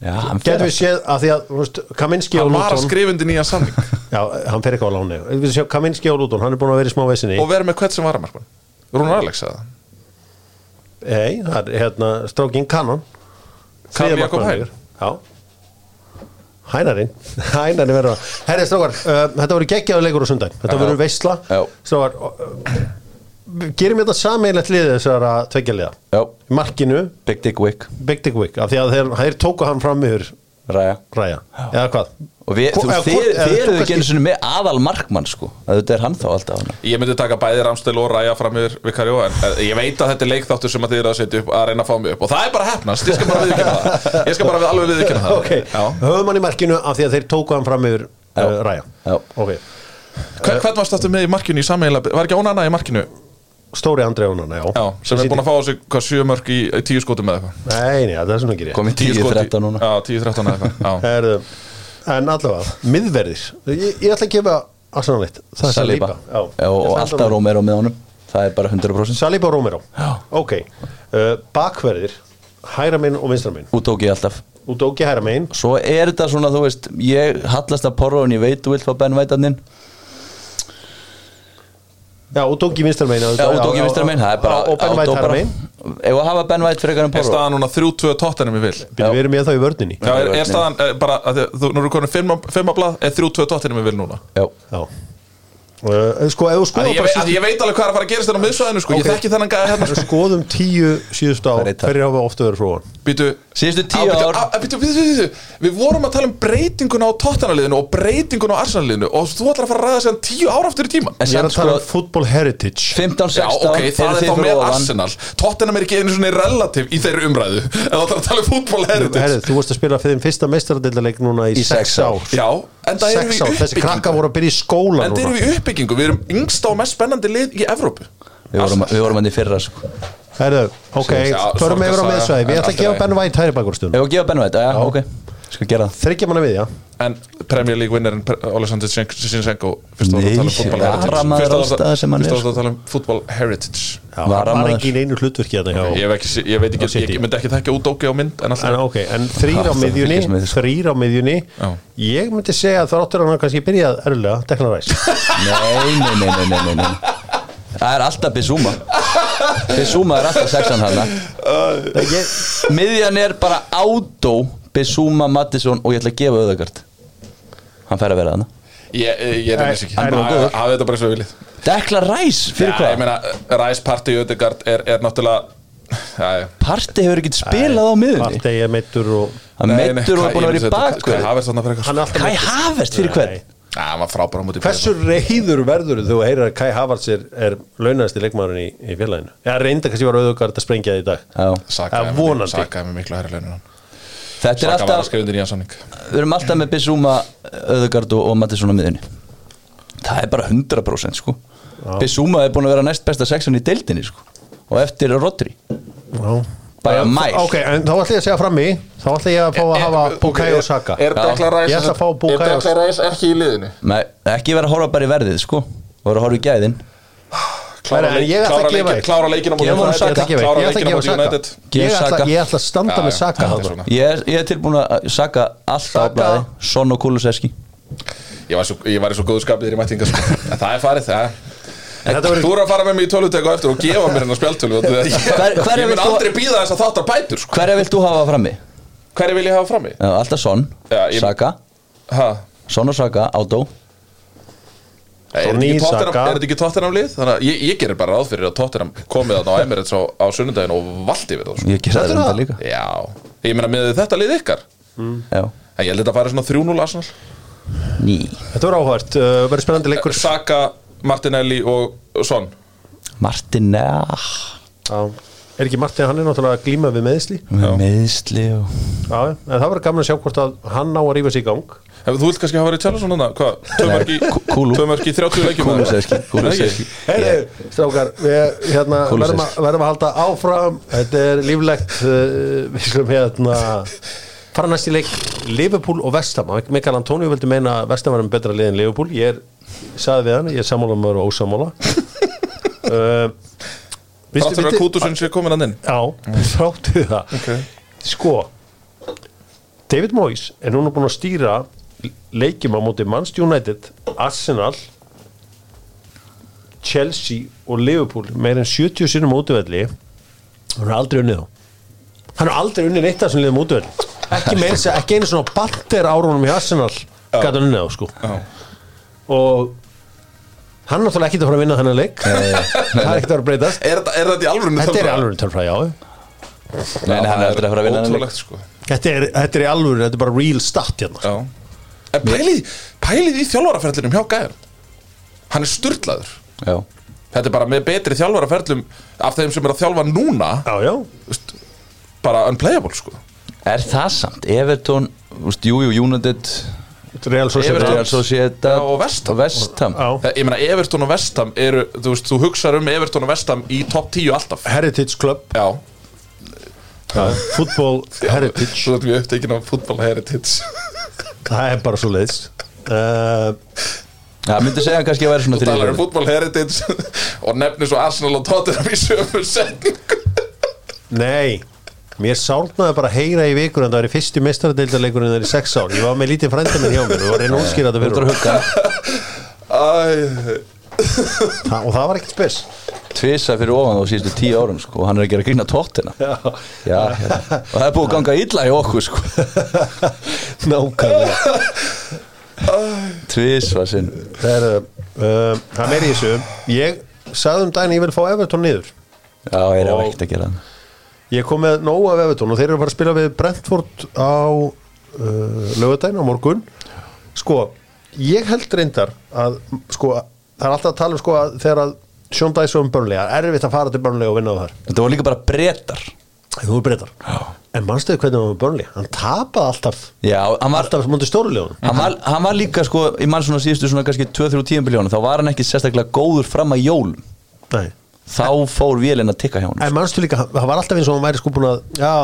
Speaker 3: Já, hann fer
Speaker 1: Getum við séð að því að þú veist, Kaminski og
Speaker 2: Hann var að skrifundi nýja samning.
Speaker 1: Já, hann fer ekki á láni Við séum Kaminski og Luton, hann er búin að vera í smá vesinni.
Speaker 2: Og vera með hvert sem varamarkmann. Rúnar Alex eða?
Speaker 1: Nei, það er hérna strókin Kanon. Þriðja
Speaker 2: Jakob.
Speaker 1: Já. Hænarinn. Hænarinn verður að Herri, strókar, uh, þetta voru geggjaðu leikur á sundag Þetta voru veistla
Speaker 3: Já.
Speaker 1: Strókar, uh, gerum þetta sameinlegt liðið þessara tveggja liða?
Speaker 3: Já,
Speaker 1: Í markinu,
Speaker 3: Big Dick Wick,
Speaker 1: Big Dick Wick af því að þeir, þeir tóku hann fram yfir
Speaker 3: ræja
Speaker 1: ræja, eða hvað?
Speaker 3: Og við, þú,
Speaker 1: eða hvort- eða
Speaker 3: eruðu
Speaker 1: kannski-
Speaker 3: ekki einu sinni með aðal markmann sko. Að þetta er hann þá alltaf hann
Speaker 2: Ég myndi taka bæði Ramstel og Ræja fram yfir Vikarjó en eh, ég veit að þetta er leikþáttur sem að þið eru að setja upp að reyna að fá mig upp. Og það er bara hefnast, ég skal bara viðkynna það. Ég skal bara við alveg viðkynna það.
Speaker 1: Ok,
Speaker 2: Já.
Speaker 1: höfum hann í markinu af því að þeir tóku hann fram yfir uh, ræja
Speaker 3: Já.
Speaker 1: Ok,
Speaker 2: Hvern, hvern varst aftur með í markinu í sammeila Var ekki Ónana í markinu?
Speaker 1: Stóri Andrei Ónana, já.
Speaker 2: Já, sem er búin að fá á sig hvað sjö mörg í í tíu skotum eða eitthvað.
Speaker 1: Nei, nei, það er svona ekki rétt.
Speaker 3: Komið
Speaker 2: Tíu skot í-
Speaker 3: 10-13 núna.
Speaker 2: Já, 10-13 eða eitthvað Já.
Speaker 1: Herðu, En allavega, miðverðir. Ég, ég ætla að gefa Arsenal eitt. Það er Saliba,
Speaker 3: Saliba Já, og alltaf Romero með honum. Það er bara 100%
Speaker 1: Saliba og Romero.
Speaker 3: Já.
Speaker 1: Ok, uh, bakverðir Hæra minn og vinstra minn
Speaker 3: Út ógi alltaf.
Speaker 1: Út ógi hæra minn
Speaker 3: Svo er þetta svona, þú veist Ég hallast að porra en ég veit þú vilt fá Ben Vætarnin
Speaker 1: Já, út ógi vinstra minn
Speaker 3: Já, minn Það er bara
Speaker 1: Og Ben White
Speaker 3: og bara-
Speaker 1: minn
Speaker 3: Ef að hafa Ben Væt frekar en
Speaker 2: Er
Speaker 3: porra
Speaker 2: staðan núna 3-2 tóttanum í vil?
Speaker 1: Við erum ég þá í vörninni.
Speaker 2: Já, er, er staðan er, bara, að nú eru konin fimm á- fimm á blað. Er 3-2 tóttanum í vil núna?
Speaker 3: Já,
Speaker 1: Uh, sko, skoðum
Speaker 2: ég, veit, að ég veit alveg hvað er að fara að gerast þennan á miðsvæðinu sko.
Speaker 1: Ok.
Speaker 2: Ég þekki þennan gæði hérna sko.
Speaker 1: við skoðum tíu síðustu á
Speaker 3: er
Speaker 1: hverju hafa ofta verið fróðan
Speaker 2: Býtu
Speaker 3: Síðustu tíu ár.
Speaker 2: Við vorum að tala um breytinguna á Tottenham-liðinu og breytinguna á Arsenal-liðinu og þú ætlar að fara að ræða sér tíu ára aftur í tíman
Speaker 3: En
Speaker 1: Ég er að tala
Speaker 3: sko
Speaker 1: um football heritage.
Speaker 3: 15-16
Speaker 2: Já, ok, það er þá með Arsenal. Tottenham er ekki einu svona relativ í þeirri umræðu En það er að tala um fútból heritage.
Speaker 1: Herri, þú varst að spila fyrir þeim fyrsta meistaradildaleik núna í,
Speaker 3: Í
Speaker 1: sex
Speaker 3: sex
Speaker 1: ár.
Speaker 3: ár.
Speaker 1: Ár, þessi krakka voru að byrja í skóla
Speaker 2: En það erum
Speaker 1: núna
Speaker 2: uppbyggingu. Við erum yngsta og mest spennandi lið í Evrópu.
Speaker 3: Við vorum, við vorum hann í fyrra sko.
Speaker 1: Herru, ok, förum yfir á miðsvæði Við ætla að gefa
Speaker 2: lagi.
Speaker 1: Ben White hæri bakur stund
Speaker 3: Ef að gefa Benvæt, já, ok Skal gera það.
Speaker 1: Þryggja manna við, já.
Speaker 2: En Premier League winnerinn Alexander Zinchenko Fyrst
Speaker 3: Nei,
Speaker 2: að tala um fútbol heritage. Fyrst
Speaker 3: hann
Speaker 2: var að tala um fútbol heritage.
Speaker 1: Já, hann
Speaker 3: Varamaður.
Speaker 1: var ekki í einu hlutverki hérna hjá
Speaker 2: Ég, hef ekki, ég veit ekki, ég myndi ekki þekka út á mynd En
Speaker 1: En
Speaker 2: alltaf
Speaker 1: en þrýr á
Speaker 3: Það
Speaker 1: miðjunni. Þrýr á miðjunni. Ég myndi segja að þráttur hann kannski byrjað erfilega Deklan Ræs
Speaker 3: Nei, nei, nei, nei, nei, nei, nei. Það er alltaf Bissúma Bissúma er alltaf sexan hana
Speaker 1: Ég,
Speaker 3: Miðjan er bara átó Bissúma, Mattisson og ég ætla að gefa Öðagard Hann fær að vera hana
Speaker 2: Ég, ég er þess ekki.
Speaker 1: er
Speaker 2: hafa þetta bara eins og við viljið.
Speaker 3: Dekla Ræs, fyrir
Speaker 2: Já,
Speaker 3: hvað?
Speaker 2: ég meina, Ræs Party Ödegard er, er náttúrulega
Speaker 3: Parti hefur ekkert spilað á miðunni
Speaker 1: Partey er meittur og
Speaker 3: Hann
Speaker 2: nei,
Speaker 3: meittur og
Speaker 2: Kai-
Speaker 3: búin að vera
Speaker 2: ég
Speaker 3: í bakverð
Speaker 1: er
Speaker 3: Kai. Havertz fyrir hvern?
Speaker 2: Já, hann var frábæra á móti
Speaker 1: Hversu reyður verður þú heyrir að Kai Havertz er, er launæðasti leikmaðurinn í, í félaginu? Já, reynda kannski var auðvitað að sprengja það í dag.
Speaker 3: Já.
Speaker 2: Saka
Speaker 1: Ja, vonandi.
Speaker 2: Saka með miklu hærri launir hann
Speaker 3: Þetta er alltaf, við erum alltaf með Bissúma, Öðugard og, og Mattisson á miðunni Það er bara 100% sko. Bissúma er búin að vera næst besta sexan í deildinni sko. Og eftir Rodri.
Speaker 1: Já.
Speaker 3: Bara
Speaker 1: Já,
Speaker 3: mæl
Speaker 1: Ok, en þá ætla ég að segja frammi Þá ætla ég að fá að hafa Bukai og Saka.
Speaker 2: Er
Speaker 3: Já.
Speaker 2: Dekla Ræs Er ekki í liðinu?
Speaker 3: Nei, ekki vera að horfa bara í verðið sko. Og vera að horfa í gæðin
Speaker 2: Klára, leikina
Speaker 3: Ég ætla
Speaker 1: Ég ætla að standa með Saka.
Speaker 3: Ég er, ég er tilbúin að saka alltaf blæði Son og Kulusevski.
Speaker 2: Ég var, svo, ég var í svo góðu skapið þér í mætinga sko. Það er farið það Þú eru að fara með mig í tölutek á eftir og gefa mér hennar spjaltölu ég,
Speaker 3: hverja
Speaker 2: mun aldrei býða þess að þáttar bætur sko.
Speaker 3: Hverja vilt þú hafa frammi?
Speaker 2: Hverju vil ég hafa frammi?
Speaker 3: Já, alltaf Son,
Speaker 2: Já, ég-
Speaker 3: Saka.
Speaker 2: Ha?
Speaker 3: Son og Saka, Átó
Speaker 2: Er þetta ekki Tottenham-
Speaker 1: Saka.
Speaker 2: er þetta ekki Tottenham lið? Þannig að ég, ég gerir bara ráð fyrir að Tottenham komið þarna á Emirates á, á sunnudaginn og valdi við það sko.
Speaker 3: Ég enda
Speaker 1: það?
Speaker 3: líka.
Speaker 2: Já, ég meina með þetta lið ykkar.
Speaker 3: Já,
Speaker 2: En ég held þetta að fara svona 3-0 Arsenal.
Speaker 3: Ný.
Speaker 1: Þetta verður áhvert, uh, verður spennandi leikur.
Speaker 2: Saka, Martinelli og Son.
Speaker 3: Martin, ja
Speaker 1: Já. Er ekki Martin, hann er náttúrulega að glíma við meðsli
Speaker 3: Með meðsli og
Speaker 1: Já, en það verður gaman að sjá hvort að hann á að rífa sig í gang.
Speaker 2: Ef Þú vilt kannski hafa verið tjála svona Hvað? Tvö mörg í 30 leikjum eða?
Speaker 3: Kulusevski Kulusevski
Speaker 1: Heyri, strákar, við hérna, verðum, að, verðum að halda áfram. Þetta er líflegt uh, Við skulum hérna fara næst í leik Liverpool og Vestham Mikael Antonio vildi meina að Vestham var um betra lið en Liverpool? Ég er, sagði við hann, ég er sammála með
Speaker 2: fyrir að Kútusson sé komin að inn.
Speaker 1: Já, þráttu það.
Speaker 2: Ok.
Speaker 1: Sko David Moyes er núna búin að stýra leikjum á móti Manchester United Arsenal Chelsea og Liverpool meir en 70 sinnum útöfelli hann er aldrei unnið þá. Hann er aldrei unnið neitt af sem liðum útöfelli ekki meir þess að ekki einu svona balter árunum í Arsenal gæti hann unnið þá sko.
Speaker 2: Já.
Speaker 1: og hann er náttúrulega ekki að fara að vinna þennan leik. Það er ekkert að vera breytast.
Speaker 2: Er þetta, er þetta í alvörunni
Speaker 1: þetta er í alvöru tölfræði, já.
Speaker 3: Nei, nei, hann er aldrei að fara að vinna þennan leik.
Speaker 2: Ótrúlegt sko.
Speaker 1: Þetta er, þetta er í alvöru, þetta er bara real stat hérna.
Speaker 2: Já. En pælið, pælið í þjálfaraferðlunum hjá Gæjar Hann er sturlaður.
Speaker 3: Já.
Speaker 2: Þetta er bara með betri þjálfaraferðlum Af þeim sem er að þjálfa núna.
Speaker 1: Já, já,
Speaker 2: veist, Bara unplayable sko.
Speaker 3: Er það samt? Everton, úst, jú, jú, United
Speaker 1: Real Sociedad.
Speaker 3: Real Sociedad.
Speaker 2: Já, og West Ham.
Speaker 3: og West Ham.
Speaker 1: Já.
Speaker 2: Ég meina Everton og Vestham eru Þú veist, þú hugsar um Everton og Vestham í topp 10 alltaf.
Speaker 1: Heritage Club.
Speaker 2: Já.
Speaker 1: Football Heritage.
Speaker 2: Svo erum við upptekinn á football heritage.
Speaker 1: Það er bara svo leiðis. Uh,
Speaker 3: Það myndi segja kannski að vera svona
Speaker 2: Þú talar um football heritage Og nefnir svo Arsenal og Tottenham í sömu setningu.
Speaker 1: Nei Mér sárnaði bara að heyra í vikur en það var í fyrstu mestaradeildarleikurinn þegar í sex ár. Ég var með lítið frænda minn hjá mér og var að reyna að útskýra þetta
Speaker 3: Þú ert
Speaker 1: fyrir
Speaker 3: að hugga
Speaker 2: Æ,
Speaker 1: Þa, og það var ekkert spes.
Speaker 3: Tvisa fyrir ofan á síðustu tíu árum sko, og hann er að gera grína tóttina.
Speaker 1: Já.
Speaker 3: Já, og það er búið að ganga illa í okkur sko.
Speaker 1: Nákvæmlega.
Speaker 3: Tvisa sinn.
Speaker 1: Það er uh, uh, það er meiri í þessu. Ég sagði um daginn að ég vil fá Everton niður.
Speaker 3: Já, ég er
Speaker 1: Og-
Speaker 3: ekkert að gera? það
Speaker 1: ég kom með nóg af Everton og þeir eru að fara að spila við Brentford á uh, lögadaginn á morgun. Sko, ég held reyndar að sko, það er alltaf að tala um sko að þegar að um Burnley, það er erfitt að fara til Burnley og vinna á þar.
Speaker 3: Þetta var líka bara breytar
Speaker 1: þú breytar en mannstuðu hvernig hann var Burnley? Hann tapaði alltaf
Speaker 3: Já, hann var,
Speaker 1: alltaf mútið stórulegun
Speaker 3: hann var, hann var líka sko Í mann svona síðustu svona kannski 2-3 tíumbiljónu Þá var hann ekki sérstaklega góður fram að jólum.
Speaker 1: Nei.
Speaker 3: Þá fór vélinn að tikka hjá hann
Speaker 1: En mannstu líka, það var alltaf eins og hann væri sko búin að Já,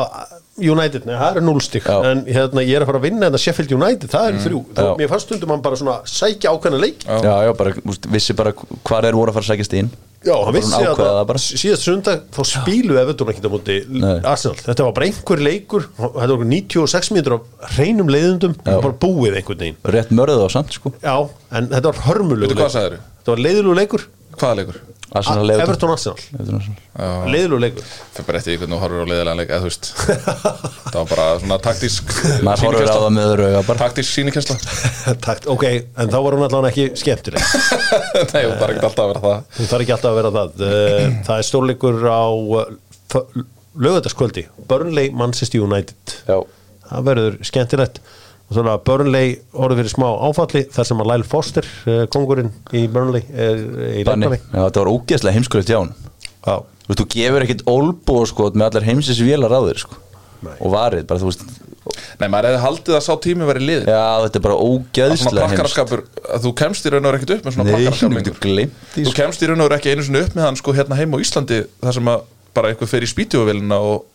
Speaker 1: United, nei, það er núlstík
Speaker 3: Já.
Speaker 1: En hérna, ég er að fara að vinna þetta Sheffield United Það er þrjú, þá,
Speaker 3: Já.
Speaker 1: mér fannst stundum hann bara svona Sækja ákveðna leik Já,
Speaker 3: Já, já, bara, vissi bara hvar þeir voru að fara að sækjast inn.
Speaker 1: Hann
Speaker 3: Bara
Speaker 1: vissi að það
Speaker 3: það bara.
Speaker 1: Síðast sundag, þá spílu Evertón ekki á móti
Speaker 3: Nei.
Speaker 1: Arsenal. Þetta var bara einhver leikur Þetta var okkur 96 mínútur af hreinum leiðundum Bara búið einhvern veginn.
Speaker 3: Rétt mörðu þá samt sko.
Speaker 1: Já, en þetta var hörmulegu
Speaker 2: hvað
Speaker 1: leikur.
Speaker 2: Hvaða leikur?
Speaker 3: Arsenal
Speaker 1: A-
Speaker 3: leiðir
Speaker 1: Everton Arsenal. Leiðilegu leikur.
Speaker 2: Fyrir bara eftir því hvernig þú horfir á liðilega leik eða þú veist. Það var bara svona taktísk
Speaker 3: Maður horfir á það með öðru auga bara.
Speaker 2: Taktísk sínikensla
Speaker 1: Takt, ok, en þá var hún allavega ekki skemmtileg.
Speaker 2: Nei, hún þarf ekki alltaf að vera það.
Speaker 1: Hún þarf ekki alltaf að vera það. Eh, Það er stórleikur á lögataskvöldi Burnley Manchester United.
Speaker 3: Já,
Speaker 1: Það verður skemmtilegt. og svona Burnley orðið fyrir smá áfalli þar sem að Lyle Foster, eh, kongurinn í Burnley er í
Speaker 3: Já, þetta var ógeðslega heimskulegt hjá hann Þú veist, þú gefur ekkit olbó sko með allar heimsins vélar á þér sko.
Speaker 1: Nei.
Speaker 3: og varið, bara þú veist.
Speaker 2: Nei, maður hefði haldið að sá tími verið liðin
Speaker 3: Já, þetta er bara
Speaker 2: svona
Speaker 3: ógeðslega
Speaker 2: að Þú kemst í raun og veru ekkert upp með svona prakkaraskap
Speaker 3: þú sko.
Speaker 2: kemst í raun og veru ekki einu sinni upp með hann sko hérna heim á Íslandi þar sem að bara einhver fer í spítjóvélina og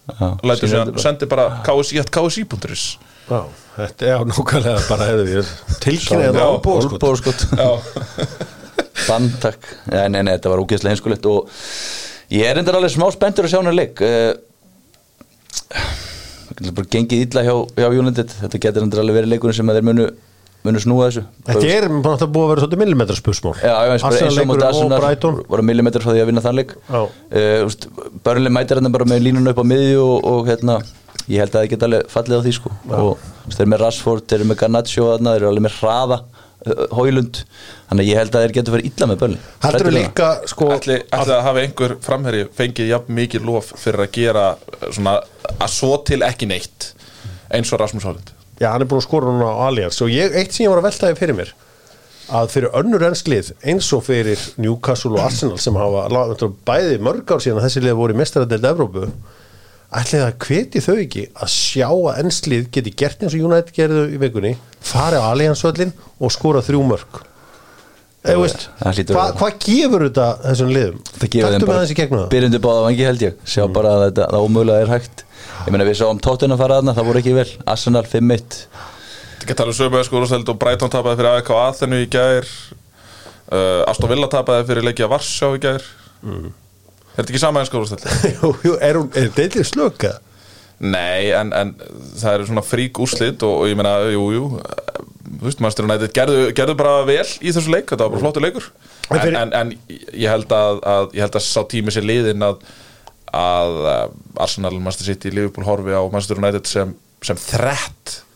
Speaker 2: lætur
Speaker 3: bara-
Speaker 2: sendi bara KSI at KSI.is
Speaker 1: já þetta er nákvæmlega bara hefur við tilkynnaði
Speaker 2: Já,
Speaker 1: það ábúð sko.
Speaker 3: Olbó sko Bantak Nei, nei, nei, þetta var ógeðslega heimskulegt og ég er endar alveg smá spenntur að sjá hann leik. Það er bara gengið illa hjá, hjá United. Þetta getur endur alveg verið leikurinn sem að þeir munu, munu snúa þessu.
Speaker 1: Þetta er bara búið að vera svolítið millimetra spursmál
Speaker 3: Já, eins, og mútið Arsenal voru millimetrar frá því að vinna þann leik.
Speaker 1: Já.
Speaker 3: uh, Börnlega mætir hérna bara með línun upp á miðju og, og hérna, ég held að það geta alveg fallið á því sko. Og þú veist, þeir eru með Rashford, þeir eru með Garnaccio þarna, þeir eru alveg með hraða uh, Hóilund, þannig að ég held að þeir getur verið illa með börnlega
Speaker 1: Heldur við líka sko
Speaker 2: Ætli, að hafa einhver framherri fengið jafn mikið lof fyrir að gera svona að svo til ekki neitt eins og Rasmus Haaland
Speaker 1: Já, hann er búin að skora núna á Allianz. Og ég, eitt sem ég var að veltaði fyrir mér að fyrir önnur ennslið eins og fyrir Newcastle og Arsenal sem hafa bæði mörg ár síðan að þessi lið voru í mestaradeild Evrópu ætli það hveti þau ekki að sjá að ennslið geti gert eins og United gerðu í vikunni fari á Allianz völlin og skora þrjú mörg eða veist,
Speaker 3: það hlýtur
Speaker 1: hva,
Speaker 3: að-
Speaker 1: hvað gefur þetta þessum liðum?
Speaker 3: Það gefur þeim bara
Speaker 1: það.
Speaker 3: byrjundu báða vangi held ég. Sjá bara að þetta, það ómögulega er hægt. Ég meina við sáum tóttin að fara þarna, það voru ekki vel. Arsenal 5-1
Speaker 2: Þetta ekki tala um sömu skólaseld og Brighton tapaði fyrir AEK Aþenu í gær. Uh, Aston Villa tapaði fyrir leikja Varsjá í gær Er þetta ekki sama en skólaseld?
Speaker 1: Jú, jú, er, hún- er deilið slöka?
Speaker 2: Nei, en, en það eru svona frík úrslit og, og ég meina, jú, jú Þú veist, Master United gerðu, gerðu bara vel í þessu leik, þetta var bara flottur leikur
Speaker 1: En fyrir-
Speaker 2: en, en ég held að, að ég held að sá tími sér liðin að að Arsenal, Manchester City, Liverpool horfi á Manchester United sem, sem þrett
Speaker 1: Byrjum,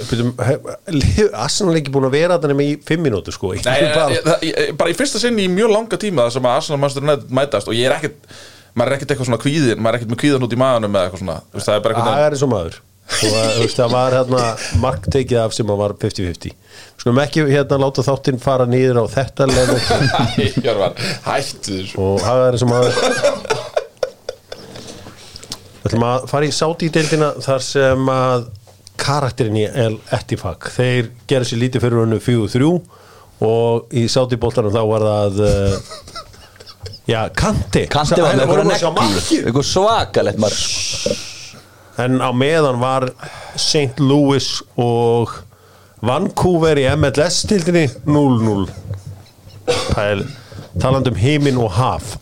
Speaker 1: Arsenal er ekki búin að vera þetta nema í fimm mínútur sko.
Speaker 2: Nei, ég, það- ég, bara í fyrsta sinn í mjög langa tíma það sem að Arsenal Manchester United mætast og ég er ekkert maður er ekkert eitthvað svona kvíðin, maður er ekkert með kvíðan út í maðanum eða eitthvað svona, Þú veist, það er bara
Speaker 1: Það
Speaker 2: eitthvað
Speaker 1: er eins og maður. Og veist, það var hérna mark tekið af sem að var 50-50 Skulum ekki hérna láta þáttinn fara niður á þetta level.
Speaker 2: Hjörvar, hættu þessu
Speaker 1: og það eins og maður. Við ætlum að fara í sátídeildina þar sem að karakterinn í El Ettifak þeir gera sér lítið fyrir hennu 4-3 og í sátíboltanum þá var það uh, já, Kanti.
Speaker 3: Kanti var með
Speaker 1: Vorum
Speaker 3: einhverja
Speaker 1: að sjá
Speaker 3: negli
Speaker 1: markið.
Speaker 3: einhver svakalett mark.
Speaker 1: En á meðan var St. Louis og Vancouver í MLS-tildinni 0-0 Pæl, talandi um heiminn og haf.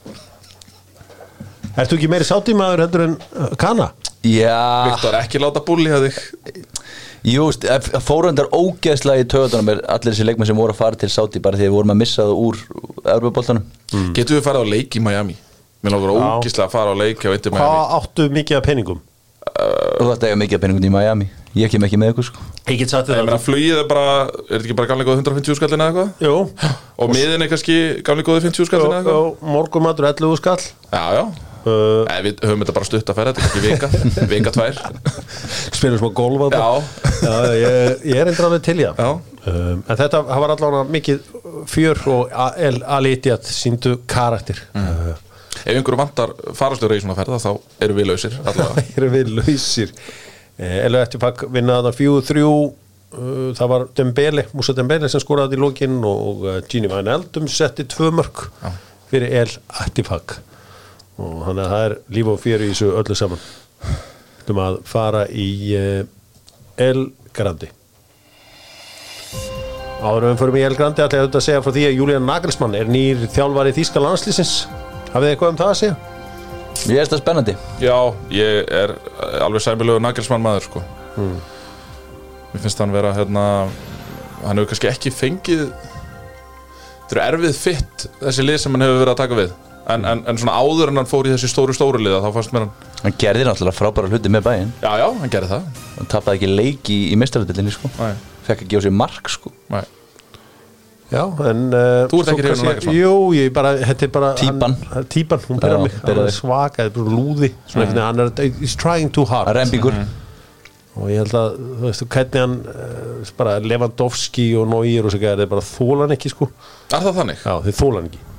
Speaker 1: Ertu ekki meiri sátímaður heldur en uh, Kana?
Speaker 3: Já,
Speaker 2: Viktor, ekki láta búli að þig
Speaker 3: jú, fóröndar ógeðslega í töðunum er allir þessi leikmenn sem voru að fara til Sáti bara því við vorum að missa það úr Európa-boltanum
Speaker 1: Mm.
Speaker 2: Getum við farið á leik í Miami? Mér langar ógíslega að fara á leik hjá Inter Miami
Speaker 1: Hvað áttu mikið af peningum?
Speaker 3: og þetta er mikið að penningun í Miami Ég kem ekki með ykkur sko
Speaker 1: Ég get sagt
Speaker 2: Ég
Speaker 1: þetta
Speaker 2: meina, flugið er bara, er þetta ekki bara gamlega góð 150 skallin eða eitthvað?
Speaker 1: Jú,
Speaker 2: Og miðin er kannski gamlega góð 50 skallin eða eitthvað?
Speaker 1: og morgumatur 11 skall
Speaker 2: Já, já
Speaker 1: uh,
Speaker 2: Nei, við höfum þetta bara stutt að ferða, þetta er ekki vika Vika tvær.
Speaker 1: Spilum smá golf.
Speaker 2: Já,
Speaker 1: Já, ég, ég er endur alveg til það
Speaker 2: já.
Speaker 1: Um, En þetta það var allavega mikið fjör og Alitiat síndu karakter. Mm.
Speaker 2: Ef einhverju vantar farastjóra í svona ferða þá eru við lausir
Speaker 1: erum við lausir. Elu eftir pakk vinna þarna fjú þrjú? Uh, það var Dembele, Musa Dembele sem skoraði í lókin og uh, Gini Van Eldum setti tvö mörg fyrir El Attifak og þannig að það er líf og fyrir í þessu öllu saman. Um að fara í uh, El Grandi Áður við förum í El Grandi ætla ég að segja frá því að Julian Nagelsmann er nýr þjálfari Þíska landslýsins hafið þið eitthvað um það að segja?
Speaker 3: Ég er þetta spennandi.
Speaker 2: Já, ég er alveg sæmilegu nagelsmann maður sko. Mér finnst hann vera hérna Hann hefur kannski ekki fengið Þetta eru erfið fitt Þessi lið sem hann hefur verið að taka við En, en, en svona áður en hann fór í þessi stóru stóru liða Þá fannst mér hann
Speaker 3: Hann gerði náttúrulega frábæra hluti með bæinn
Speaker 2: Já, já, hann gerði það.
Speaker 3: Hann tapaði ekki leik í, í mestaröldinni sko.
Speaker 2: Nei,
Speaker 3: Fekk ekki á sig mark sko.
Speaker 2: Nei.
Speaker 1: Já, en uh,
Speaker 2: Þú ert
Speaker 1: svo
Speaker 2: ekki hrifinn af
Speaker 1: kannski-
Speaker 2: Nagelsmann?
Speaker 1: Jú, ég bara, þetta er bara
Speaker 3: Týpan.
Speaker 1: hann- Týpan, hún byrjar
Speaker 3: Já,
Speaker 1: mig
Speaker 3: byrjar
Speaker 1: hann er
Speaker 3: þig.
Speaker 1: svaka, þetta er bara lúði. Svona einhvern veginn, hann er, he's trying too hard.
Speaker 3: Rembingur.
Speaker 1: Og ég held að, þú veist, hvernig hann uh, bara Lewandowski og Neuer og svo gæði, það er bara þólan ekki, sko.
Speaker 2: Er það þannig?
Speaker 1: Já, þeir þólan ekki,
Speaker 3: Já,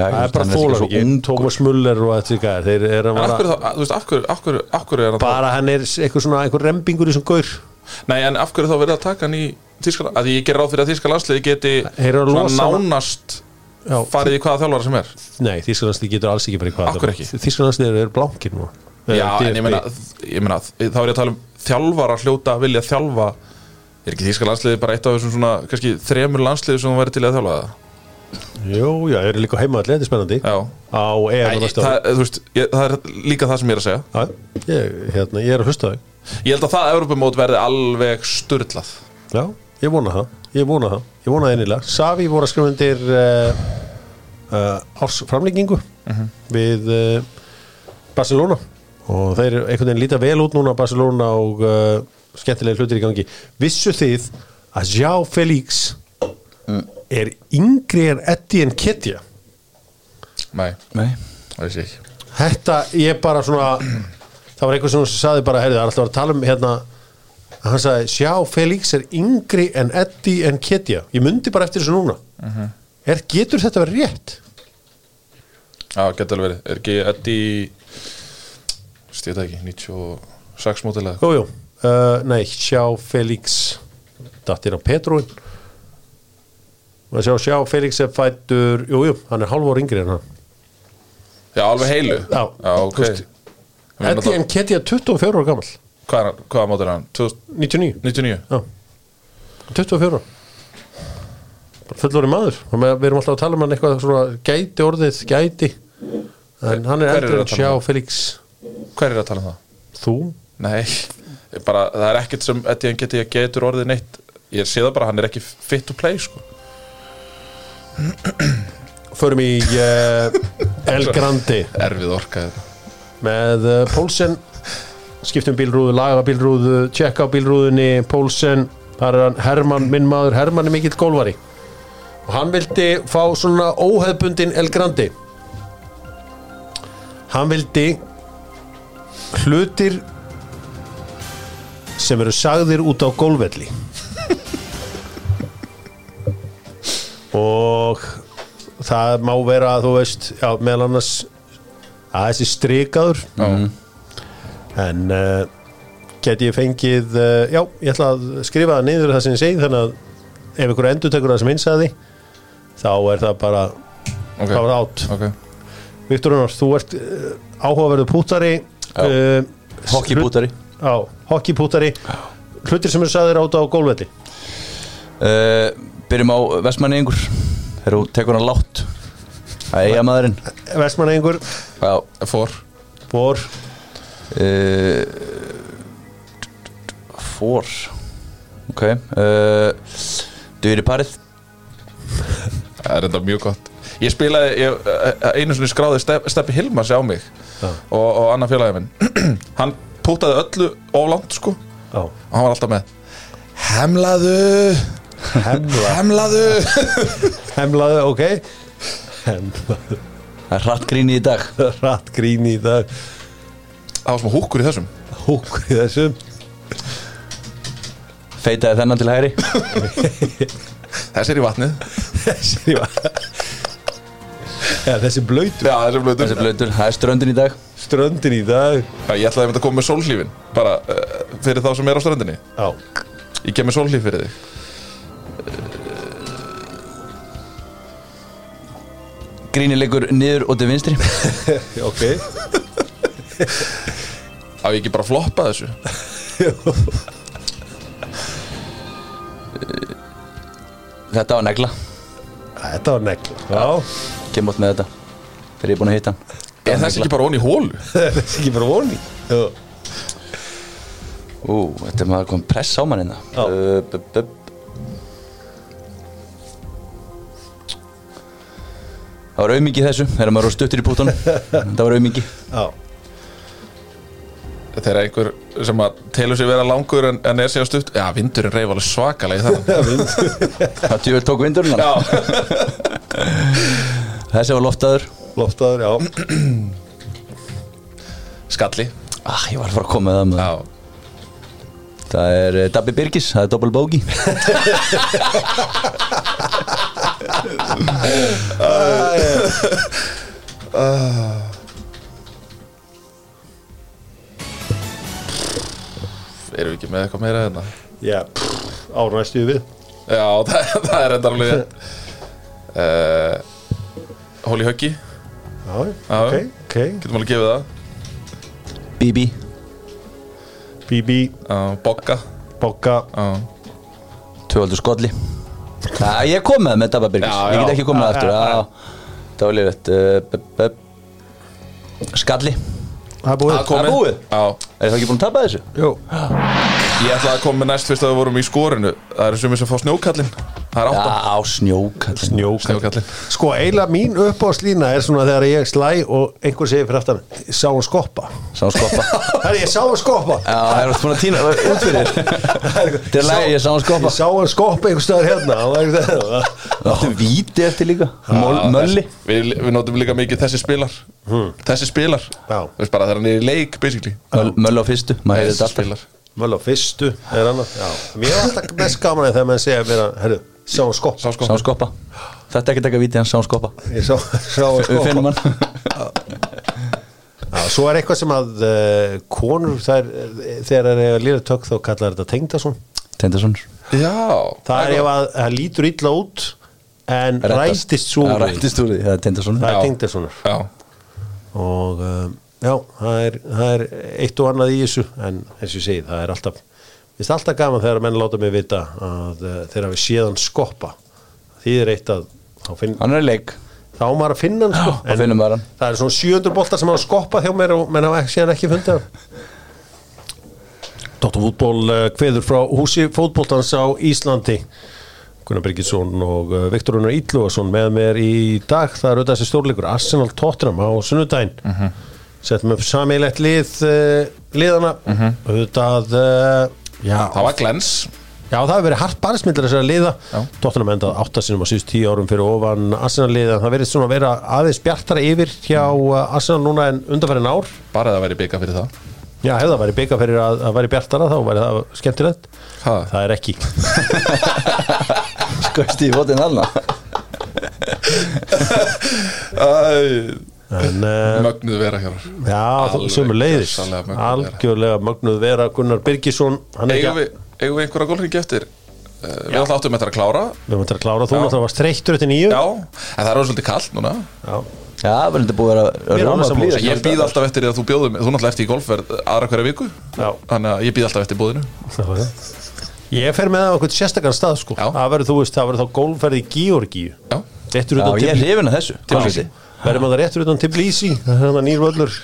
Speaker 1: það er bara
Speaker 3: svo
Speaker 1: ekki
Speaker 3: ung
Speaker 1: Thomas Muller og þetta gæði, þeir eru bara
Speaker 2: þá, þú veist, af hverju, af hverju, af hverju er hann
Speaker 1: bara hann er eitthvað svona, eitthvað rembingur í svona gaur.
Speaker 2: Nei, en af hverju þá verið að taka hann í Þíska Að ég ger ráð fyrir að Þíska landsliði geti
Speaker 1: að
Speaker 2: Svona nánast
Speaker 1: Já,
Speaker 2: farið í hvaða þjálfara sem er.
Speaker 1: Nei, Þísklandslið getur alls ekki bara í hvað
Speaker 2: Af hverju ekki?
Speaker 1: Þísklandslið eru blankir nú.
Speaker 2: Já, en ég meina, ég meina, þá er ég að tala um þjálfara hljóta að vilja þjálfa Er ekki þýska landsliði bara eitt af þessum svona, kannski þremur landsliði sem þú væri til að þjálfa það?
Speaker 1: Jú, já, þeir eru líka heima allir, þetta er spennandi.
Speaker 2: Já,
Speaker 1: á
Speaker 2: Æ,
Speaker 1: EM næsta
Speaker 2: það,
Speaker 1: ári.
Speaker 2: þú veist, ég, það er líka það sem ég er að segja.
Speaker 1: Já, ég, hérna, ég er að hlusta þau
Speaker 2: Ég held að það Evropamót verði alveg sturlað.
Speaker 1: Já, ég vona það, ég vona það Ég vona það einilega Savi voru að skrifa undir uh, uh, ársframlengingu við uh, Barcelona. Og þeir eru einhvern veginn líta vel út núna Barcelona og uh, skemmtilega hlutir í gangi. Vissu þið að Já Felix er yngri en Eddie en Ketja
Speaker 2: Nei,
Speaker 3: Nei.
Speaker 2: Það veist ég ekki.
Speaker 1: Þetta ég bara svona það var eitthvað sem saði bara heyrðu, það er alltaf að tala um hérna hann sagði, sjá, Felix er yngri en Eddie en Ketja ég myndi bara eftir þessu núna. Er, getur þetta verið rétt?
Speaker 2: Já, getur alveg verið, er ekki Eddie þetta ekki, 96 mótil eða
Speaker 1: Jú, jú, uh, nei, sjá Felix dattir á Petróin og sjá, sjá Felix er fættur, jú, jú, hann er hálf ára yngri en hann.
Speaker 2: Já, alveg heilu?
Speaker 1: Já,
Speaker 2: Já ok. Það-
Speaker 1: en Ketja 24 ára gammal
Speaker 2: Hvað er hvaða mótil er hann?
Speaker 1: 99
Speaker 2: 99
Speaker 1: Já, 24 bara fullorinn maður. Við erum alltaf að tala um hann eitthvað svona gæti orðið, gæti. En hann er
Speaker 2: er að
Speaker 1: en
Speaker 2: um
Speaker 1: sjá
Speaker 2: það?
Speaker 1: Felix.
Speaker 2: Hver er að tala um það?
Speaker 1: þú,
Speaker 2: Nei, bara, það er ekkert sem geti að getur orðið neitt. Ég sé það bara, hann er ekki fit to play sko.
Speaker 1: Förum í uh, El Grandi
Speaker 2: Erfið orka
Speaker 1: með uh, Pólsen skiptum bílrúðu, laga bílrúðu tjekka bílrúðunni, Pólsen þar er hann Hermann, minn maður, Hermann er mikill gólvari og hann vildi fá svona óheðbundin El Grandi hann vildi hlutir sem eru sagðir út á gólvelli og það má vera þú veist, já, meðal annars að þessi strikaður. En uh, get ég fengið uh, já, ég ætla að skrifa það niður það sem ég segi þannig að ef ykkur endur tekur það sem einn sagði þá er það bara
Speaker 2: Ok.
Speaker 1: þá er það átt
Speaker 2: Ok,
Speaker 1: Viktor Unnar, þú ert uh, áhugaverðu pútari uh,
Speaker 3: Hockeypútari
Speaker 1: Já, hockeypútari hlutir sem eru sagðir áta á gólvelli
Speaker 3: uh, Byrjum á Vestmanningur Þegar þú tekur hann látt Það er eiga maðurinn
Speaker 1: Vestmanningur,
Speaker 3: Já.
Speaker 2: For
Speaker 1: vor
Speaker 3: uh, Fór. Ok uh, Dugir í parið.
Speaker 2: Það er enda mjög gott. Ég spilaði, ég, eh, einu svona skráði Step, Steppi Hilmars á mig og, og annar félagi minn. Hann pútaði öllu of langt sko.
Speaker 1: Já.
Speaker 2: og hann var alltaf með Hemlaðu
Speaker 1: Hemla,
Speaker 2: Hemlaðu.
Speaker 1: Hemlaðu, ok. Hemlaðu
Speaker 3: Það er hratt gríni í dag.
Speaker 1: Ratt grín í dag.
Speaker 2: Það var smá húkur í þessum.
Speaker 1: Húkur í þessum.
Speaker 3: Feitaði þennan til hægri.
Speaker 2: Þessi er í vatnið.
Speaker 1: Þessi ja, Þessi blöytur
Speaker 2: Já, þessi er blöður
Speaker 3: Þessi blöytur, það er ströndin í dag.
Speaker 1: Ströndin í dag.
Speaker 2: Já, ég ætlaði að koma með sólhlífin. Bara uh, fyrir þá sem er á ströndinni.
Speaker 1: Já.
Speaker 2: Ég kem með sólhlíf fyrir þig
Speaker 3: Gríni leikur niður og til vinstri.
Speaker 1: Ok.
Speaker 2: Á ég ekki bara að floppa þessu?
Speaker 3: Þetta var negla.
Speaker 1: Þetta var negla. Já.
Speaker 3: Kem átt með þetta Þegar ég er búin að hann.
Speaker 2: Er þessi ekki bara onni í hólu?
Speaker 1: Er ekki bara voni Já
Speaker 3: Ú, þetta er maður kom press á mann hérna.
Speaker 1: Já.
Speaker 3: Uh, Það var auðmingi þessu Þegar maður var stuttur í pútunum. Það var auðmingi
Speaker 2: Þegar einhver sem að telur sig vera langur en, en er sér stutt Já, vindurinn reyf alveg svakalega í þannig
Speaker 3: Það tjóður tók vindurinn Þessi var loftaður.
Speaker 1: Loftaður, já.
Speaker 2: Skalli.
Speaker 3: Ah, Ég var að fara að koma með það Það er uh, Dabbi Birgis, það er doppel bógi
Speaker 2: erum við ekki með eitthvað meira hérna?
Speaker 1: Já Árnæstu við.
Speaker 2: Já, það, það er enda alveg uh, Hóli höggi
Speaker 1: Já, ok, ok.
Speaker 2: Getum alveg gefið það.
Speaker 3: Bibi
Speaker 1: BB,
Speaker 2: uh, Bogga.
Speaker 1: Bogga.
Speaker 2: Uh,
Speaker 3: Tvöldur skolli Já, ég kom með með Dabba Birgis.
Speaker 2: Já,
Speaker 3: Ég get ekki komið
Speaker 1: Já,
Speaker 3: aftur.
Speaker 1: já, já.
Speaker 3: Já, Það var bu- bu- Skalli.
Speaker 1: Það er búið.
Speaker 2: Það komið.
Speaker 3: búið?
Speaker 2: Já,
Speaker 3: Er það ekki búin að tapa þessu?
Speaker 1: Jú
Speaker 2: ég ætlaði að koma með næst fyrst að við vorum í skorinu. Það eru sumir sem fá snjókallin Það er átta.
Speaker 3: Já, snjókall
Speaker 1: Snjók
Speaker 2: Snjókallin
Speaker 1: Sko, eiginlega mín uppáðslína er svona þegar ég slæ og einhver segir fyrir aftan Sá hann skoppa?
Speaker 3: Sá skoppa.
Speaker 1: Herri, ég sá hann skoppa.
Speaker 3: Já, það er búin að týna út fyrir. Til að lægi ég sá hann skoppa.
Speaker 1: Ég sá hann skoppa einhver staðar hérna Það það.
Speaker 3: Það áttu víti eftir líka. Mölli.
Speaker 2: Við, við notum líka mikið þessi spilar. Þessi spilar.
Speaker 1: Já.
Speaker 2: Þú veist bara þegar hann er í leik basically.
Speaker 3: Möl, Mölli á fyrstu, maður
Speaker 2: Þessi
Speaker 3: þetta alltaf.
Speaker 2: spilar
Speaker 1: Möll á fyrstu er annað. Já. Mér er alltaf mest gaman að þegar maður segja mér að Herru, sá hann skoppa.
Speaker 2: Sá
Speaker 3: hann skoppa. Þetta er ekki taka víti, hann sá hann skoppa.
Speaker 1: Ég sá, sá hann
Speaker 3: Við finnum
Speaker 1: skoppa
Speaker 3: hann.
Speaker 1: Já, svo er eitthvað sem að uh, konur þær, þegar það er að lýra tök þá kallar þetta tengdason.
Speaker 3: Tendason
Speaker 2: Já.
Speaker 1: Það er ef að það lítur illa út en rætist svo úr því.
Speaker 3: rætist úr því, það er Tendason
Speaker 1: það er
Speaker 2: Já.
Speaker 1: tengdasonar.
Speaker 2: Já.
Speaker 1: Og um, já, það er, það er eitt og annað í þessu en eins og ég segi, það er alltaf Mér finnst alltaf gaman þegar menn láta mig vita að uh, þegar við séðan skoppa því er eitt að þá, finn,
Speaker 3: Hann er leik
Speaker 1: þá á maður að finna hann sko.
Speaker 3: finnur maður hann.
Speaker 1: það er svona 700 boltar sem hafa skoppað hjá mér og menn hafa ekki, síðan ekki fundið hann Dóttar fútból uh, kveður frá húsi fótboltans á Íslandi Gunnar Birgisson og uh, Viktor Unnar Ítlúason með mér í dag það er auðvitað þessi stórleikur Arsenal Tottenham á sunnudaginn uh
Speaker 3: Mhm.
Speaker 1: -huh. Settum upp sammeilegt lið uh, liðana auðvitað uh, já,
Speaker 2: Það var glens.
Speaker 1: Já, það hefur verið hart barismildur þessari liða. Tottenham endað áttasinum á síðust tíu árum fyrir ofan Arsenal liða, það verið svona að vera aðeins bjartara yfir hjá uh, Arsenal núna en undanfærin ár.
Speaker 2: Bara það væri bygga fyrir það.
Speaker 1: Já, hefði það væri bygga fyrir að, að væri bjartara þá væri það skemmtilegt.
Speaker 2: Ha.
Speaker 1: Það er ekki.
Speaker 3: Skoist í fótinn alna
Speaker 2: Mögnuð vera hér
Speaker 1: Já,
Speaker 2: Alveg
Speaker 1: sömu leiðis
Speaker 2: vera.
Speaker 1: Algjörlega mögnuð vera Gunnar Birgisson hann er
Speaker 2: Eigum
Speaker 1: ekki
Speaker 2: við, við einhverja gólringi eftir Uh, við alltaf áttum þetta að klára
Speaker 1: Við þetta að klára, þú
Speaker 2: Já.
Speaker 1: náttúrulega var streyktur eftir nýju
Speaker 2: Já, en það er orðið svolítið kallt núna
Speaker 1: Já.
Speaker 3: Já, verður þetta búið að
Speaker 1: er
Speaker 3: vera
Speaker 1: alveg
Speaker 3: róma
Speaker 1: sammála.
Speaker 3: blíða
Speaker 2: Ég býð alltaf eftir því að þú bjóðum Þú náttúrulega eftir í golfverð aðra hverja viku
Speaker 1: Já.
Speaker 2: Þannig að ég býð alltaf eftir búðinu
Speaker 1: Ég fer með það á einhvern sérstakann stað sko.
Speaker 2: Já.
Speaker 1: Það verður, þú veist, það verður þá gólferð í Georgíu
Speaker 2: Já,
Speaker 1: Réttur
Speaker 3: Já,
Speaker 1: utan
Speaker 3: ég er hrifin að þessu.
Speaker 1: Verðum að það réttur utan Tbilisi? Það er það nýr völlur.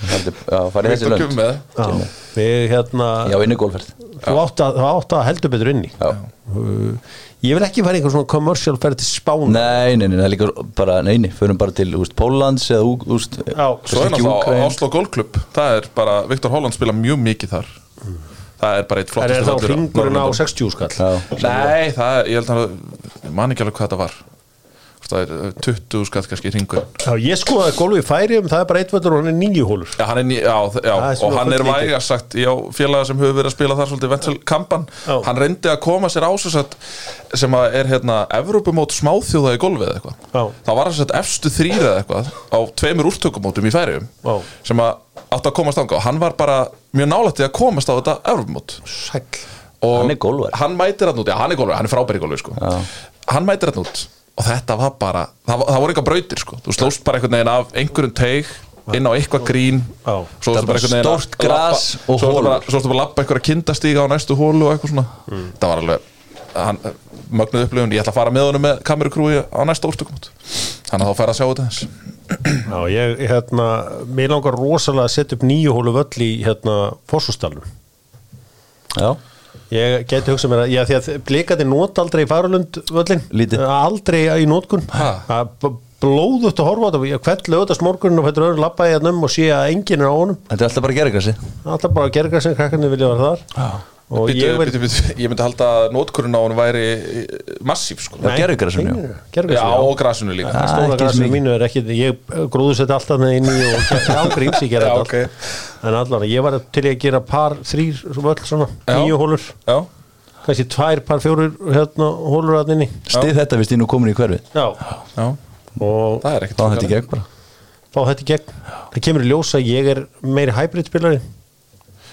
Speaker 3: Það farið já, farið þessi lönd.
Speaker 1: Já, við hérna
Speaker 3: Já, inn í golfferð
Speaker 1: þú átt að, þú átt að heldur betur inn í
Speaker 3: Já.
Speaker 1: Uh, ég vil ekki fara í einhver svona commercial ferð til Spána
Speaker 3: Nei, nei, nei, það er líka bara, nei, nei, förum bara til úst, Póllands eða úst,
Speaker 1: Já,
Speaker 2: Svo er náttúrulega. Oslo Golf Club. Það er bara, Viktor Holland spila mjög mikið þar. Það er bara eitt
Speaker 1: Það
Speaker 2: flottast
Speaker 1: er þá ringurinn á 60 skall.
Speaker 3: Já,
Speaker 2: Nei, það er, ég held að ég man ekki alveg hvað þetta var Það er uh, 20 skatt kannski ringur
Speaker 1: Já, ég skoðaði golfi í færium, það er bara eitt völlur og hann er nýju hólur
Speaker 2: Já, hann er, já, já og hann er vægast sagt Já, félaga sem hefur verið að spila þar svolítið Vensel Kampan
Speaker 1: Já.
Speaker 2: Hann reyndi að koma sér á svo sett sem að er hérna Evrópumót smáþjóða í golfið eða eitthvað
Speaker 1: Já.
Speaker 2: Það var þess að efstu þrýra eða eitthvað á tveimur úrtökumótum í færium
Speaker 1: Já.
Speaker 2: sem að átti að komast ánga og hann var bara mjög nálætti að komast á þetta Evrópumót
Speaker 1: Sæll
Speaker 2: og
Speaker 3: Hann er golfari.
Speaker 2: hann mætir hann út, já hann er golfari, hann er frábæri golfari sko. hann mætir hann út og þetta var bara, það, var- það voru eitthvað brautir sko. þú slóst bara einhvern veginn af einhverjum teig inn á eitthvað grín.
Speaker 1: Já.
Speaker 2: svo
Speaker 3: Það stórt gras
Speaker 2: labba-
Speaker 3: og
Speaker 2: bara, svo varstu bara að lappa einhverja kindastíga á næstu hólu og eitthvað svona. Það var alveg hann, mögnuð upplifun, ég ætla að fara með honum með kamerukrúi á næsta úrstökum þannig að þá fær að sjá þetta þess
Speaker 1: Já, ég, hérna, mér langar rosalega að setja upp nýju hólu völl í, hérna, Fossústalum
Speaker 3: já,
Speaker 1: Ég geti hugsað mér að, já, því að blikandi nota aldrei í Farulund völlin
Speaker 3: Lítið.
Speaker 1: Aldrei í notkun
Speaker 2: Ha?
Speaker 1: Blóðugt að horfa á þetta Ég kveld lögðast morgunin og fættur öðru labba í hérna um og sé að enginn er á honum
Speaker 3: þetta er alltaf bara gerðgrassi
Speaker 1: Alltaf bara að gerga sem krakkarnir vilja vera þar
Speaker 3: Já.
Speaker 1: Og
Speaker 2: Bíddu,
Speaker 1: ég
Speaker 2: bíddu, ég myndi halda að nótkurinn á hann væri massíf sko.
Speaker 3: Gervigrasinu, já.
Speaker 1: Gerga
Speaker 2: já, og grasinu líka.
Speaker 3: Ah,
Speaker 1: Stóra
Speaker 3: mikið.
Speaker 1: mínu er ekki Ég gróðu þetta alltaf með inn í og ángríms ég gera þetta. En allan, ég var til að gera par þrýr völl svona, nýju hólur.
Speaker 2: Já,
Speaker 1: kannski tvær par fjórir hérna hólur að inni.
Speaker 3: Stið þetta við stýnum komin í hverfi
Speaker 1: Já,
Speaker 2: já,
Speaker 1: og
Speaker 2: það er ekkert
Speaker 3: þá þetta í gegn bara.
Speaker 1: Fá þetta í gegn. Það kemur í ljós að ég er meiri hybrid spilari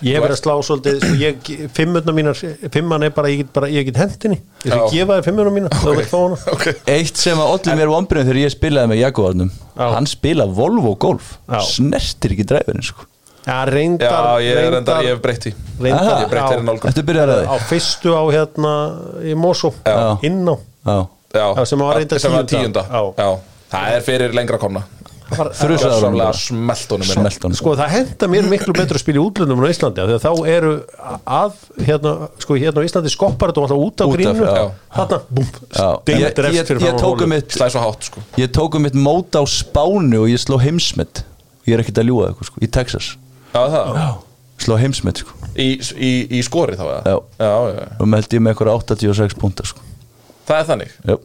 Speaker 1: ég hef verið að slá svolítið sko, ég, fimmuna mínar, fimman er bara ég get, bara, ég get hendinni, ég skal gefa þér fimmuna mína þá vil fá hana.
Speaker 2: Ok.
Speaker 3: Eitt sem að allir mér vombriðum þegar ég spilaði með Jaguarnum
Speaker 1: Já.
Speaker 3: Hann spila Volvo Golf.
Speaker 1: Já.
Speaker 3: Snertir ekki dræfurinn sko.
Speaker 1: Já, reyndar,
Speaker 2: já, ég er enda, ég hef breytt í
Speaker 1: reyndar,
Speaker 2: ég breytt þér í nálgun.
Speaker 3: Ertu byrjar að
Speaker 1: á fyrstu á hérna í Mosó,
Speaker 3: Já.
Speaker 1: inn á.
Speaker 3: Já.
Speaker 2: Já,
Speaker 1: sem var reyndar tíunda.
Speaker 2: tíunda. Það er fyrir lengra komna
Speaker 3: Bara.
Speaker 2: smelt honum.
Speaker 3: Smelt honum
Speaker 1: Sko það henda mér miklu betur að spila í útlöndum en á Íslandi af því að þá eru að hérna, sko hérna á Íslandi skoppar þetta alltaf út á grínu
Speaker 3: já.
Speaker 1: þarna, búm,
Speaker 3: Já.
Speaker 1: stein
Speaker 3: Ég, tóku
Speaker 1: hólið.
Speaker 3: mitt
Speaker 2: sko
Speaker 3: Ég tóku mitt mót á Spánu og ég sló heimsmet Ég er ekkert að ljúga eitthvað sko Í Texas
Speaker 2: já, það,
Speaker 3: Sló heimsmet sko
Speaker 2: í, í, í skori þá eða
Speaker 3: Já.
Speaker 2: já, já, já.
Speaker 3: Og held ég með eitthvað 86 púnta sko
Speaker 2: það er þannig
Speaker 3: Já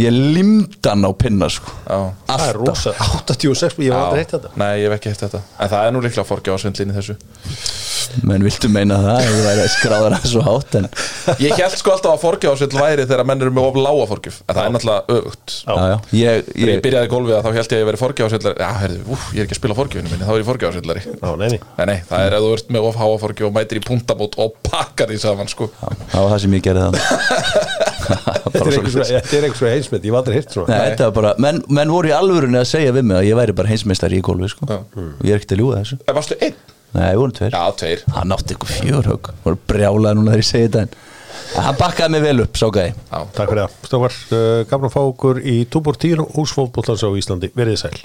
Speaker 3: Ég limdan á pinna sko.
Speaker 2: Já.
Speaker 1: Það er rosa, 86, ég var aldrei heitt þetta.
Speaker 2: Nei, ég hef ekki hitt þetta. En það er nú líklega forgjáðsvindlin í þessu.
Speaker 3: Menn viltu meina það? Ég væri að skráða það svo hátt En
Speaker 2: Ég held sko alltaf að forgjáðsvindl væri þegar menn eru með of lága forgjöf. En það er náttúrulega öfugt.
Speaker 1: Já.
Speaker 3: Já, já. Ég,
Speaker 2: Þegar ég byrjaði í golfið að þá held ég að ég veri forgjáðsvindlari. Já, herðu, úf, ég er ekki að spila forgjöfinu minni Þá er ég forgjáðsvindlari.
Speaker 1: Já, nei, nei.
Speaker 2: Nei, nei, það og og
Speaker 1: Þetta er eitthvað svo- svo heimsmynd, ég var aldrei heitt svona.
Speaker 3: Nei, þetta var bara, menn, menn voru í alvörunni að segja við mig að ég væri bara heimsmeistari í golfi sko. Og ég er ekkert að ljúga þessu.
Speaker 2: En varstu einn?
Speaker 3: Nei, við vorum tveir.
Speaker 2: Já, tveir.
Speaker 3: Hann átti eitthvað fjörhög voru brjálaði núna þegar ég segi þetta hann bakkaði mig vel upp, sá gæði
Speaker 2: Já,
Speaker 1: Takk fyrir það, Stofar, uh, gafna fá okkur í Túbor 10 húsfótbollans á Íslandi, verið sæl